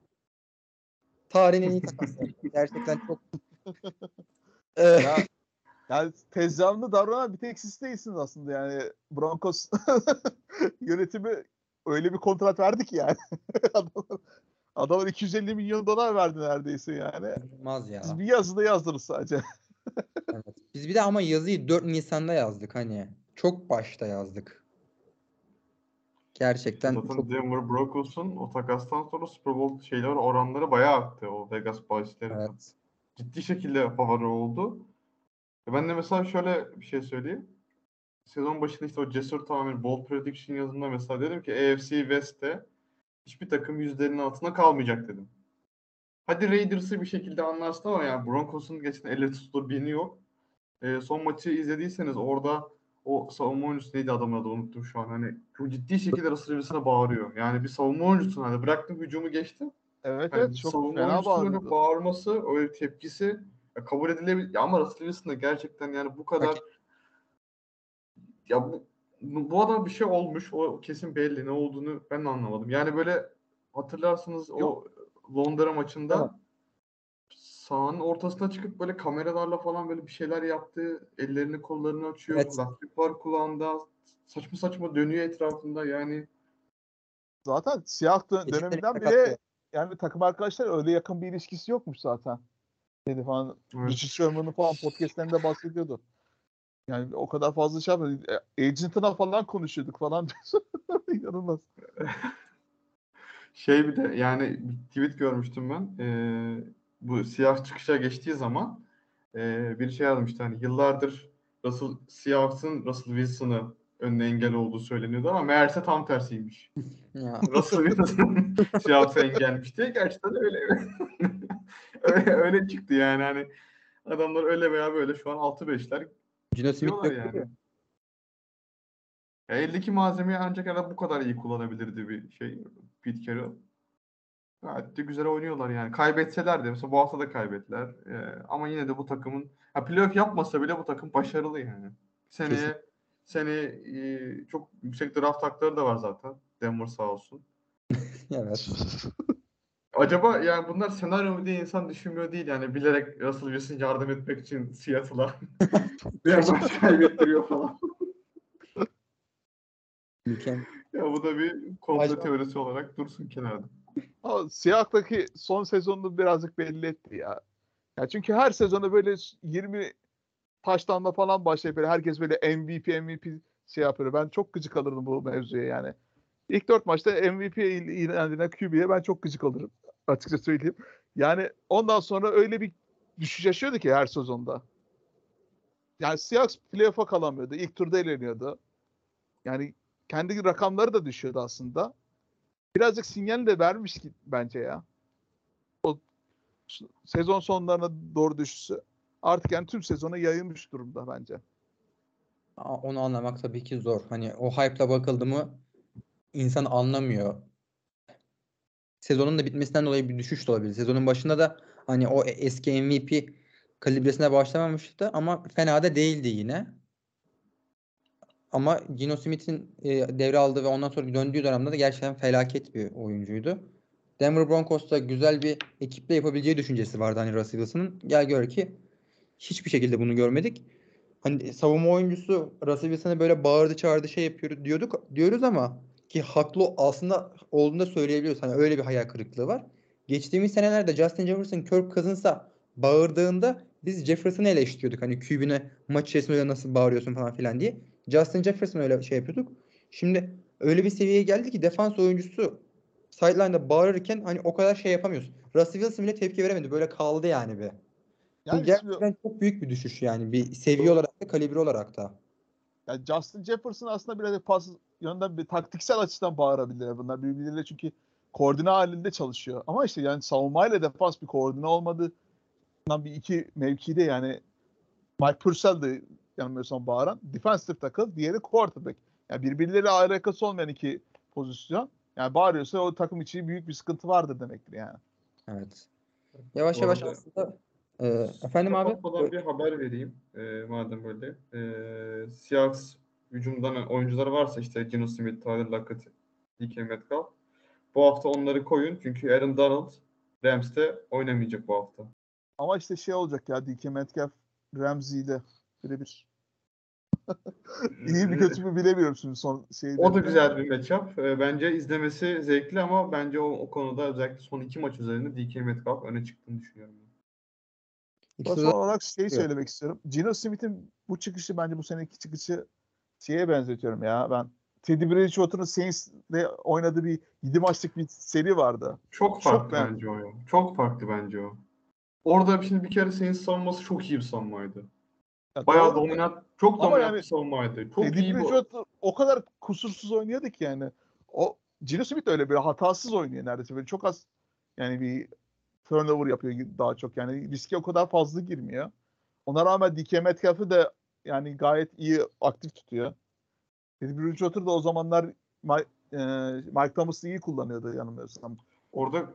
Tarihin en iyi takasları. [LAUGHS] gerçekten çok [LAUGHS] Ya, yani tezcanlı davranan bir tek siz değilsiniz aslında yani. Broncos [LAUGHS] yönetimi öyle bir kontrat verdi ki yani. Adamlar, adamlar 250 milyon dolar verdi neredeyse yani. inanılmaz ya. Siz bir yazıda yazdınız sadece. [LAUGHS] Evet. Biz bir de ama yazıyı 4 Nisan'da yazdık hani. Çok başta yazdık. Gerçekten Zaten çok Denver Broncos'un o takastan sonra Super Bowl şeyler oranları bayağı arttı o Vegas bahisleri. evet. Ciddi şekilde favori oldu. E Ben de mesela şöyle bir şey söyleyeyim. Sezon başında işte o cesur tahmin bold prediction yazımında mesela dedim ki AFC West'te hiçbir takım yüzlerinin altında kalmayacak dedim. Hadi Raiders'ı bir şekilde anlarsın ama yani Broncos'un geçen elle tutulur birini yok. E, son maçı izlediyseniz orada o savunma oyuncusu neydi adamın adı unuttum şu an. Hani çok ciddi şekilde Russell Wilson'a bağırıyor. Yani bir savunma oyuncusun hani bıraktım hücumu geçtim. Evet Yani evet çok savunma fena bağırdı. bağırması, öyle tepkisi ya kabul edilebilir. Ya ama Russell Wilson da gerçekten yani bu kadar ya bu, bu adama bir şey olmuş. O kesin belli ne olduğunu ben de anlamadım. Yani böyle hatırlarsınız o Londra maçında Tamam. sahanın ortasına çıkıp böyle kameralarla falan böyle bir şeyler yaptı. Ellerini kollarını açıyor. Evet. Kulaklık var kulağında. Saçma saçma dönüyor etrafında yani. Zaten siyah dö- Eşitleri döneminden bile yani takım arkadaşlar öyle yakın bir ilişkisi yokmuş zaten. Dedi falan. Evet. Richard Sherman'ın falan podcastlerinde bahsediyordu. Yani o kadar fazla şey yapmadı. E, Agent'ına falan konuşuyorduk falan. [LAUGHS] İnanılmaz. Şey bir de yani bir tweet görmüştüm ben. Ee, bu siyah çıkışa geçtiği zaman ee, bir şey yazmıştı hani yıllardır Russell Seahawks'ın Russell Wilson'ı önüne engel olduğu söyleniyordu ama meğerse tam tersiymiş. [LAUGHS] Ya. Russell Wilson [LAUGHS] Seahawks'a engelmiş diye gerçekten öyle öyle, [LAUGHS] öyle çıktı yani hani adamlar öyle veya böyle şu an 6-5'ler Gino Smith yani. yani. Ya eldeki malzemeyi ancak herhalde bu kadar iyi kullanabilirdi bir şey Pete Carroll. Gayet de güzel oynuyorlar yani. Kaybetseler de mesela bu hafta da kaybettiler. Ee, ama yine de bu takımın ha, playoff yapmasa bile bu takım başarılı yani. Seneye Kesin. seneye e, çok yüksek draft hakları da var zaten. Denver sağ olsun. [LAUGHS] Evet. [LAUGHS] Acaba yani bunlar senaryo mu diye insan düşünmüyor değil yani bilerek Russell Wilson yardım etmek için Seattle'a [LAUGHS] biraz maç kaybettiriyor falan. Mükemmel. Ya bu da bir komplo Acaba- teorisi olarak dursun kenarda. Ama Siyah'taki son sezonunu birazcık belli etti ya. ya. Çünkü her sezonu böyle 20 taştanla falan başlayıp böyle herkes böyle MVP MVP şey yapıyor. Ben çok gıcık alırdım bu mevzuya yani. İlk dört maçta MVP il- ilan edilen QB'ye ben çok gıcık alırım. Açıkça söyleyeyim. Yani ondan sonra öyle bir düşüş yaşıyordu ki her sezonda. Yani Seahawks playoff'a kalamıyordu. İlk turda eleniyordu. Yani kendi rakamları da düşüyordu aslında birazcık sinyal de vermiş ki bence ya. O sezon sonlarına doğru düşüşü artık yani tüm sezona yayılmış durumda bence. Onu anlamak tabii ki zor. Hani o hype'la bakıldı mı insan anlamıyor. Sezonun da bitmesinden dolayı bir düşüş de olabilir. Sezonun başında da hani o eski MVP kalibresine başlamamıştı ama fena da değildi yine. Ama Gino Smith'in e, devraldığı ve ondan sonra döndüğü dönemde de gerçekten felaket bir oyuncuydu. Denver Broncos'ta güzel bir ekiple yapabileceği düşüncesi vardı hani Russell Wilson'ın. Gel gör ki hiçbir şekilde bunu görmedik. Hani savunma oyuncusu Russell Wilson'a böyle bağırdı çağırdı şey yapıyor diyorduk diyoruz ama ki haklı aslında olduğunu da söyleyebiliyoruz. Hani öyle bir hayal kırıklığı var. Geçtiğimiz senelerde Justin Jefferson Kirk Cousins'a bağırdığında biz Jefferson'ı eleştiriyorduk. Hani QB'ne maç içerisinde öyle nasıl bağırıyorsun falan filan diye. Justin Jefferson öyle şey yapıyorduk. Şimdi öyle bir seviyeye geldi ki defans oyuncusu sideline'da bağırırken hani o kadar şey yapamıyorsun. Russell Wilson bile tepki veremedi. Böyle kaldı yani bir. Bu Yani şimdi gerçekten çok büyük bir düşüş yani. Bir seviye olarak da kalibre olarak da. Yani Justin Jefferson aslında biraz pas yönden bir taktiksel açıdan bağırabilir bunlar birbirleriyle çünkü koordine halinde çalışıyor. Ama işte yani savunmayla defans bir koordine olmadı. Bundan bir iki mevkide yani Mike Purcell de yanılmıyorsam bağıran defensive tackle, diğeri quarterback. Yani birbirleriyle alakası olmayan iki pozisyon. Yani bağırıyorsa o takım için büyük bir sıkıntı vardır demektir yani. Evet. Yavaş yavaş aslında e, efendim abi Kapatmadan bir haber vereyim. Ee, madem böyle. Ee, Seahawks hücumdan oyuncuları varsa işte Geno Smith, Tyler Lockett, DK Metcalf. Bu hafta onları koyun. Çünkü Aaron Donald Rams'te oynamayacak bu hafta. Ama işte şey olacak ya DK Metcalf Ramsey ile birebir. [LAUGHS] İyi mi kötü mü bilemiyorum şimdi son şeyde. O da güzel bir matchup. Ee, bence izlemesi zevkli ama bence o, o konuda özellikle son iki maç üzerinde DK Metcalf öne çıktığını düşünüyorum. İkisi Son de- olarak şey söylemek istiyorum. Gino Smith'in bu çıkışı bence bu seneki çıkışı şeye benzetiyorum ya. Ben Teddy Bridgewater'ın Saints'le oynadığı bir 7 maçlık bir seri vardı. Çok Çok farklı beğendim. bence o. ya. Çok farklı bence o. Orada şimdi bir kere Saints savunması çok iyi bir savunmaydı. Ya Bayağı doğru dominant, çok dominant yani bir savunmaydı. Çok Teddy iyi bu. Bridgewater o kadar kusursuz oynuyordu ki yani. O Gino Smith de öyle bir hatasız oynuyor neredeyse. Böyle çok az yani bir turnover yapıyor daha çok. Yani riske o kadar fazla girmiyor. Ona rağmen DK Metcalf'ı da yani gayet iyi aktif tutuyor. Teddy Bridgewater da o zamanlar e, Mike Thomas'ı iyi kullanıyordu yanılmıyorsam. Orada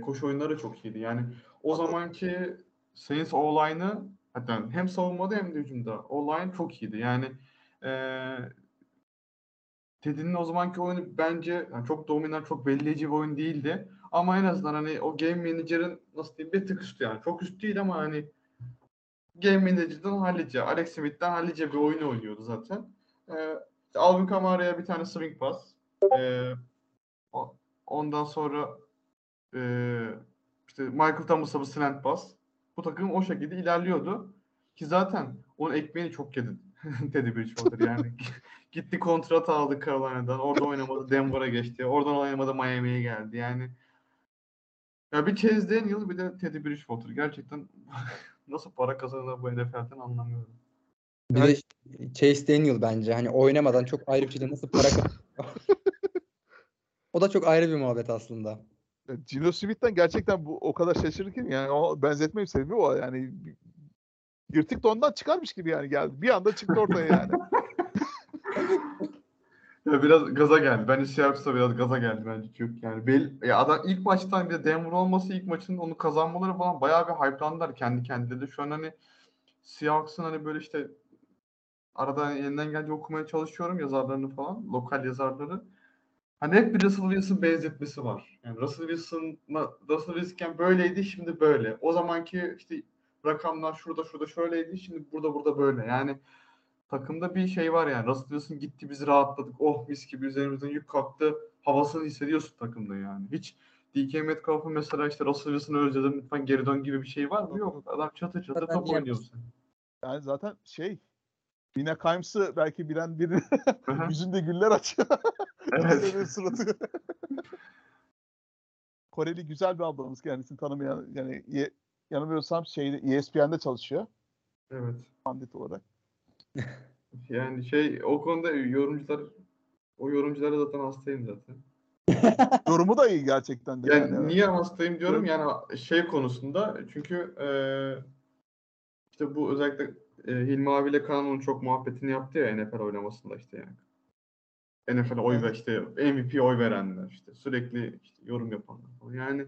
koşu oyunları çok iyiydi. Yani o zamanki Saints O-line'ı hatta hem savunmada hem de hücumda O-line çok iyiydi. Yani eee Teddy'nin o zamanki oyunu bence yani çok dominant, çok belirleyici bir oyun değildi. Ama en azından hani o game manager'ın nasıl diyeyim bir tık üstü yani. Çok üst değil ama hani game manager'dan hallice, Alex Smith'ten hallice bir oyun oynuyordu zaten. Eee Alvin Kamara'ya bir tane swing pass. Eee o- Ondan sonra eee, işte Michael Thomas'a bir slant pass. Bu takım o şekilde ilerliyordu. Ki zaten onun ekmeğini çok yedi [LAUGHS] Teddy Bridgewater yani. [LAUGHS] Gitti kontrat aldı Carolina'dan. Orada oynamadı Denver'a geçti. Oradan oynamadı Miami'ye geldi. Yani ya bir Chase Daniel bir de Teddy Bridgewater. Gerçekten [LAUGHS] nasıl para kazanırlar bu NFL'den anlamıyorum. Bir de Chase Daniel bence hani oynamadan çok ayrı bir şeyde nasıl para. [LAUGHS] O da çok ayrı bir muhabbet aslında. Gino Smith'ten gerçekten bu o kadar şaşırırken yani o benzetmeyi sebebi o yani yırtık dondan çıkarmış gibi yani geldi. Bir anda çıktı ortaya yani. [LAUGHS] Ya biraz gaza geldi. Bence Seahawks'a biraz gaza geldi bence çok. Yani bel, ya adam ilk maçtan bir de Denver olması ilk maçın onu kazanmaları falan bayağı bir hype'landılar kendi kendileri. Şu an hani Seahawks'ın hani böyle işte arada yeniden gelince okumaya çalışıyorum yazarlarını falan. Lokal yazarları. Hani hep bir Russell Wilson benzetmesi var. Yani Russell Wilson'la Russell Wilson böyleydi şimdi böyle. O zamanki işte rakamlar şurada şurada şöyleydi şimdi burada burada böyle. Yani takımda bir şey var yani. Russell Wilson gitti biz rahatladık. Oh mis gibi üzerimizden yük kalktı. Havasını hissediyorsun takımda yani. Hiç DK Metcalf'ın mesela işte Russell Wilson'ı özledim lütfen geri dön gibi bir şey var mı? Yok. Adam çatı çatı Zaten top oynuyorsun. Yani zaten şey Mina Kimes'ı belki bilen biri [LAUGHS] yüzünde güller açıyor. [LAUGHS] evet. Suratı. [LAUGHS] Koreli güzel bir ablamız kendisini tanımayan yani ye- yanılmıyorsam şeyde ESPN'de çalışıyor Evet. pandit olarak. Yani şey o konuda yorumcular o yorumculara zaten hastayım zaten. [LAUGHS] Yorumu da iyi gerçekten de. Yani yani. niye hastayım diyorum yani şey konusunda çünkü eee, işte bu özellikle e, Hilmi abiyle Kaan onun çok muhabbetini yaptı ya NFL oynamasında işte yani. NFL'e oy ver işte MVP oy verenler işte sürekli işte yorum yapanlar falan. Yani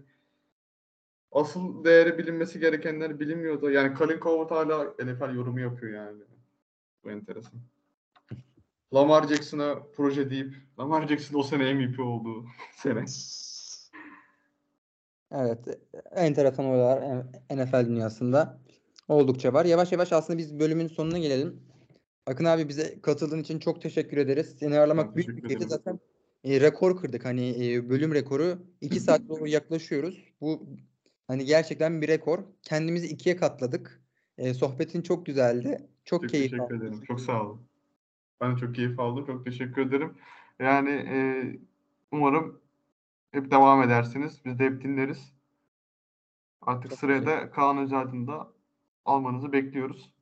asıl değeri bilinmesi gerekenler bilinmiyordu. Yani Colin Cowherd hala NFL yorumu yapıyor yani. Bu enteresan. Lamar Jackson'a proje deyip Lamar Jackson o sene MVP oldu [LAUGHS] sene. Evet, enteresan olaylar NFL dünyasında oldukça var. Yavaş yavaş aslında biz bölümün sonuna gelelim. Akın abi bize katıldığın için çok teşekkür ederiz. Seni ağırlamak Ben büyük bir keyifti. Zaten e, rekor kırdık. Hani e, bölüm rekoru. 2 saat [CLEARS THROAT] doğru yaklaşıyoruz. Bu hani gerçekten bir rekor. Kendimizi ikiye katladık. E, sohbetin çok güzeldi. Çok Çok keyif teşekkür aldım. ederim. Çok sağ olun. Ben de çok keyif aldım. Çok teşekkür ederim. Yani e, umarım hep devam edersiniz. Biz de hep dinleriz. Artık Çok sıraya da Kaan Özaydın'ı da almanızı bekliyoruz.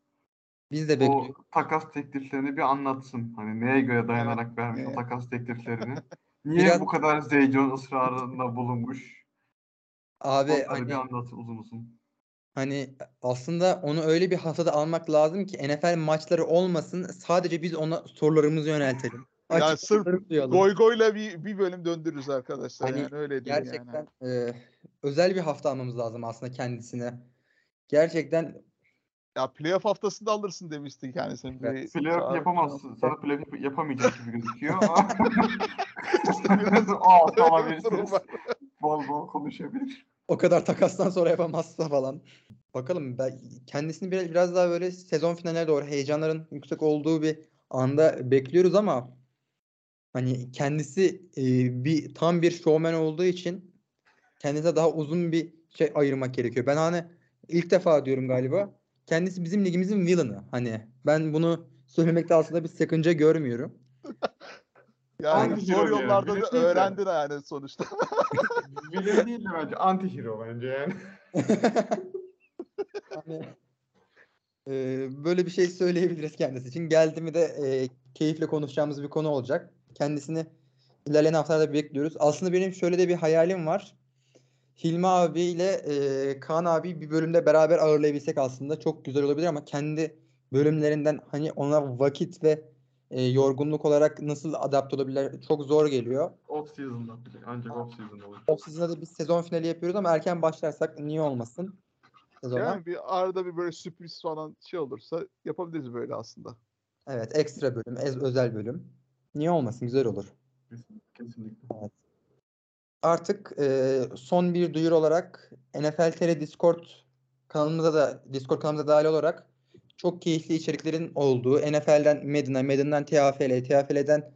Biz de O bekliyoruz. takas tekliflerini bir anlatsın. Hani neye göre dayanarak vermiş o Evet. takas tekliflerini. [LAUGHS] Niye Biraz- bu kadar Zeycon ısrarında bulunmuş? Abi Onları hani bir anlat uzun uzun. Hani aslında onu öyle bir haftada almak lazım ki NFL maçları olmasın. Sadece biz ona sorularımızı yöneltelim. Yani Açık sırf. Goy goyla bir, bir bölüm döndürürüz arkadaşlar. Hani yani öyle değil Gerçekten yani. e, özel bir hafta almamız lazım aslında kendisine. Gerçekten Ya playoff haftasında alırsın demiştik yani sen. Evet. bir- Playoff yapamazsın. Sana playoff yap- yapamayacak gibi gözüküyor. Aa, [LAUGHS] [LAUGHS] var. Bol bol konuşabilir. O kadar takastan sonra yapamazsa falan. Bakalım ben kendisini biraz, biraz daha böyle sezon finaline doğru heyecanların yüksek olduğu bir anda bekliyoruz ama hani kendisi e, bir tam bir showman olduğu için kendisine daha uzun bir şey ayırmak gerekiyor. Ben hani ilk defa diyorum galiba. Kendisi bizim ligimizin villain'ı. Hani ben bunu söylemekte aslında bir sakınca görmüyorum. Yani Anti zor hero yani, yollarda öyle da öğrendin yani sonuçta. [LAUGHS] Villain değil de bence anti-hero bence yani. [LAUGHS] Hani, e, böyle bir şey söyleyebiliriz kendisi için. Geldi mi de e, keyifle konuşacağımız bir konu olacak. Kendisini ilerleyen haftalarda bekliyoruz. Aslında benim şöyle de bir hayalim var. Hilmi abiyle e, Kaan abi bir bölümde beraber ağırlayabilsek aslında çok güzel olabilir ama kendi bölümlerinden hani ona vakit ve e, yorgunluk olarak nasıl adapte olabilirler çok zor geliyor. Off season'da bile. Ancak off season'da olur. O sizin de biz sezon finali yapıyoruz ama erken başlarsak niye olmasın? Sezona. yani bir arada bir böyle sürpriz falan şey olursa yapabiliriz böyle aslında. Evet, ekstra bölüm, ez- özel bölüm. Niye olmasın? Güzel olur. Kesinlikle. Artık e, son bir duyuru olarak NFL TR Discord kanalımıza da Discord kanalımıza dahil olarak çok keyifli içeriklerin olduğu NFL'den Madden'a, Madden'dan TFL, TFL'den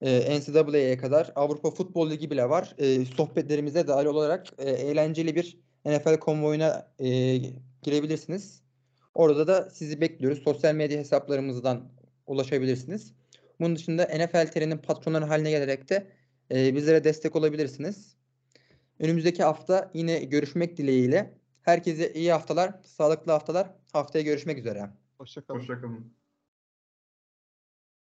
e, NCAA'ye kadar Avrupa Futbol Ligi bile var. E, sohbetlerimize dahil olarak e, eğlenceli bir NFL konvoyuna e, girebilirsiniz. Orada da sizi bekliyoruz. Sosyal medya hesaplarımızdan ulaşabilirsiniz. Bunun dışında NFL TR'nin patronları haline gelerek de e, bizlere destek olabilirsiniz. Önümüzdeki hafta yine görüşmek dileğiyle. Herkese iyi haftalar, sağlıklı haftalar. Haftaya görüşmek üzere. Hoşçakalın. Hoşçakalın.